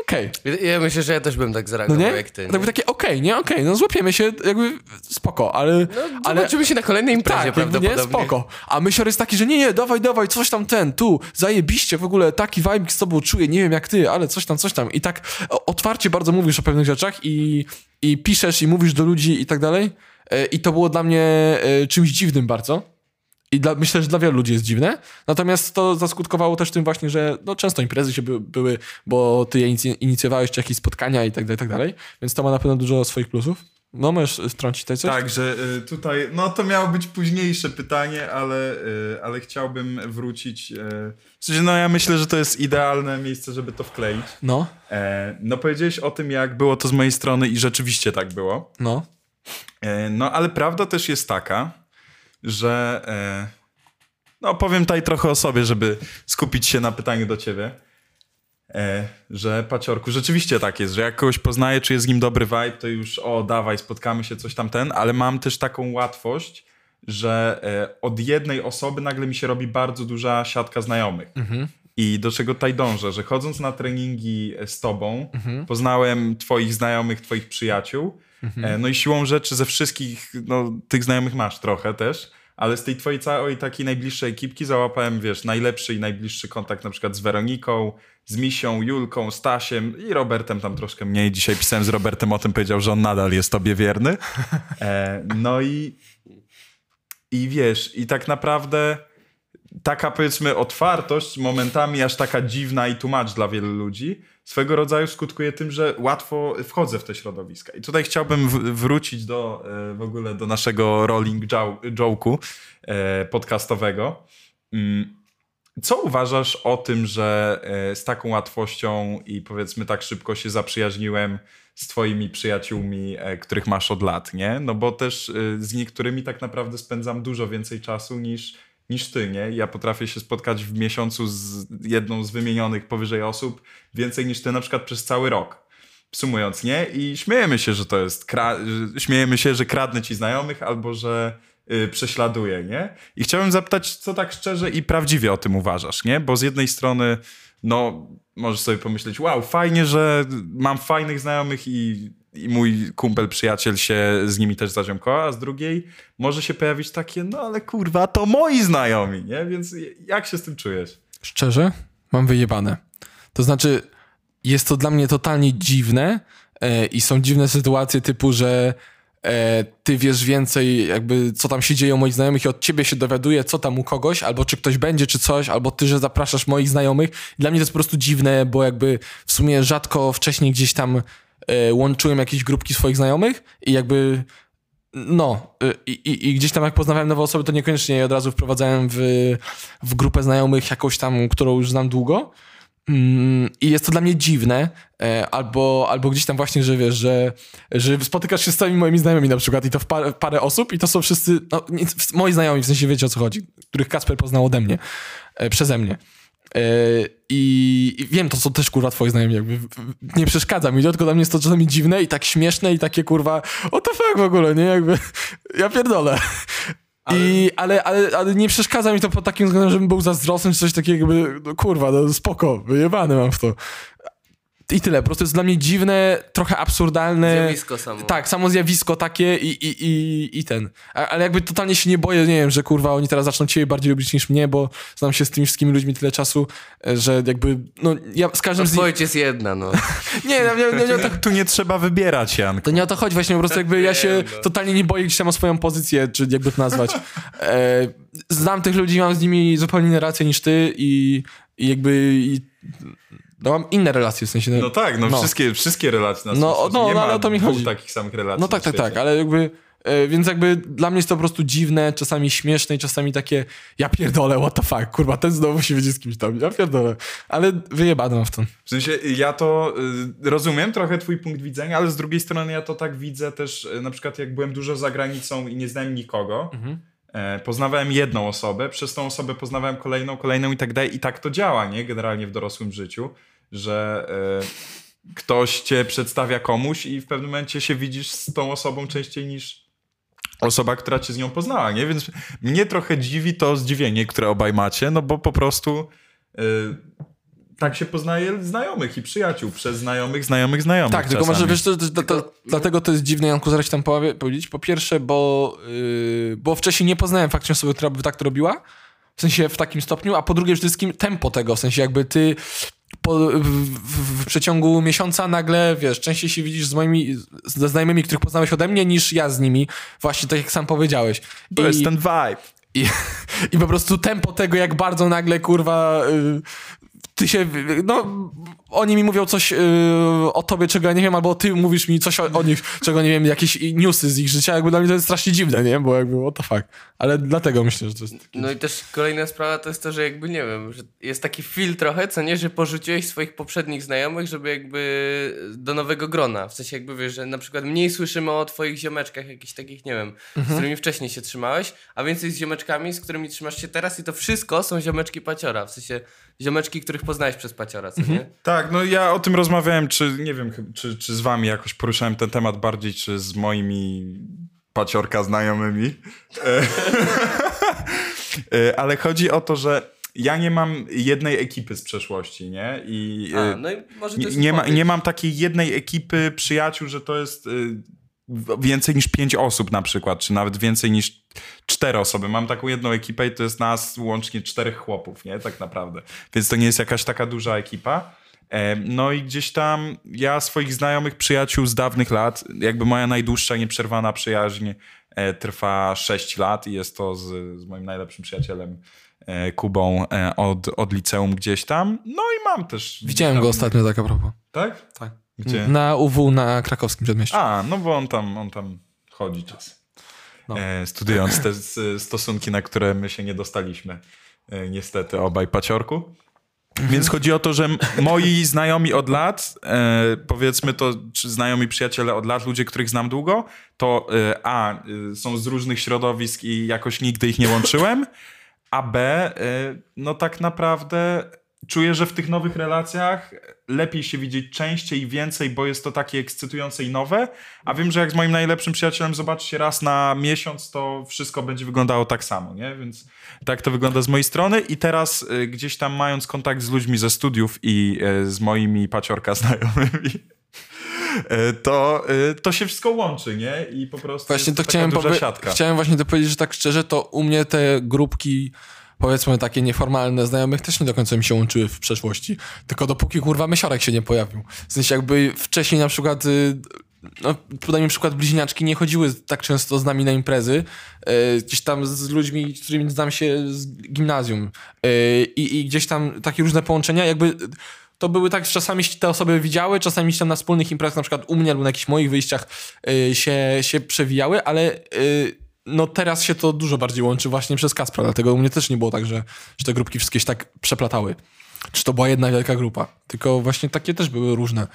okej. Ja- Ja myślę, że ja też bym tak No zareagował nie? jak ty. Tak by takie, okej, nie, okej, no złapiemy się, jakby spoko, ale... No, ale zobaczymy się na kolejnej imprezie tak, jakby nie, prawdopodobnie. spoko. A myślor jest taki, że nie, nie, dawaj, dawaj, coś tam ten, tu, zajebiście, w ogóle taki vibe z tobą czuję, nie wiem jak ty, ale coś tam, coś tam. I tak otwarcie bardzo mówisz o pewnych rzeczach i, i piszesz i mówisz do ludzi i tak dalej. E, I to było dla mnie e, czymś dziwnym bardzo. I dla, myślę, że dla wielu ludzi jest dziwne. Natomiast to zaskutkowało też tym właśnie, że no, często imprezy się by, były, bo ty je inic- inicjowałeś, czy jakieś spotkania i tak dalej, i tak dalej. Więc to ma na pewno dużo swoich plusów. No, możesz wtrącić tutaj coś? Tak, że y, tutaj, no to miało być późniejsze pytanie, ale, y, ale chciałbym wrócić. y, W sensie, no ja myślę, że to jest idealne miejsce, żeby to wkleić. No, E, no powiedziałeś o tym, jak było to z mojej strony i rzeczywiście tak było. no. E, No, ale prawda też jest taka, że. E, no, powiem tutaj trochę o sobie, żeby skupić się na pytaniu do ciebie. E, że paciorku, rzeczywiście tak jest, że jak kogoś poznaję, czy jest z nim dobry vibe, to już o, dawaj, spotkamy się, coś tam ten, ale mam też taką łatwość, że e, od jednej osoby nagle mi się robi bardzo duża siatka znajomych. I do czego tutaj dążę, że chodząc na treningi z tobą, poznałem twoich znajomych, twoich przyjaciół. E, No i siłą rzeczy ze wszystkich, no tych znajomych masz trochę też, ale z tej twojej całej takiej najbliższej ekipki załapałem, wiesz, najlepszy i najbliższy kontakt na przykład z Weroniką, z Misią, Julką, Stasiem i Robertem tam troszkę mniej. Dzisiaj pisałem z Robertem o tym, powiedział, że on nadal jest tobie wierny. [LAUGHS] E, no i, i wiesz, i tak naprawdę taka powiedzmy otwartość, momentami aż taka dziwna i tłumacz dla wielu ludzi, swego rodzaju skutkuje tym, że łatwo wchodzę w te środowiska. I tutaj chciałbym wrócić do e, w ogóle do naszego rolling jo- joke'u e, podcastowego. Mm, Co uważasz o tym, że e, z taką łatwością i powiedzmy tak szybko się zaprzyjaźniłem z twoimi przyjaciółmi, których masz od lat, nie? No bo też z niektórymi tak naprawdę spędzam dużo więcej czasu niż, niż ty, nie? Ja potrafię się spotkać w miesiącu z jedną z wymienionych powyżej osób więcej niż ty na przykład przez cały rok. Sumując, nie? I śmiejemy się, że to jest. Śmiejemy się, że kradnę ci znajomych albo że y, prześladuję, nie? I chciałem zapytać, co tak szczerze i prawdziwie o tym uważasz, nie? Bo z jednej strony, no, możesz sobie pomyśleć, wow, fajnie, że mam fajnych znajomych i, i mój kumpel, przyjaciel się z nimi też zaziomkował, a z drugiej może się pojawić takie, no ale kurwa, to moi znajomi, nie? Więc jak się z tym czujesz? Szczerze, mam wyjebane. To znaczy, jest to dla mnie totalnie dziwne e, i są dziwne sytuacje typu, że e, ty wiesz więcej jakby co tam się dzieje u moich znajomych i od ciebie się dowiaduje co tam u kogoś, albo czy ktoś będzie, czy coś, albo ty, że zapraszasz moich znajomych. Dla mnie to jest po prostu dziwne, bo jakby w sumie rzadko wcześniej gdzieś tam łączyłem jakieś grupki swoich znajomych i jakby no, y, i, i, gdzieś tam jak poznawałem nowe osoby, to niekoniecznie je od razu wprowadzałem w, w grupę znajomych jakąś tam, którą już znam długo. Mm, I jest to dla mnie dziwne, e, albo, albo gdzieś tam właśnie, że wiesz, że, że spotykasz się z całymi moimi znajomymi na przykład i to w parę, parę osób i to są wszyscy, no, moi znajomi, w sensie wiecie o co chodzi, których Kasper poznał ode mnie, e, przeze mnie. E, I, I wiem, to są też kurwa twoi znajomi, jakby nie przeszkadza mi, to, tylko dla mnie jest to czasami dziwne i tak śmieszne i takie kurwa, what the fuck w ogóle, nie? Jakby, ja pierdolę. I, ale, ale, ale nie przeszkadza mi to pod takim względem, żebym był zazdrosny czy coś takiego, jakby, no kurwa, no spoko, wyjebany mam w to. I tyle, po prostu jest dla mnie dziwne, trochę absurdalne. Zjawisko samo. Tak, samo zjawisko takie i, i, i, i ten. A, ale jakby totalnie się nie boję, nie wiem, że kurwa oni teraz zaczną ciebie bardziej lubić niż mnie, bo znam się z tymi wszystkimi ludźmi tyle czasu, e, że jakby, no ja z każdym z nich... Odpowiedź jest jedna, no. [LAUGHS] Nie, nie, nie, nie, to, Tu nie trzeba wybierać, Jan. to nie o to chodzi właśnie, po prostu jakby ja się no. totalnie nie boję gdzieś tam o swoją pozycję, czy jakby to nazwać. E, znam tych ludzi, mam z nimi zupełnie inne relacje niż ty i, i jakby i, no mam inne relacje, w sensie... No tak, no, No. Wszystkie, wszystkie relacje na No, no, nie no, ma ale to mi chodzi. takich samych relacji No tak, tak, tak, ale jakby... E, więc jakby dla mnie jest to po prostu dziwne, czasami śmieszne i czasami takie ja pierdolę, what the fuck, kurwa, ten znowu się wiedzie z kimś tam, ja pierdolę. Ale wyjebane mam w to. W sensie ja to y, rozumiem trochę twój punkt widzenia, ale z drugiej strony ja to tak widzę też, y, na przykład jak byłem dużo za granicą i nie znałem nikogo, Mhm. E, poznawałem jedną osobę, przez tą osobę poznawałem kolejną, kolejną i tak dalej i tak to działa, nie? Generalnie w dorosłym życiu, że e, ktoś cię przedstawia komuś i w pewnym momencie się widzisz z tą osobą częściej niż osoba, która cię z nią poznała, nie? Więc mnie trochę dziwi to zdziwienie, które obaj macie, no bo po prostu y, tak się poznaje znajomych i przyjaciół przez znajomych, znajomych, znajomych Tak, tylko może czasami. wiesz, to, to, to, to, dlatego to jest dziwne, Janku, zaraz tam powie, powiedzieć. Po pierwsze, bo, yy, bo wcześniej nie poznałem faktycznie osoby, która by tak to robiła, w sensie w takim stopniu, a po drugie przede wszystkim tempo tego, w sensie jakby ty po, w, w, w przeciągu miesiąca nagle, wiesz, częściej się widzisz z moimi, ze znajomymi, których poznałeś ode mnie, niż ja z nimi, właśnie tak jak sam powiedziałeś. To jest ten vibe. I, [LAUGHS] I po prostu tempo tego, jak bardzo nagle, kurwa, y, ty się, no, oni mi mówią coś y, o tobie, czego ja nie wiem, albo ty mówisz mi coś o, o nich, czego nie wiem, jakieś newsy z ich życia, jakby dla mnie to jest strasznie dziwne, nie? Bo jakby, what the fuck. Ale dlatego myślę, że to jest... No i też kolejna sprawa to jest to, że jakby nie wiem, że jest taki feel trochę, co nie, że porzuciłeś swoich poprzednich znajomych, żeby jakby do nowego grona. W sensie jakby wiesz, że na przykład mniej słyszymy o twoich ziomeczkach, jakichś takich, nie wiem, z którymi wcześniej się trzymałeś, a więcej z ziomeczkami, z którymi trzymasz się teraz i to wszystko są ziomeczki paciora. W sensie ziomeczki, których poznałeś przez paciora, co nie? Tak, no ja o tym rozmawiałem, czy nie wiem, czy, czy z wami jakoś poruszałem ten temat bardziej, czy z moimi paciorka znajomymi. E, [LAUGHS] e, Ale chodzi o to, że ja nie mam jednej ekipy z przeszłości, nie? I A, e, no i nie, nie, ma, nie mam takiej jednej ekipy przyjaciół, że to jest więcej niż pięć osób na przykład, czy nawet więcej niż cztery osoby. Mam taką jedną ekipę i to jest nas łącznie czterech chłopów, nie? Tak naprawdę. Więc to nie jest jakaś taka duża ekipa. E, No i gdzieś tam ja swoich znajomych, przyjaciół z dawnych lat, jakby moja najdłuższa nieprzerwana przyjaźń e, trwa 6 lat i jest to z, z moim najlepszym przyjacielem e, Kubą od, od liceum gdzieś tam. No i mam też... Widziałem gdzieś go tam- ostatnio tak a propos. Tak? Tak. Gdzie? Na UW na krakowskim przedmieściu. A, no bo on tam, on tam chodzi czas. No. E, studiując te stosunki, na które my się nie dostaliśmy. E, niestety obaj paciorku. Więc chodzi o to, że moi znajomi od lat, e, powiedzmy to, czy znajomi przyjaciele od lat, ludzie, których znam długo, to e, A, e, są z różnych środowisk i jakoś nigdy ich nie łączyłem, a B, e, no tak naprawdę czuję, że w tych nowych relacjach lepiej się widzieć częściej i więcej, bo jest to takie ekscytujące i nowe, a wiem, że jak z moim najlepszym przyjacielem zobaczycie raz na miesiąc, to wszystko będzie wyglądało tak samo, nie? Więc tak to wygląda z mojej strony i teraz y, gdzieś tam mając kontakt z ludźmi ze studiów i y, z moimi paciorka [LAUGHS] znajomymi, y, to, y, to się wszystko łączy, nie? I po prostu Właśnie jest to taka chciałem, siatka. chciałem właśnie to powiedzieć, że tak szczerze, to u mnie te grupki, powiedzmy takie nieformalne znajomych też nie do końca mi się łączyły w przeszłości. Tylko dopóki kurwa mysiorek się nie pojawił. W sensie jakby wcześniej na przykład, y, no podaj mi przykład, bliźniaczki nie chodziły tak często z nami na imprezy, y, gdzieś tam z ludźmi, z którymi znam się z gimnazjum y, i, gdzieś tam takie różne połączenia, jakby to były tak, czasami te osoby widziały, czasami się tam na wspólnych imprezach, na przykład u mnie albo na jakichś moich wyjściach y, się, się przewijały, ale y, no teraz się to dużo bardziej łączy właśnie przez Kaspra, dlatego u mnie też nie było tak, że, że te grupki wszystkie się tak przeplatały. Czy to była jedna wielka grupa, tylko właśnie takie też były różne.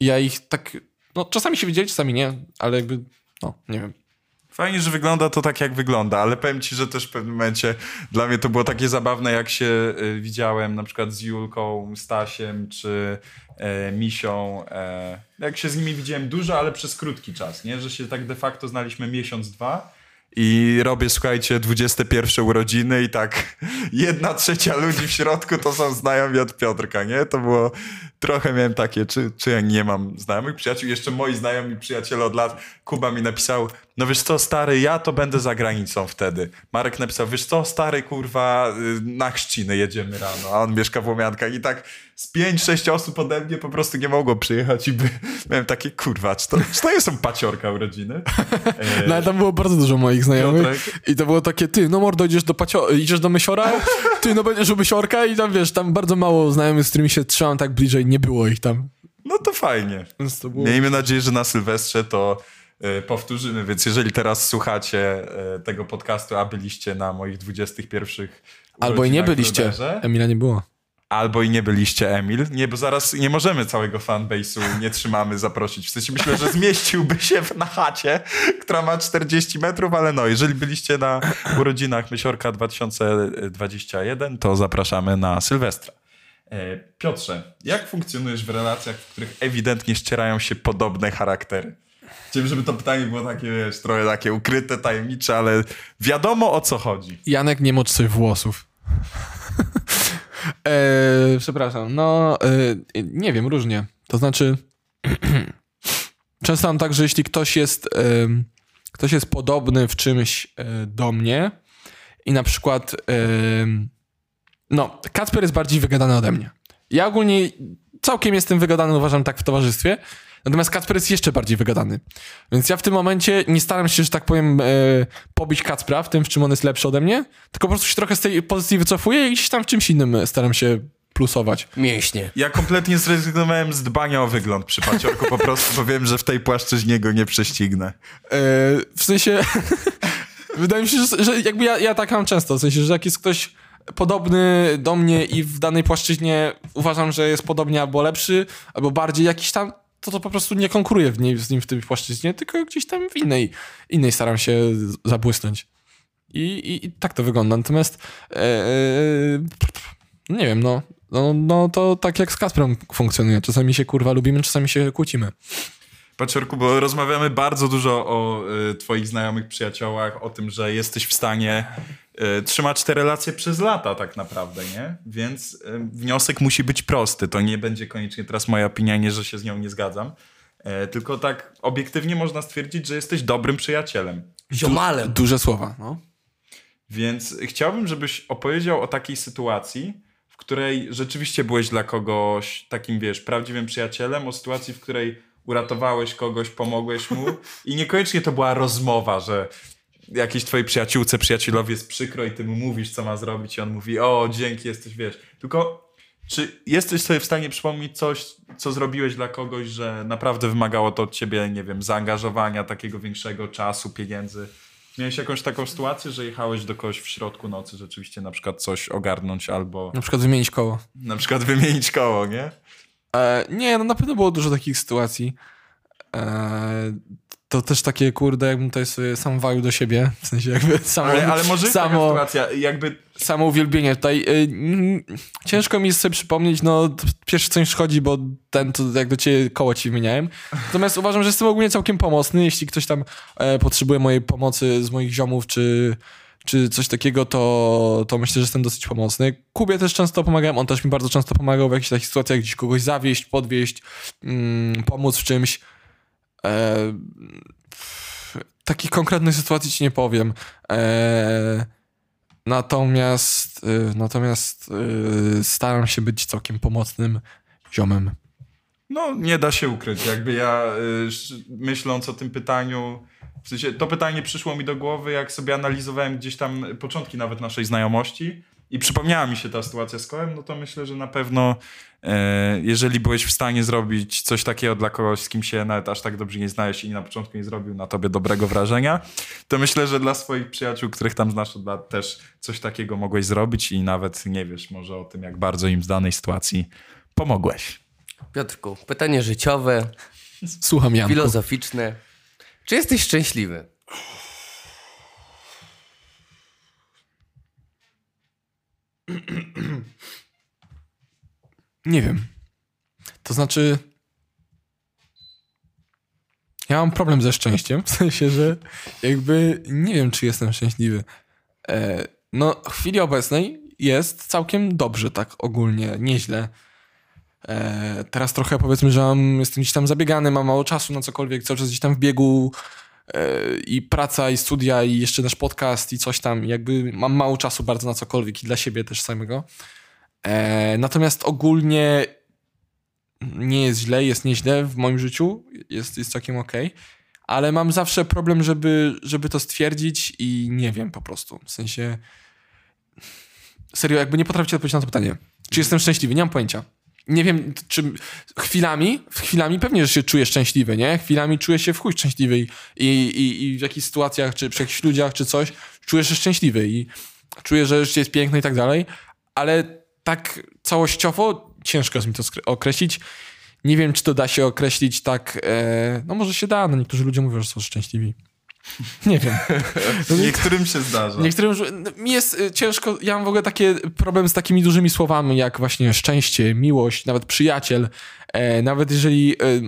I ja ich tak, no czasami się widzieli, czasami nie, ale jakby, no nie wiem. Fajnie, że wygląda to tak, jak wygląda, ale powiem ci, że też w pewnym momencie dla mnie to było takie zabawne, jak się y, widziałem na przykład z Julką, Stasiem czy e, Misią. E, jak się z nimi widziałem dużo, ale przez krótki czas, nie? Że się tak de facto znaliśmy miesiąc, dwa. I robię, słuchajcie, 21 urodziny i tak jedna trzecia ludzi w środku to są znajomi od Piotrka, nie? To było, trochę miałem takie, czy, czy ja nie mam znajomych przyjaciół? Jeszcze moi znajomi przyjaciele od lat, Kuba mi napisał, no wiesz co, stary, ja to będę za granicą wtedy. Marek napisał, wiesz co, stary, kurwa, y, na chrzciny jedziemy rano, a on mieszka w Łomiankach i tak z 5-6 osób ode mnie po prostu nie mogło przyjechać i by, miałem takie, kurwa, czy to, czy to są paciorka urodziny? E, [LAUGHS] No ale tam było bardzo dużo moich znajomych Piotrek? i to było takie, ty, no mordo, idziesz do, pacio- idziesz do Mysiora, ty, no będziesz u Mysiorka i tam, wiesz, tam bardzo mało znajomych, z którymi się trzymam tak bliżej, nie było ich tam. No to fajnie. Więc to było... Miejmy nadzieję, że na Sylwestrze to e, powtórzymy, więc jeżeli teraz słuchacie e, tego podcastu, a byliście na moich 21 Albo i nie byliście. Ruderze, Emila nie było. albo i nie byliście Emil, nie, bo zaraz nie możemy całego fanbase'u, nie trzymamy zaprosić. W sensie myślę, że zmieściłby się w- na chacie, która ma 40 metrów, ale no, jeżeli byliście na urodzinach Mysiorka 2021, to zapraszamy na Sylwestra. E, Piotrze, jak funkcjonujesz w relacjach, w których ewidentnie ścierają się podobne charaktery? Chciałem, żeby to pytanie było takie, wiesz, trochę takie ukryte, tajemnicze, ale wiadomo o co chodzi. Janek, nie mocz sobie włosów. [LAUGHS] e, przepraszam, no e, nie wiem, różnie. To znaczy, [CLEARS THROAT] często mam tak, że jeśli ktoś jest, em, ktoś jest podobny w czymś e, do mnie i na przykład, em, no, Kacper jest bardziej wygadany ode mnie. Ja ogólnie całkiem jestem wygadany, uważam tak w towarzystwie, natomiast Kacper jest jeszcze bardziej wygadany. Więc ja w tym momencie nie staram się, że tak powiem, e, pobić Kacpra w tym, w czym on jest lepszy ode mnie, tylko po prostu się trochę z tej pozycji wycofuję i gdzieś tam w czymś innym e, staram się plusować. Mięśnie. Ja kompletnie zrezygnowałem z dbania o wygląd przy paciorku, po prostu bo wiem, że w tej płaszczyźnie go nie prześcignę. E, w sensie, [LAUGHS] wydaje mi się, że, że jakby ja, ja tak mam często, w sensie, że jak jest ktoś podobny do mnie i w danej płaszczyźnie uważam, że jest podobnie albo lepszy, albo bardziej jakiś tam, to to po prostu nie konkuruję w niej, z nim w tej płaszczyźnie, tylko gdzieś tam w innej, innej staram się zabłysnąć. I, i, i tak to wygląda. Natomiast e, e, nie wiem, no, no, no to tak jak z Kasprem funkcjonuje. Czasami się kurwa lubimy, czasami się kłócimy. Paciorku, bo rozmawiamy bardzo dużo o y, twoich znajomych przyjaciołach, o tym, że jesteś w stanie trzymać te relacje przez lata tak naprawdę, nie? Więc y, wniosek musi być prosty. To nie będzie koniecznie teraz moja opinia, nie, że się z nią nie zgadzam. E, tylko tak obiektywnie można stwierdzić, że jesteś dobrym przyjacielem. Ziomalem. Duże słowa, no. Więc chciałbym, żebyś opowiedział o takiej sytuacji, w której rzeczywiście byłeś dla kogoś takim, wiesz, prawdziwym przyjacielem, o sytuacji, w której uratowałeś kogoś, pomogłeś mu i niekoniecznie to była rozmowa, że jakiejś twojej przyjaciółce, przyjacielowi jest przykro i ty mu mówisz, co ma zrobić i on mówi, o, dzięki, jesteś, wiesz. Tylko czy jesteś sobie w stanie przypomnieć coś, co zrobiłeś dla kogoś, że naprawdę wymagało to od ciebie, nie wiem, zaangażowania, takiego większego czasu, pieniędzy? Miałeś jakąś taką sytuację, że jechałeś do kogoś w środku nocy rzeczywiście na przykład coś ogarnąć albo Na przykład wymienić koło. na przykład wymienić koło, nie? E, nie, no na pewno było dużo takich sytuacji. E, to też takie, kurde, jakbym tutaj sobie sam walił do siebie. W sensie jakby [LAUGHS] samo, Ale, ale może samo, sytuacja, jakby samo uwielbienie tutaj. Mm, ciężko mi jest sobie przypomnieć, no pierwsze co mi przychodzi, bo ten, to jak do ciebie koło ci wymieniałem. Natomiast uważam, że jestem ogólnie całkiem pomocny. Jeśli ktoś tam e, potrzebuje mojej pomocy z moich ziomów, czy czy coś takiego, to, to myślę, że jestem dosyć pomocny. Kubie też często pomagałem, on też mi bardzo często pomagał w jakichś takich sytuacjach, gdzieś kogoś zawieść, podwieźć, mm, pomóc w czymś. E, takich konkretnych sytuacji ci nie powiem. E, natomiast e, natomiast e, staram się być całkiem pomocnym ziomem. No, nie da się ukryć. Jakby ja sz- myśląc o tym pytaniu, w sensie to pytanie przyszło mi do głowy, jak sobie analizowałem gdzieś tam początki nawet naszej znajomości i przypomniała mi się ta sytuacja z kołem, no to myślę, że na pewno e, jeżeli byłeś w stanie zrobić coś takiego dla kogoś, z kim się nawet aż tak dobrze nie znałeś i na początku nie zrobił na tobie dobrego wrażenia, to myślę, że dla swoich przyjaciół, których tam znasz od lat, też coś takiego mogłeś zrobić i nawet nie wiesz może o tym, jak bardzo im w danej sytuacji pomogłeś. Piotrku, pytanie życiowe, Słucham Janku. filozoficzne. Czy jesteś szczęśliwy? [CLEARS THROAT] Nie wiem. To znaczy. Ja mam problem ze szczęściem, w sensie, że jakby nie wiem, czy jestem szczęśliwy. E, no, w chwili obecnej jest całkiem dobrze, tak ogólnie, nieźle. E, teraz trochę powiedzmy, że mam, jestem gdzieś tam zabiegany, mam mało czasu na cokolwiek, cały czas gdzieś tam w biegu i praca, i studia, i jeszcze nasz podcast, i coś tam. Jakby mam mało czasu bardzo na cokolwiek i dla siebie też samego. E, natomiast ogólnie nie jest źle, jest nieźle w moim życiu, jest, jest całkiem okej, ale mam zawsze problem, żeby, żeby to stwierdzić i nie wiem po prostu. W sensie, serio, jakby nie potraficie odpowiedzieć na to pytanie. Czy jestem szczęśliwy? Nie mam pojęcia. Nie wiem, czy chwilami, chwilami pewnie, że się czuję szczęśliwy, nie? Chwilami czuję się w chuj szczęśliwy i, i, i w jakichś sytuacjach, czy przy jakichś ludziach, czy coś, czuję się szczęśliwy i czuję, że życie jest piękne i tak dalej, ale tak całościowo ciężko jest mi to określić. Nie wiem, czy to da się określić tak, e, no może się da, no niektórzy ludzie mówią, że są szczęśliwi. [LAUGHS] Nie wiem. [LAUGHS] Niektórym się zdarza. Niektórym no, mi jest y, ciężko, ja mam w ogóle takie problem z takimi dużymi słowami, jak właśnie szczęście, miłość, nawet przyjaciel. E, nawet jeżeli, e,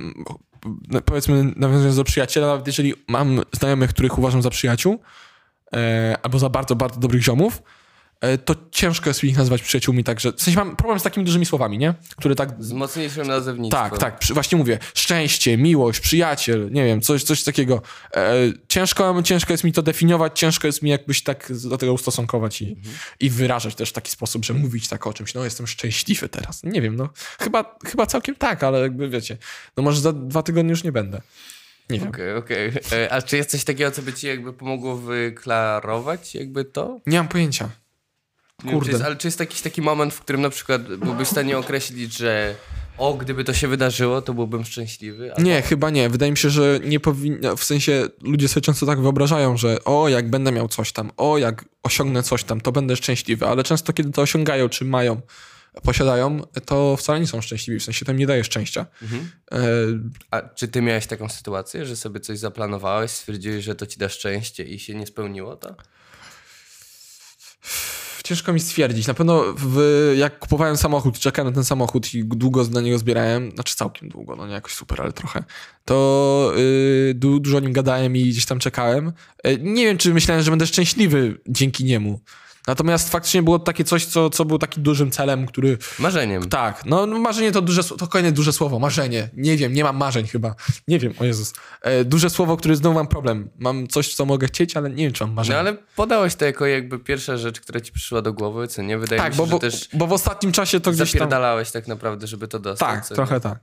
no, powiedzmy, nawiązując do przyjaciela, nawet jeżeli mam znajomych, których uważam za przyjaciół, e, albo za bardzo, bardzo dobrych ziomów, to ciężko jest mi ich nazywać przyjaciółmi, także w sensie mam problem z takimi dużymi słowami, nie? Które tak Z mocniejszym nazewnictwem. tak, tak. Właśnie mówię. Szczęście, miłość, przyjaciel, nie wiem, coś, coś takiego. E, ciężko, ciężko jest mi to definiować, ciężko jest mi jakbyś tak do tego ustosunkować i, i wyrażać też w taki sposób, że mówić tak o czymś. No, jestem szczęśliwy teraz. Nie wiem, no. Chyba, chyba całkiem tak, ale jakby wiecie, no może za dwa tygodnie już nie będę. Nie wiem. Okej, okej. E, A czy jest coś takiego, co by ci jakby pomogło wyklarować jakby to? Nie mam pojęcia. Wiem, Kurde. Czy jest, ale czy jest jakiś taki moment, w którym na przykład byłbyś w stanie określić, że o, gdyby to się wydarzyło, to byłbym szczęśliwy? Albo- Nie, chyba nie. Wydaje mi się, że nie powinno, w sensie ludzie sobie często tak wyobrażają, że o, jak będę miał coś tam, o, jak osiągnę coś tam, to będę szczęśliwy, ale często kiedy to osiągają, czy mają, posiadają, to wcale nie są szczęśliwi, w sensie to im nie daje szczęścia. E, A czy ty miałeś taką sytuację, że sobie coś zaplanowałeś, stwierdziłeś, że to ci da szczęście i się nie spełniło to? Ciężko mi stwierdzić. Na pewno w, jak kupowałem samochód, czekałem na ten samochód i długo na niego zbierałem, znaczy całkiem długo, no nie jakoś super, ale trochę, to yy, du, dużo o nim gadałem i gdzieś tam czekałem. Yy, nie wiem, czy myślałem, że będę szczęśliwy dzięki niemu. Natomiast faktycznie było takie coś, co, co było takim dużym celem, który... Marzeniem. Tak, no no marzenie to duże, to kolejne duże słowo, marzenie. Nie wiem, nie mam marzeń chyba. Nie wiem, o Jezus. E, duże słowo, które znowu mam problem. Mam coś, co mogę chcieć, ale nie wiem, czy mam No marzenie. ale podałeś to jako jakby pierwsza rzecz, która ci przyszła do głowy, co nie? Wydaje tak, mi się, bo, że też bo w ostatnim czasie to gdzieś tam... tak naprawdę, żeby to dostać. Tak, trochę nie? tak.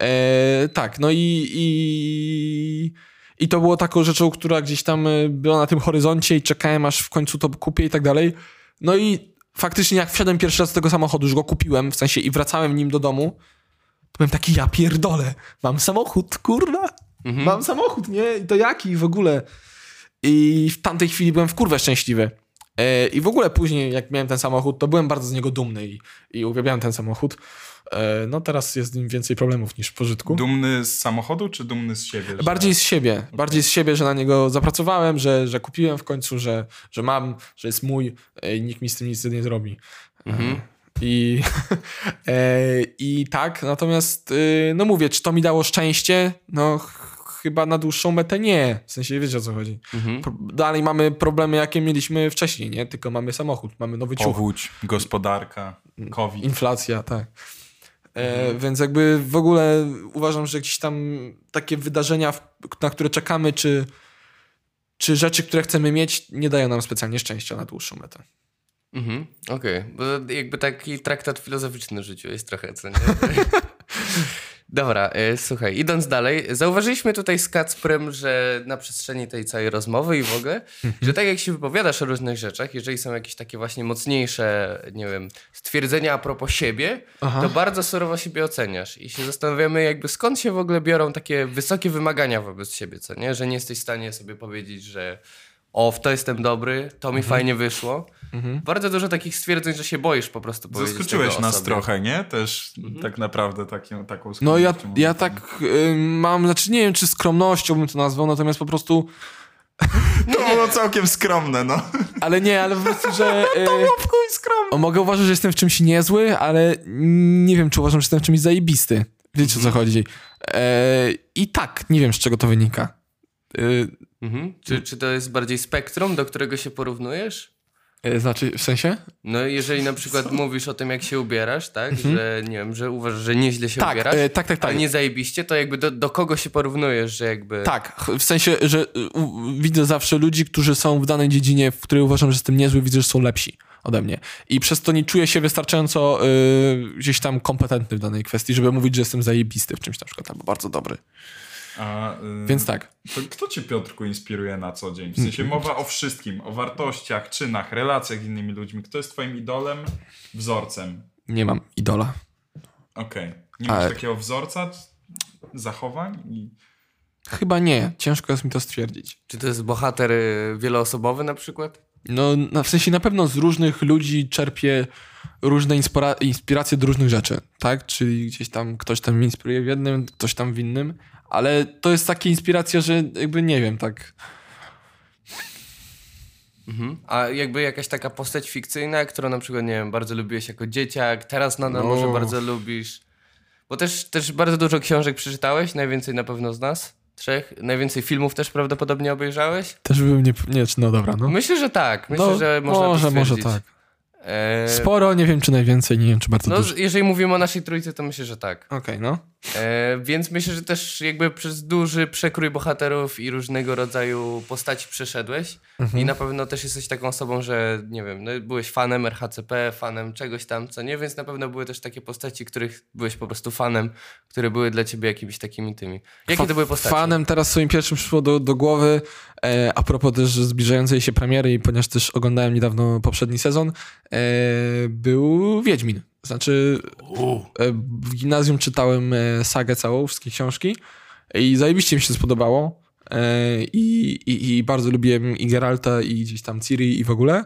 E, tak, no i, i, i to było taką rzeczą, która gdzieś tam e, była na tym horyzoncie i czekałem, aż w końcu to kupię i tak dalej. No i faktycznie jak wsiadłem pierwszy raz do tego samochodu, już go kupiłem, w sensie i wracałem nim do domu, to byłem taki, ja pierdolę, mam samochód, kurwa, Mhm. mam samochód, nie? I to jaki w ogóle? I w tamtej chwili byłem w kurwę szczęśliwy. E, I w ogóle później, jak miałem ten samochód, to byłem bardzo z niego dumny i, i uwielbiałem ten samochód. E, No teraz jest z nim więcej problemów niż w pożytku. Dumny z samochodu, czy dumny z siebie? że- Bardziej z siebie, bardziej z siebie, że na niego zapracowałem, że, że kupiłem w końcu, że, że mam, że jest mój e, i nikt mi z tym nic nie zrobi. Mhm. I, [LAUGHS] e, I tak, natomiast, no mówię, czy to mi dało szczęście? No ch- chyba na dłuższą metę nie. W sensie wiecie o co chodzi. Mhm. Dalej mamy problemy, jakie mieliśmy wcześniej, nie? Tylko mamy samochód, mamy nowy ciuch, Powódź, gospodarka, COVID. inflacja, tak. E, Więc jakby w ogóle uważam, że gdzieś tam takie wydarzenia, na które czekamy, czy, czy rzeczy, które chcemy mieć, nie dają nam specjalnie szczęścia na dłuższą metę. Mhm. Okej, bo jakby taki traktat filozoficzny w życiu jest trochę, co nie? [LAUGHS] Dobra, e, słuchaj, idąc dalej, zauważyliśmy tutaj z Kacprem, że na przestrzeni tej całej rozmowy i w ogóle, że tak jak się wypowiadasz o różnych rzeczach, jeżeli są jakieś takie właśnie mocniejsze, nie wiem, stwierdzenia a propos siebie, Aha. to bardzo surowo siebie oceniasz i się zastanawiamy jakby skąd się w ogóle biorą takie wysokie wymagania wobec siebie, co nie? Że nie jesteś w stanie sobie powiedzieć, że o, w to jestem dobry, to mi fajnie wyszło. Bardzo dużo takich stwierdzeń, że się boisz po prostu powiedzieć Zaskoczyłeś nas sobie. trochę, nie? Też tak naprawdę taką, taką No ja, ja tak y, mam, znaczy nie wiem, czy skromnością bym to nazwał, natomiast po prostu, [LAUGHS] To było całkiem skromne, no. [LAUGHS] ale nie, ale po prostu, że... [LAUGHS] Y, W chuj skromne. Mogę uważać, że jestem w czymś niezły, ale nie wiem, czy uważam, że jestem w czymś zajebisty. Wiecie, o co chodzi. E, I tak, nie wiem, z czego to wynika. E, Mhm. Czy, czy to jest bardziej spektrum, do którego się porównujesz? E, znaczy, w sensie? No jeżeli na przykład mówisz o tym, jak się ubierasz, tak? Że nie wiem, że uważasz, że nieźle się Tak, ubierasz, e, tak, tak, tak. ale nie zajebiście, to jakby do, do kogo się porównujesz, że jakby... Tak, w sensie, że y, u, widzę zawsze ludzi, którzy są w danej dziedzinie, w której uważam, że jestem niezły, widzę, że są lepsi ode mnie. I przez to nie czuję się wystarczająco y, gdzieś tam kompetentny w danej kwestii, żeby mówić, że jestem zajebisty w czymś na przykład, albo bardzo dobry. A, y, Więc tak. To kto cię, Piotrku, inspiruje na co dzień? W sensie [LAUGHS] mowa o wszystkim, o wartościach, czynach, relacjach z innymi ludźmi. Kto jest twoim idolem, wzorcem? Nie mam idola. Okej. Nie masz Ale- takiego wzorca zachowań? I... Chyba nie, ciężko jest mi to stwierdzić. Czy to jest bohater y, wieloosobowy na przykład? No, w sensie na pewno z różnych ludzi czerpię różne inspira- inspiracje do różnych rzeczy, tak? Czyli gdzieś tam ktoś tam mnie inspiruje w jednym, ktoś tam w innym, ale to jest takie inspiracja, że jakby nie wiem, tak. Mhm. A jakby jakaś taka postać fikcyjna, którą na przykład, nie wiem, bardzo lubiłeś jako dzieciak, teraz nadal No. może bardzo lubisz. Bo też, też bardzo dużo książek przeczytałeś, najwięcej na pewno z nas, trzech. Najwięcej filmów też prawdopodobnie obejrzałeś. Też bym nie. Nie, no dobra, no. Myślę, że tak. Myślę, no że można może, może tak. E, Sporo, nie wiem czy najwięcej, nie wiem czy bardzo no, dużo. jeżeli mówimy o naszej trójce, to myślę, że tak. Okej, no. E, więc myślę, że też jakby przez duży przekrój bohaterów i różnego rodzaju postaci przeszedłeś. Mhm. I na pewno też jesteś taką osobą, że nie wiem, no, byłeś fanem RHCP, fanem czegoś tam, co nie, więc na pewno były też takie postaci, których byłeś po prostu fanem, które były dla ciebie jakimiś takimi tymi. Jakie to były postaci? Fanem teraz swoim pierwszym przyszło do, do głowy, e, a propos też zbliżającej się premiery i ponieważ też oglądałem niedawno poprzedni sezon, e, był Wiedźmin. Znaczy e, w gimnazjum czytałem e, sagę całą, wszystkie książki i zajebiście mi się spodobało. E, i, i, I bardzo lubiłem i Geralta, i gdzieś tam Ciri i w ogóle.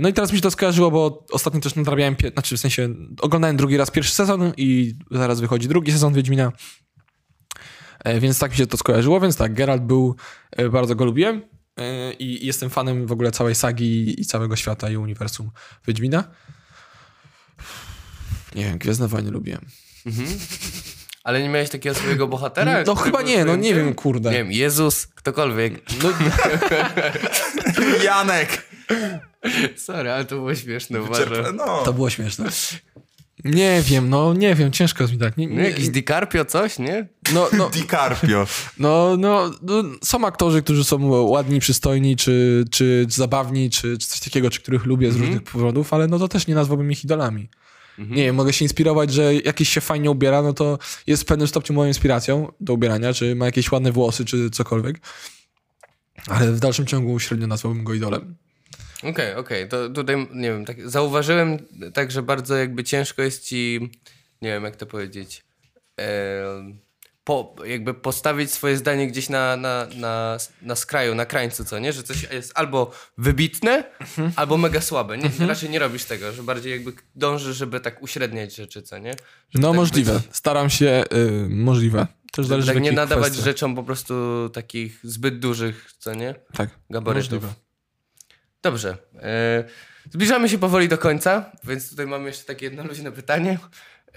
No i teraz mi się to skojarzyło, bo ostatnio też nadrabiałem, znaczy w sensie oglądałem drugi raz pierwszy sezon i zaraz wychodzi drugi sezon Wiedźmina. Więc tak mi się to skojarzyło, więc tak, Geralt był, bardzo go lubiłem. i jestem fanem w ogóle całej sagi i całego świata i uniwersum Wiedźmina. Nie wiem, Gwiezdne Wojny lubiłem. Ale nie miałeś takiego swojego bohatera? No chyba nie, no nie wiem, kurde. Nie wiem, Jezus, ktokolwiek. No, [LAUGHS] Janek! Sorry, ale to było śmieszne, uważam. No. to było śmieszne. Nie wiem, no nie wiem, ciężko jest mi tak. Nie, No, nie, jakiś DiCarpio, coś, nie? no, no, [LAUGHS] DiCarpio. no, no, no, są aktorzy, którzy są ładni, przystojni, czy, czy zabawni, czy, czy coś takiego, czy których lubię z różnych powodów, ale no to też nie nazwałbym ich idolami. Nie wiem, mogę się inspirować, że jakiś się fajnie ubiera, no to jest w pewnym stopniu moją inspiracją do ubierania, czy ma jakieś ładne włosy, czy cokolwiek. Ale w dalszym ciągu średnio nazwałbym go idolem. Okej, okej, to tutaj, nie wiem, tak, zauważyłem tak, że bardzo jakby ciężko jest ci, nie wiem jak to powiedzieć, po, jakby postawić swoje zdanie gdzieś na, na, na, na skraju, na krańcu, co nie? Że coś jest albo wybitne, albo mega słabe. Nie, Raczej nie robisz tego, że bardziej jakby dążysz, żeby tak uśredniać rzeczy, co nie? Żeby No tak możliwe. być- Staram się, y, możliwe. Też zależy tak nie nadawać kwestiach. rzeczom po prostu takich zbyt dużych, co nie? Tak, gabarytów. możliwe. Dobrze. E, zbliżamy się powoli do końca, więc tutaj mamy jeszcze takie jedno luźne pytanie.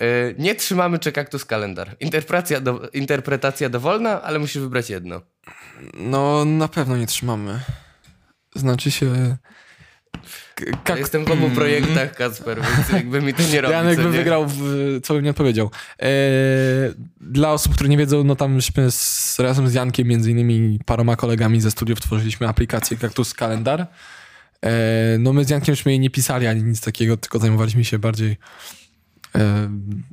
E, nie trzymamy czy kaktus kalendar. Interpretacja, do, interpretacja dowolna, ale musisz wybrać jedno. No na pewno nie trzymamy. Znaczy się... Kak... jestem w obu projektach, Kacper, więc jakby mi to nie robi, Janek by wygrał, w, co bym nie odpowiedział. E, dla osób, które nie wiedzą, no tam myśmy z, razem z Jankiem, między innymi paroma kolegami ze studiów tworzyliśmy aplikację Kaktus Kalendar. E, no my z Jankiem już jej nie pisali ani nic takiego, tylko zajmowaliśmy się bardziej Um.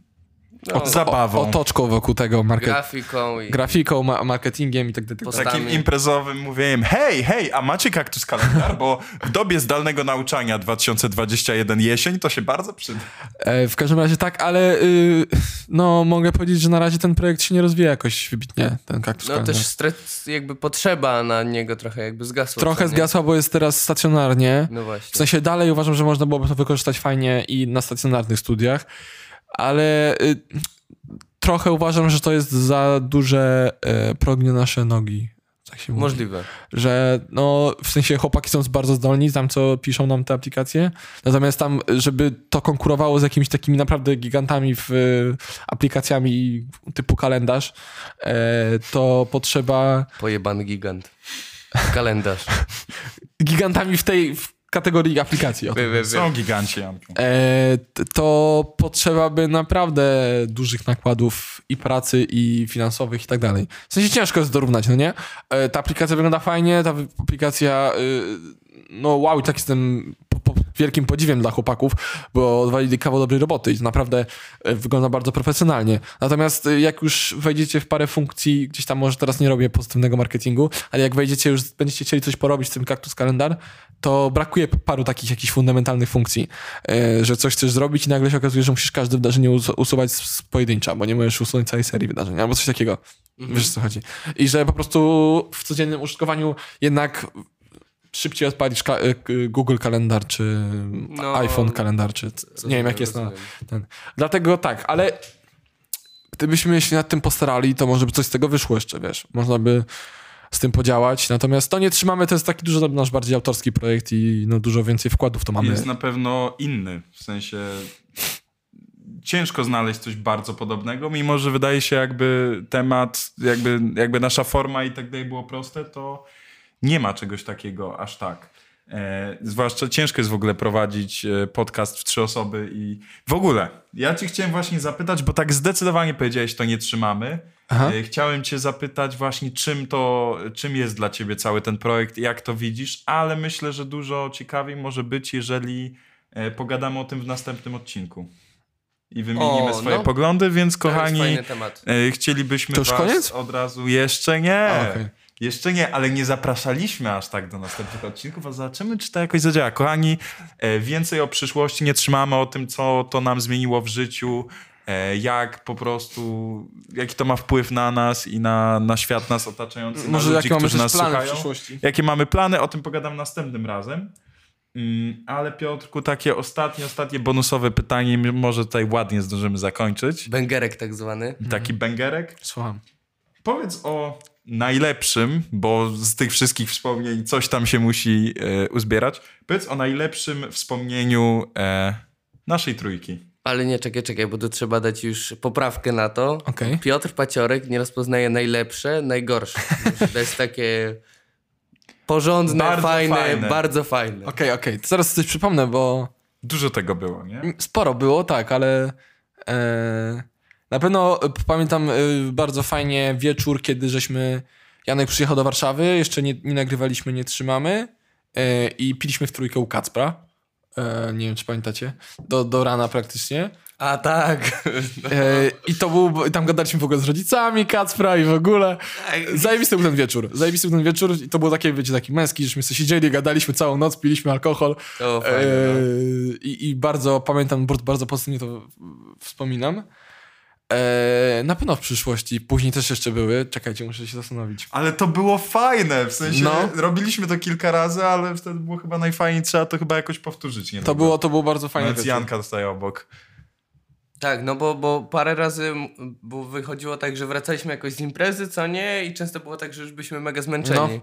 No, Zabawą. otoczką wokół tego, market, grafiką i... grafiką, ma, marketingiem i tak dalej. Postawami. Takim imprezowym mówieniem, hej, hej, a macie kaktus kalendar? Bo w dobie zdalnego nauczania 2021 jesień to się bardzo przyda. E, w każdym razie tak, ale y, no mogę powiedzieć, że na razie ten projekt się nie rozwija jakoś wybitnie, ten kaktus No kalendar. też stres, jakby potrzeba na niego trochę jakby zgasła. Trochę zgasła, bo jest teraz stacjonarnie. No W właśnie. sensie dalej uważam, że można byłoby to wykorzystać fajnie i na stacjonarnych studiach, ale y, trochę uważam, że to jest za duże y, prognie nasze nogi. Tak się mówi. Możliwe. Że no, w sensie chłopaki są bardzo zdolni, tam co piszą nam te aplikacje, natomiast tam, żeby to konkurowało z jakimiś takimi naprawdę gigantami w y, aplikacjami typu kalendarz, to potrzeba Pojebany gigant. Kalendarz. [LAUGHS] gigantami w tej w kategorii aplikacji. Są giganci. E, to potrzeba by naprawdę dużych nakładów i pracy, i finansowych, i tak dalej. W sensie ciężko jest dorównać, no nie? E, ta aplikacja wygląda fajnie, ta aplikacja, y, no wow, i tak jestem wielkim podziwiem dla chłopaków, bo odwalili kawał dobrej roboty i to naprawdę e, wygląda bardzo profesjonalnie. Natomiast e, jak już wejdziecie w parę funkcji, gdzieś tam może teraz nie robię pozytywnego marketingu, ale jak wejdziecie już, będziecie chcieli coś porobić z tym Kaktus Kalendar, to brakuje paru takich jakichś fundamentalnych funkcji, e, że coś chcesz zrobić i nagle się okazuje, że musisz każde wydarzenie us- usuwać z, pojedyncza, bo nie możesz usunąć całej serii wydarzeń, albo coś takiego. Wiesz o co chodzi. I że po prostu w codziennym użytkowaniu jednak szybciej odpalisz ka- e, Google Kalendar, czy No, iPhone Kalendar, czy nie wiem jak jest na ten. Dlatego tak, ale gdybyśmy się nad tym postarali, to może by coś z tego wyszło jeszcze, wiesz. Można by z tym podziałać. Natomiast to nie trzymamy, to jest taki dużo nasz bardziej autorski projekt i no, dużo więcej wkładów to mamy. Jest na pewno inny, w sensie ciężko znaleźć coś bardzo podobnego, mimo że wydaje się jakby temat, jakby, jakby nasza forma i tak dalej było proste, to nie ma czegoś takiego aż tak. E, zwłaszcza ciężko jest w ogóle prowadzić e, podcast w trzy osoby i w ogóle. Ja ci chciałem właśnie zapytać, bo tak zdecydowanie powiedziałeś, to nie trzymamy. E, Chciałem cię zapytać właśnie, czym to, czym jest dla ciebie cały ten projekt, jak to widzisz, ale myślę, że dużo ciekawiej może być, jeżeli e, pogadamy o tym w następnym odcinku. I wymienimy O, swoje no. poglądy, więc kochani, e, chcielibyśmy To już was koniec? od razu... Jeszcze nie! A, okej. Jeszcze nie, ale nie zapraszaliśmy aż tak do następnych odcinków, a zobaczymy, czy to jakoś zadziała. Kochani, e, więcej o przyszłości nie trzymamy, o tym, co to nam zmieniło w życiu, e, jak po prostu, jaki to ma wpływ na nas i na, na świat nas otaczający, Może na ludzi, jakie mamy nas plany w słuchają. przyszłości? Jakie mamy plany, o tym pogadam następnym razem. Mm, Ale Piotrku, takie ostatnie, ostatnie bonusowe pytanie, może tutaj ładnie zdążymy zakończyć. Bęgerek tak zwany. Taki bęgerek. Słucham. Powiedz o najlepszym, bo z tych wszystkich wspomnień coś tam się musi e, uzbierać. Powiedz o najlepszym wspomnieniu e, naszej trójki. Ale nie, czekaj, czekaj, bo tu trzeba dać już poprawkę na to. Okej. Piotr Paciorek nie rozpoznaje najlepsze, najgorsze. [LAUGHS] To jest takie porządne, Bardzo fajne, fajne. bardzo fajne. Okej, okej. To zaraz coś przypomnę, bo Dużo tego było, nie? sporo było, tak, ale e, na pewno e, pamiętam e, bardzo fajnie wieczór, kiedy żeśmy, Janek przyjechał do Warszawy, jeszcze nie, nie nagrywaliśmy, nie trzymamy e, i piliśmy w trójkę u Kacpra. Nie wiem, czy pamiętacie. Do, do rana praktycznie. A tak. E, I to był, tam gadaliśmy w ogóle z rodzicami Kacpra i w ogóle. Zajebisty był ten wieczór. Zajebisty był ten wieczór i to był taki, wiecie, taki męski, żeśmy sobie siedzieli, gadaliśmy całą noc, piliśmy alkohol. To fajne, E, no. i, I bardzo pamiętam, bardzo pozytywnie to wspominam. E, na pewno w przyszłości, później też jeszcze były. Czekajcie, muszę się zastanowić. Ale to było fajne, w sensie No. robiliśmy to kilka razy, ale wtedy było chyba najfajniej, trzeba to chyba jakoś powtórzyć. Nie To było, to było bardzo fajne. Nawet. Janka zostaje obok. Tak, no bo, bo parę razy bo wychodziło tak, że wracaliśmy jakoś z imprezy, co nie? I często było tak, że już byliśmy mega zmęczeni. No.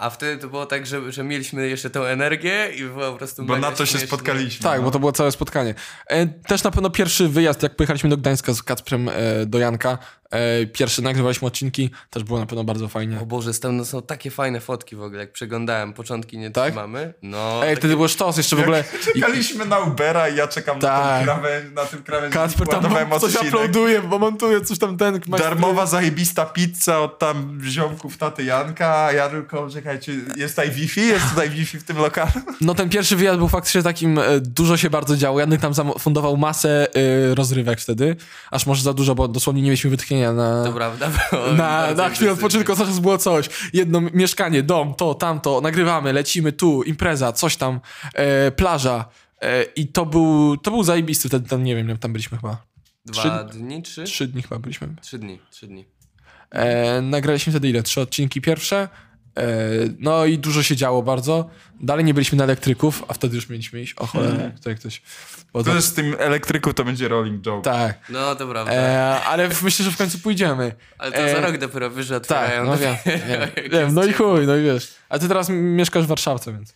A wtedy to było tak, że, że mieliśmy jeszcze tę energię i było po prostu Bo na to się spotkaliśmy. Tak, no. bo to było całe spotkanie. E, też na pewno pierwszy wyjazd, jak pojechaliśmy do Gdańska z Kacprem e, do Janka, e, pierwszy nagrywaliśmy odcinki, też było na pewno bardzo fajnie. O Boże, tam są takie fajne fotki w ogóle, jak przeglądałem, początki nie Tak? trzymamy. No, Ej, takie- wtedy był sztos jeszcze w ogóle. Czekaliśmy na Ubera i ja czekam na, Tak. tą krawędź, na tym krawędzi. Kacper tam ładowałem coś odcinek. aplauduje, bo montuje coś tam ten. Darmowa, zajebista pizza od tam ziomków taty Janka, a ja tylko, czekajcie, jest tutaj Wi-Fi? Jest tutaj Wi-Fi w tym lokalu? No ten pierwszy wyjazd był faktycznie takim, e, dużo się bardzo działo. Janek tam zafundował masę e, rozrywek wtedy, aż może za dużo, bo dosłownie nie mieliśmy wytchnienia na, To prawda. na, na chwilę odpoczynku, czas było coś. Jedno mieszkanie, dom, to, tamto, nagrywamy, lecimy tu, impreza, coś tam, e, plaża. E, I to był, to był zajebisty wtedy, ten, nie wiem, tam byliśmy chyba. Dwa dni, trzy? Trzy dni chyba byliśmy. Trzy dni, trzy dni. E, nagraliśmy wtedy ile? Trzy odcinki pierwsze. E, no i dużo się działo bardzo. Dalej nie byliśmy na elektryków, a wtedy już mieliśmy iść. O cholera, tutaj ktoś... Bo To jest z tym elektryku, to będzie rolling joke. Tak. No to prawda. E, ale myślę, że w końcu pójdziemy. Ale to e, za rok dopiero wyż Tak, otwierają. no wiem, [LAUGHS] wiem, wiem. No i chuj, no i wiesz. A ty teraz mieszkasz w Warszawce, więc...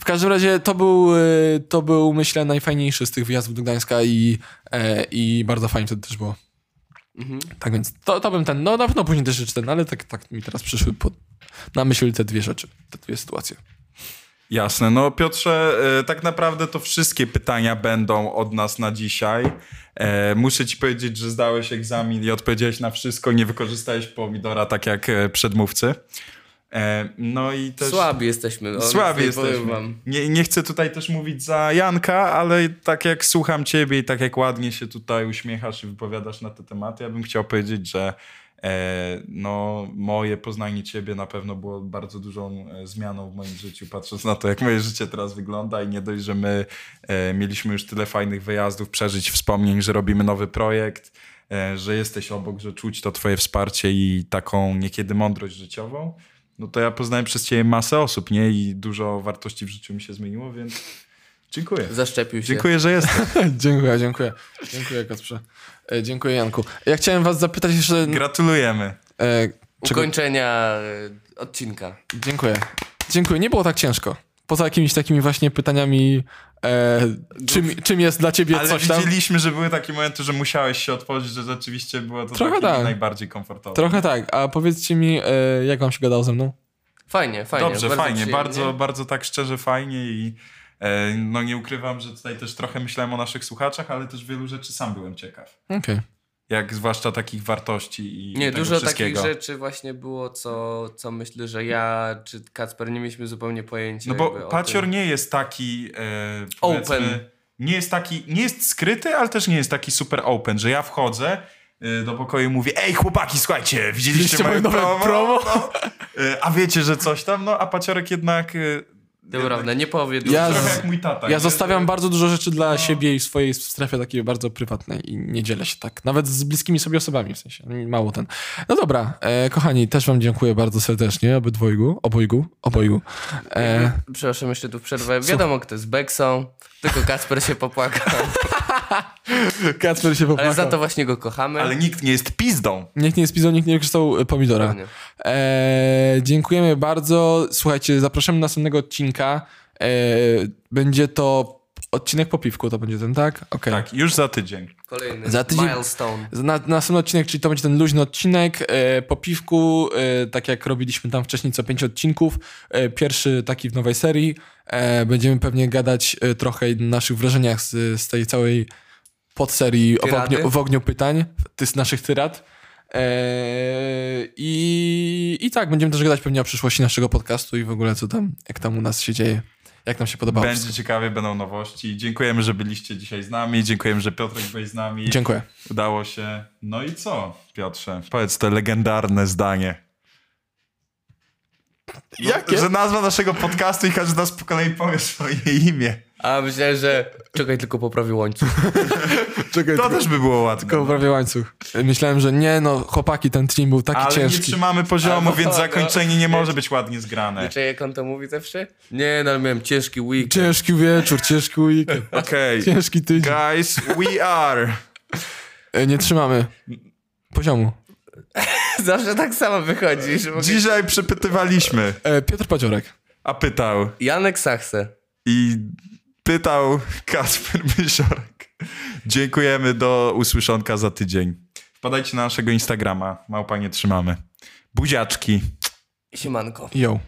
W każdym razie to był, e, to był myślę, najfajniejszy z tych wyjazdów do Gdańska i, e, i bardzo fajnie wtedy też było. Mhm. Tak więc to, to bym ten, no na pewno później też rzeczy ten, ale tak, tak mi teraz przyszły pod, na myśl te dwie rzeczy, te dwie sytuacje. Jasne. No Piotrze, e, tak naprawdę to wszystkie pytania będą od nas na dzisiaj. E, muszę ci powiedzieć, że zdałeś egzamin i odpowiedziałeś na wszystko, nie wykorzystałeś pomidora tak jak e, przedmówcy. E, no i też... Słabi jesteśmy. Słabi jesteśmy. Nie, nie chcę tutaj też mówić za Janka, ale tak jak słucham ciebie i tak jak ładnie się tutaj uśmiechasz i wypowiadasz na te tematy, ja bym chciał powiedzieć, że e, no, moje poznanie ciebie na pewno było bardzo dużą e, zmianą w moim życiu, patrząc na to, jak moje życie teraz wygląda i nie dość, że my mieliśmy już tyle fajnych wyjazdów, przeżyć wspomnień, że robimy nowy projekt, że jesteś obok, że czuć to twoje wsparcie i taką niekiedy mądrość życiową, no to ja poznałem przez ciebie masę osób, nie? I dużo wartości w życiu mi się zmieniło, więc dziękuję. Zaszczepił się. Dziękuję, że jesteś. [LAUGHS] dziękuję, dziękuję. Dziękuję, Kacprze. E, dziękuję, Janku. Ja chciałem was zapytać jeszcze... Gratulujemy. E, czego, Ukończenia e, odcinka. dziękuję. Dziękuję, nie było tak ciężko. Poza jakimiś takimi właśnie pytaniami, e, czym, czym jest dla ciebie Ale coś tam. widzieliśmy, że były takie momenty, że musiałeś się otworzyć, że rzeczywiście było to Trochę takie tak. najbardziej komfortowe. Trochę tak, a powiedzcie mi, e, jak wam się gadało ze mną? Fajnie, fajnie. Dobrze, bardzo fajnie, bardzo, bardzo tak szczerze fajnie i e, no nie ukrywam, że tutaj też trochę myślałem o naszych słuchaczach, ale też wielu rzeczy sam byłem ciekaw. Okej. Jak zwłaszcza takich wartości i Nie, dużo takich rzeczy właśnie było, co, co myślę, że ja czy Kacper nie mieliśmy zupełnie pojęcia. No bo Pacior tym. nie jest taki e, Open. Nie jest taki, nie jest skryty, ale też nie jest taki super open, że ja wchodzę e, do pokoju i mówię, ej chłopaki, słuchajcie, widzieliście moje moje nowe promo? promo? No. E, a wiecie, że coś tam? No, a Paciorek jednak... prawda, nie powie Ja z- jak mój tata. Ja zostawiam bardzo dużo rzeczy dla No. siebie i swojej strefie takiej bardzo prywatnej i nie dzielę się tak. Nawet z bliskimi sobie osobami w sensie. Mało ten. No dobra, e, kochani, też wam dziękuję bardzo serdecznie, obydwojgu, obojgu, obojgu. E, Przepraszam, jeszcze tu przerwę. Wiadomo, kto jest Beksą, tylko Kacper się popłakał. [LAUGHS] [LAUGHS] Kacper się popłakał. Ale za to właśnie go kochamy. Ale nikt nie jest pizdą. Nikt nie spisał, nikt nie wykorzystał e, pomidora. Eee, dziękujemy bardzo. Słuchajcie, zapraszamy do następnego odcinka. Eee, będzie to odcinek po piwku, to będzie ten, tak? Okej. Tak, już za tydzień. Kolejny Za tydzień- milestone. Na, następny odcinek, czyli to będzie ten luźny odcinek e, po piwku, e, tak jak robiliśmy tam wcześniej co pięć odcinków. E, pierwszy taki w nowej serii. E, będziemy pewnie gadać e, trochę o naszych wrażeniach z, z tej całej podserii w ogniu, w ogniu pytań, ty, z naszych tyrad. E, i, I tak, będziemy też gadać pewnie o przyszłości naszego podcastu i w ogóle co tam, jak tam u nas się dzieje, jak nam się podobało. Będzie wszystko. ciekawie, będą nowości. Dziękujemy, że byliście dzisiaj z nami. Dziękujemy, że Piotrek byłeś z nami. Dziękuję. Udało się. No i co, Piotrze? Powiedz to legendarne zdanie. Jakie? Że nazwa naszego podcastu i każdy z nas po kolei powie swoje imię. A myślałem, że czekaj, tylko poprawię łańcuch. [LAUGHS] Czekaj, To też by było łatwe. tylko prawie łańcuch. Myślałem, że nie, no chłopaki, ten team był taki Ale nie ciężki. trzymamy poziomu, więc no, zakończenie nie wiecie. może być ładnie zgrane. Wiecie, jak on to mówi zawsze? Nie, no ale miałem ciężki weekend. Ciężki wieczór, ciężki weekend, [LAUGHS] Okej. ciężki tydzień. Guys, we are. E, Nie trzymamy poziomu. [LAUGHS] Zawsze tak samo wychodzi. Że mogę... Dzisiaj przepytywaliśmy, E, Piotr Padziorek. a pytał. Janek Sachse. I pytał Kasper Mysiorek. Dziękujemy, do usłyszonka za tydzień. Wpadajcie na naszego Instagrama, małpa nie trzymamy. Buziaczki. Siemanko. Yo.